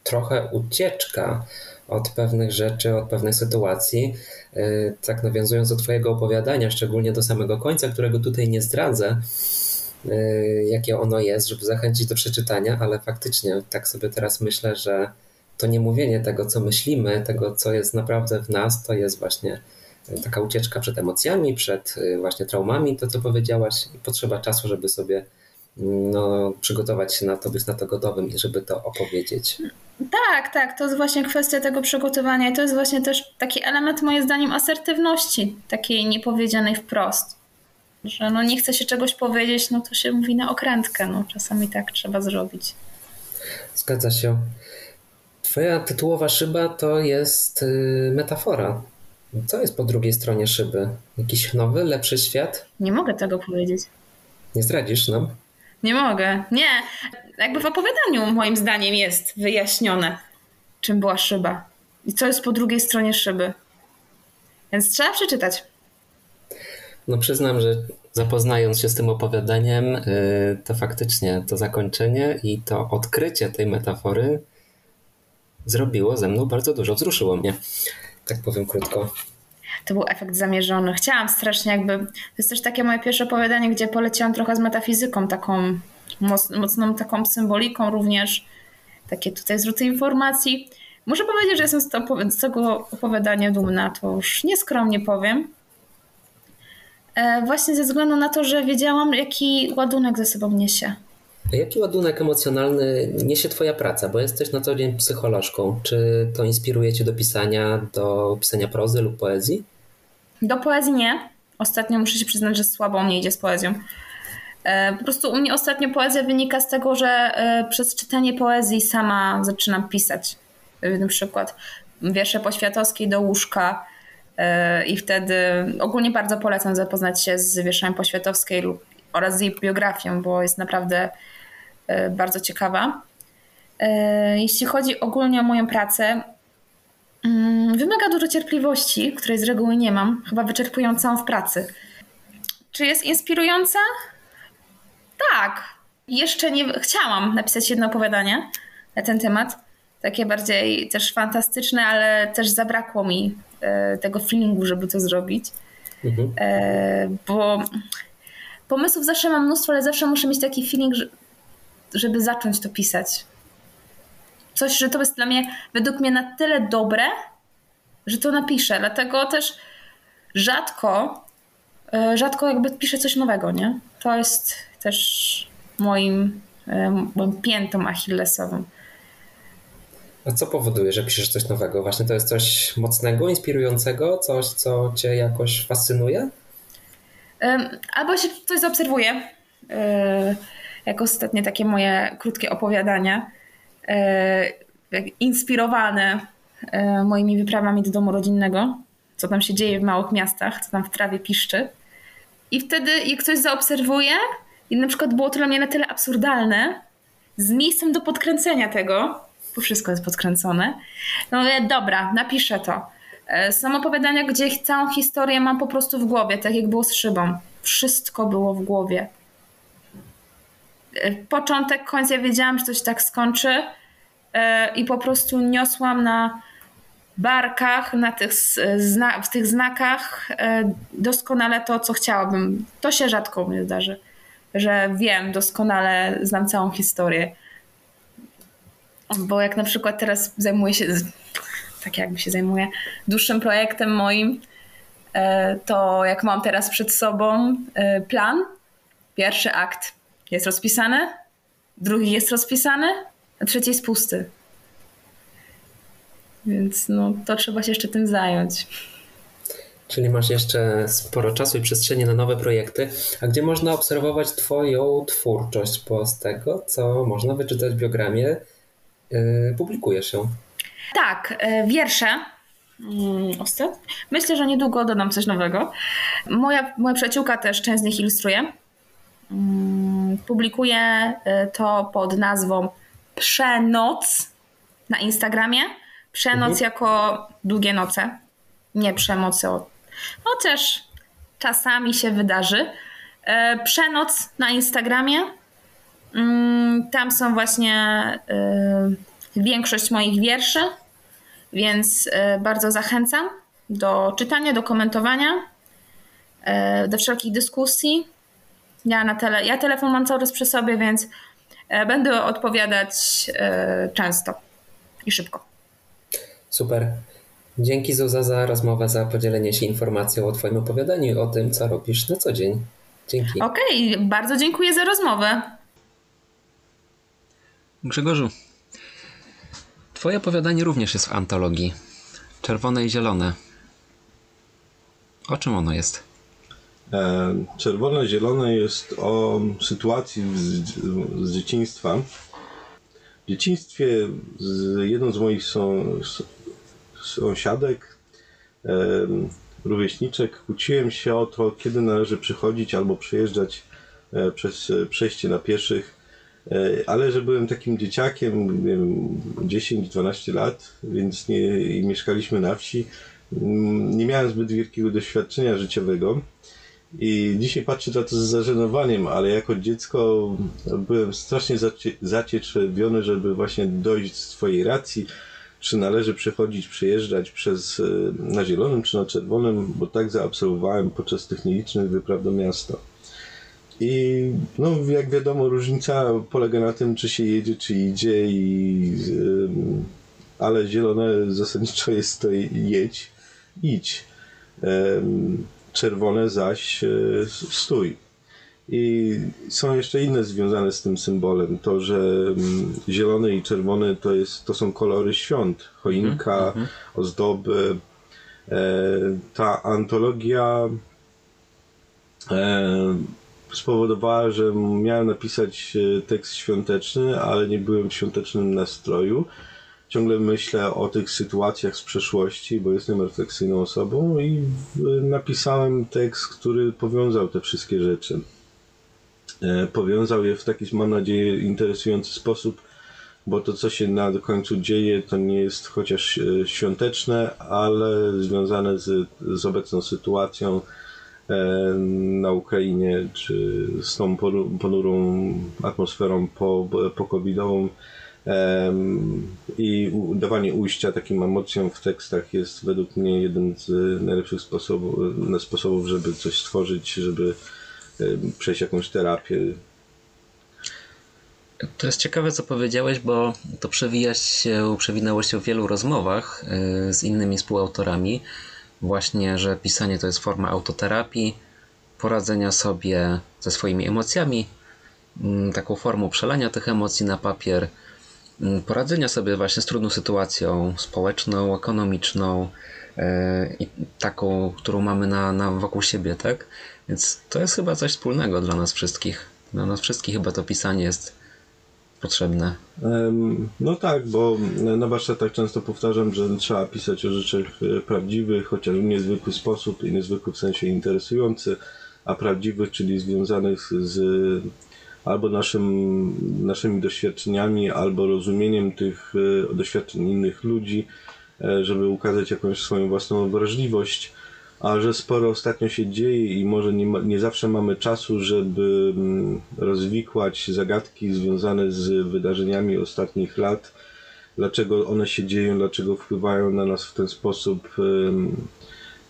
trochę ucieczka od pewnych rzeczy, od pewnych sytuacji. Y, tak nawiązując do Twojego opowiadania, szczególnie do samego końca, którego tutaj nie zdradzę, y, jakie ono jest, żeby zachęcić do przeczytania, ale faktycznie tak sobie teraz myślę, że to nie mówienie tego, co myślimy, tego, co jest naprawdę w nas, to jest właśnie taka ucieczka przed emocjami, przed y, właśnie traumami, to co powiedziałaś, i potrzeba czasu, żeby sobie no, przygotować się na to, być na to gotowym i żeby to opowiedzieć. Tak, tak, to jest właśnie kwestia tego przygotowania i to jest właśnie też taki element moim zdaniem asertywności, takiej niepowiedzianej wprost. Że no nie chce się czegoś powiedzieć, no to się mówi na okrętkę, no czasami tak trzeba zrobić. Zgadza się. Twoja tytułowa szyba to jest y, metafora co jest po drugiej stronie szyby? Jakiś nowy, lepszy świat? Nie mogę tego powiedzieć. Nie zdradzisz nam? Nie mogę. Nie. Jakby w opowiadaniu moim zdaniem jest wyjaśnione, czym była szyba i co jest po drugiej stronie szyby. Więc trzeba przeczytać. No przyznam, że zapoznając się z tym opowiadaniem, y, to faktycznie to zakończenie i to odkrycie tej metafory zrobiło ze mną bardzo dużo, wzruszyło mnie tak powiem krótko. To był efekt zamierzony. Chciałam strasznie jakby, to jest też takie moje pierwsze opowiadanie, gdzie poleciłam trochę z metafizyką, taką mocną taką symboliką również, takie tutaj zwroty informacji. Muszę powiedzieć, że jestem z, tego opowiadania dumna, to już nieskromnie powiem. E, właśnie ze względu na to, że wiedziałam, jaki ładunek ze sobą niesie. Jaki ładunek emocjonalny niesie Twoja praca? Bo jesteś na co dzień psycholożką. Czy to inspiruje Cię do pisania, do pisania prozy lub poezji? Do poezji nie. Ostatnio muszę się przyznać, że słabo mnie idzie z poezją. E, po prostu u mnie ostatnio poezja wynika z tego, że e, przez czytanie poezji sama zaczynam pisać. E, na przykład wiersze poświatowskiej do łóżka i wtedy ogólnie bardzo polecam zapoznać się z wierszami poświatowskiej oraz z jej biografią, bo jest naprawdę E, bardzo ciekawa. E, jeśli chodzi ogólnie o moją pracę, mm, wymaga dużo cierpliwości, której z reguły nie mam, chyba wyczerpującą w pracy. Czy jest inspirująca? Tak. Jeszcze nie chciałam napisać jedno opowiadanie na ten temat. Takie bardziej też fantastyczne, ale też zabrakło mi e, tego feelingu, żeby to zrobić. Mhm. Bo pomysłów zawsze mam mnóstwo, ale zawsze muszę mieć taki feeling, że żeby zacząć to pisać. Coś, że to jest dla mnie, według mnie na tyle dobre, że to napiszę. Dlatego też rzadko, e, rzadko jakby piszę coś nowego, nie? To jest też moim, e, moim piętą achillesową. A co powoduje, że piszesz coś nowego? Właśnie to jest coś mocnego, inspirującego, coś, co cię jakoś fascynuje? Albo się coś zaobserwuje. E, jak ostatnie takie moje krótkie opowiadania, e, inspirowane e, moimi wyprawami do domu rodzinnego, co tam się dzieje w małych miastach, co tam w trawie piszczy. I wtedy, jak ktoś zaobserwuje, i na przykład było to dla mnie na tyle absurdalne, z miejscem do podkręcenia tego, bo wszystko jest podkręcone, no mówię, dobra, napiszę to. E, są opowiadania, gdzie całą historię mam po prostu w głowie, tak jak było z szybą. Wszystko było w głowie. E, początek, końc, ja wiedziałam, że coś tak skończy e, i po prostu niosłam na barkach, na tych, zna w tych znakach doskonale to, co chciałabym. To się rzadko mnie zdarzy, że wiem doskonale, znam całą historię. Bo jak na przykład teraz zajmuję się tak jakby się zajmuję dłuższym projektem moim, e, to jak mam teraz przed sobą e, plan, pierwszy akt jest rozpisany, drugi jest rozpisany, a trzeci jest pusty. Więc no, to trzeba się jeszcze tym zająć. Czyli masz jeszcze sporo czasu i przestrzeni na nowe projekty, a gdzie można obserwować Twoją twórczość, bo z tego, co można wyczytać w biogramie, yy, ją. Tak, e, wiersze. Mm, Ostat. Myślę, że niedługo dodam coś nowego. Moja, moja przyjaciółka też część z nich ilustruje. Mm, publikuje e, to pod nazwą Przenoc na Instagramie. Przenoc mhm. jako długie noce. Nie przemoc, chociaż czasami się wydarzy. E, Przenoc na Instagramie. Mm, tam są właśnie większość moich wierszy, więc e, bardzo zachęcam do czytania, do komentowania, e, do wszelkich dyskusji. Ja, na tele, ja telefon mam cały czas przy sobie, więc e, będę odpowiadać często i szybko. Super. Dzięki Zuza za rozmowę, za podzielenie się informacją o Twoim opowiadaniu i o tym, co robisz na co dzień. Dzięki. Okej, okay, bardzo dziękuję za rozmowę. Grzegorzu, Twoje opowiadanie również jest w antologii. Czerwone i zielone. O czym ono jest? E, czerwone zielone jest o sytuacji z, z dzieciństwa. W dzieciństwie z jedną z moich sąsiadek, e, rówieśniczek, kłóciłem się o to, kiedy należy przychodzić albo przejeżdżać e, przez przejście na pieszych ale że byłem takim dzieciakiem, 10-12 lat, więc nie, i mieszkaliśmy na wsi, mm, nie miałem zbyt wielkiego doświadczenia życiowego. I dzisiaj patrzę na to z zażenowaniem, ale jako dziecko byłem strasznie zacietrzewiony, żeby właśnie dojść z swojej racji, czy należy przechodzić, przejeżdżać przez, e, na zielonym czy na czerwonym, bo tak zaabsolwowałem podczas tych nielicznych wypraw do miasta. I no, jak wiadomo, różnica polega na tym, czy się jedzie, czy idzie, i, ale zielone zasadniczo jest to jedź, idź. Czerwone zaś e, stój. I są jeszcze inne związane z tym symbolem. To, że zielony i czerwony to, jest, to są kolory świąt. Choinka, mm -hmm. ozdoby. E, ta antologia e, spowodowała, że miałem napisać e, tekst świąteczny, ale nie byłem w świątecznym nastroju. Ciągle myślę o tych sytuacjach z przeszłości, bo jestem refleksyjną osobą i napisałem tekst, który powiązał te wszystkie rzeczy. E, powiązał je w taki, mam nadzieję, interesujący sposób, bo to, co się na końcu dzieje, to nie jest chociaż e, świąteczne, ale związane z, z obecną sytuacją, E, na Ukrainie, czy z tą ponurą atmosferą po, po covidową i dawanie ujścia takim emocjom w tekstach jest według mnie jeden z najlepszych sposobów, sposobów żeby coś stworzyć, żeby przejść jakąś terapię. To jest ciekawe, co powiedziałeś, bo to przewija się, przewinęło się w wielu rozmowach e, z innymi współautorami właśnie, że pisanie to jest forma autoterapii, poradzenia sobie ze swoimi emocjami, mm, taką formą przelania tych emocji na papier, mm, poradzenia sobie właśnie z trudną sytuacją społeczną, ekonomiczną e, i taką, którą mamy na, na wokół siebie, tak? Więc to jest chyba coś wspólnego dla nas wszystkich. Dla nas wszystkich chyba to pisanie jest potrzebne. No tak, bo na warsztatach często powtarzam, że trzeba pisać o rzeczach e, prawdziwych, chociaż w niezwykły sposób i niezwykły w sensie interesujący, a prawdziwych, czyli związanych z albo naszym, naszymi doświadczeniami, albo rozumieniem tych e, doświadczeń innych ludzi, e, żeby ukazać jakąś swoją własną wrażliwość a że sporo ostatnio się dzieje i może nie, nie zawsze mamy czasu, żeby mm, rozwikłać zagadki związane z wydarzeniami ostatnich lat, dlaczego one się dzieją, dlaczego wpływają na nas w ten sposób.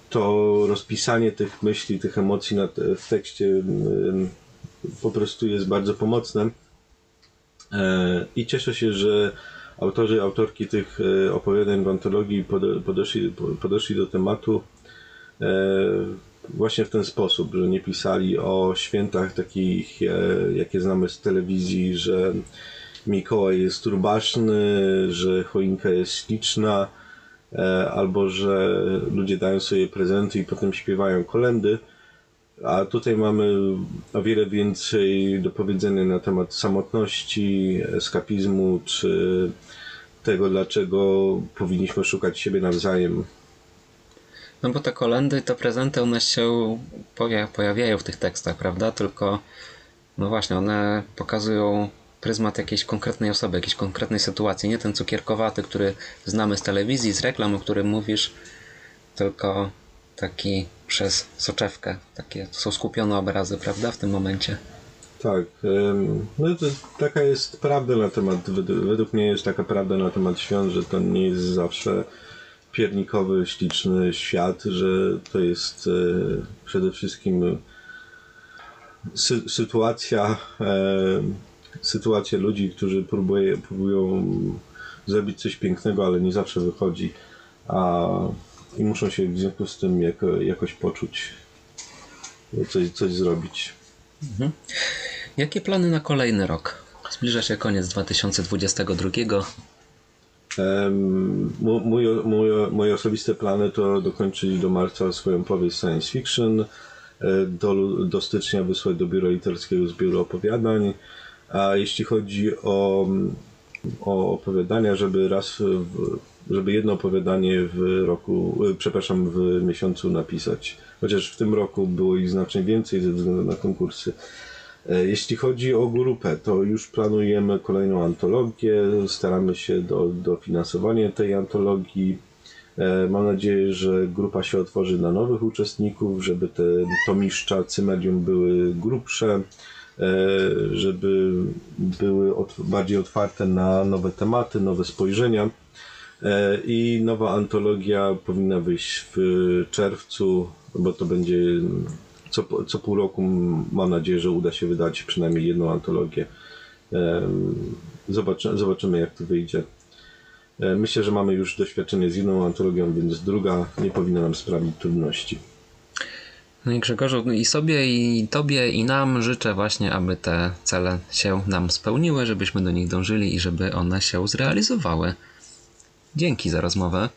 To rozpisanie tych myśli, tych emocji w tekście po prostu jest bardzo pomocne. E, I cieszę się, że autorzy, autorki tych e, opowiadań w antologii podeszli, podeszli do tematu właśnie w ten sposób, że nie pisali o świętach takich, e, jakie znamy z telewizji, że Mikołaj jest turbaszny, że choinka jest śliczna, e, albo że ludzie dają sobie prezenty i potem śpiewają kolendy. A tutaj mamy o wiele więcej do powiedzenia na temat samotności, eskapizmu, czy tego, dlaczego powinniśmy szukać siebie nawzajem no bo te kolendy te prezenty, one się pojawiają w tych tekstach, prawda? Tylko, no właśnie, one pokazują pryzmat jakiejś konkretnej osoby, jakiejś konkretnej sytuacji. Nie ten cukierkowaty, który znamy z telewizji, z reklam, o którym mówisz, tylko taki przez soczewkę. Takie są skupione obrazy, prawda, w tym momencie. Tak. No to taka jest prawda na temat, według mnie jest taka prawda na temat świąt, że to nie jest zawsze piernikowy, śliczny świat, że to jest e, przede wszystkim sy sytuacja, e, sytuacja ludzi, którzy próbuje, próbują zrobić coś pięknego, ale nie zawsze wychodzi, a i muszą się w związku z tym jako, jakoś poczuć, coś, coś zrobić. Mhm. Jakie plany na kolejny rok? Zbliża się koniec 2022. Mój, mój, moje osobiste plany to dokończyć do marca swoją powieść science fiction, e, do, do stycznia wysłać do biura literackiego zbioru opowiadań, a jeśli chodzi o, o opowiadania, żeby raz, w, żeby jedno opowiadanie w roku, e, przepraszam, w miesiącu napisać. Chociaż w tym roku było ich znacznie więcej ze względu na konkursy. E, jeśli chodzi o grupę, to już planujemy kolejną antologię, staramy się do, do finansowania tej antologii. E, mam nadzieję, że grupa się otworzy na nowych uczestników, żeby te tomiszcza Cymedium były grubsze, e, żeby były bardziej otwarte na nowe tematy, nowe spojrzenia. I nowa antologia powinna wyjść w czerwcu, bo to będzie co, co pół roku mam nadzieję, że uda się wydać przynajmniej jedną antologię. Zobaczy, zobaczymy, jak to wyjdzie. E, myślę, że mamy już doświadczenie z jedną antologią, więc druga nie powinna nam sprawić trudności. No i Grzegorzu, i sobie, i tobie, i nam życzę właśnie, aby te cele się nam spełniły, żebyśmy do nich dążyli i żeby one się zrealizowały. Dzięki za rozmowę.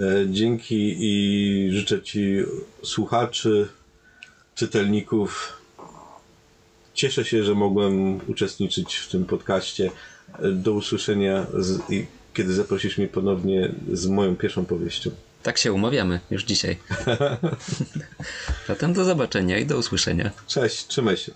E, dzięki i życzę Ci słuchaczy, czytelników. Cieszę się, że mogłem uczestniczyć w tym podcaście. Do usłyszenia, z, kiedy zaprosisz mnie ponownie z moją pierwszą powieścią. Tak się umawiamy już dzisiaj. <laughs> Zatem do zobaczenia i do usłyszenia. Cześć, trzymaj się.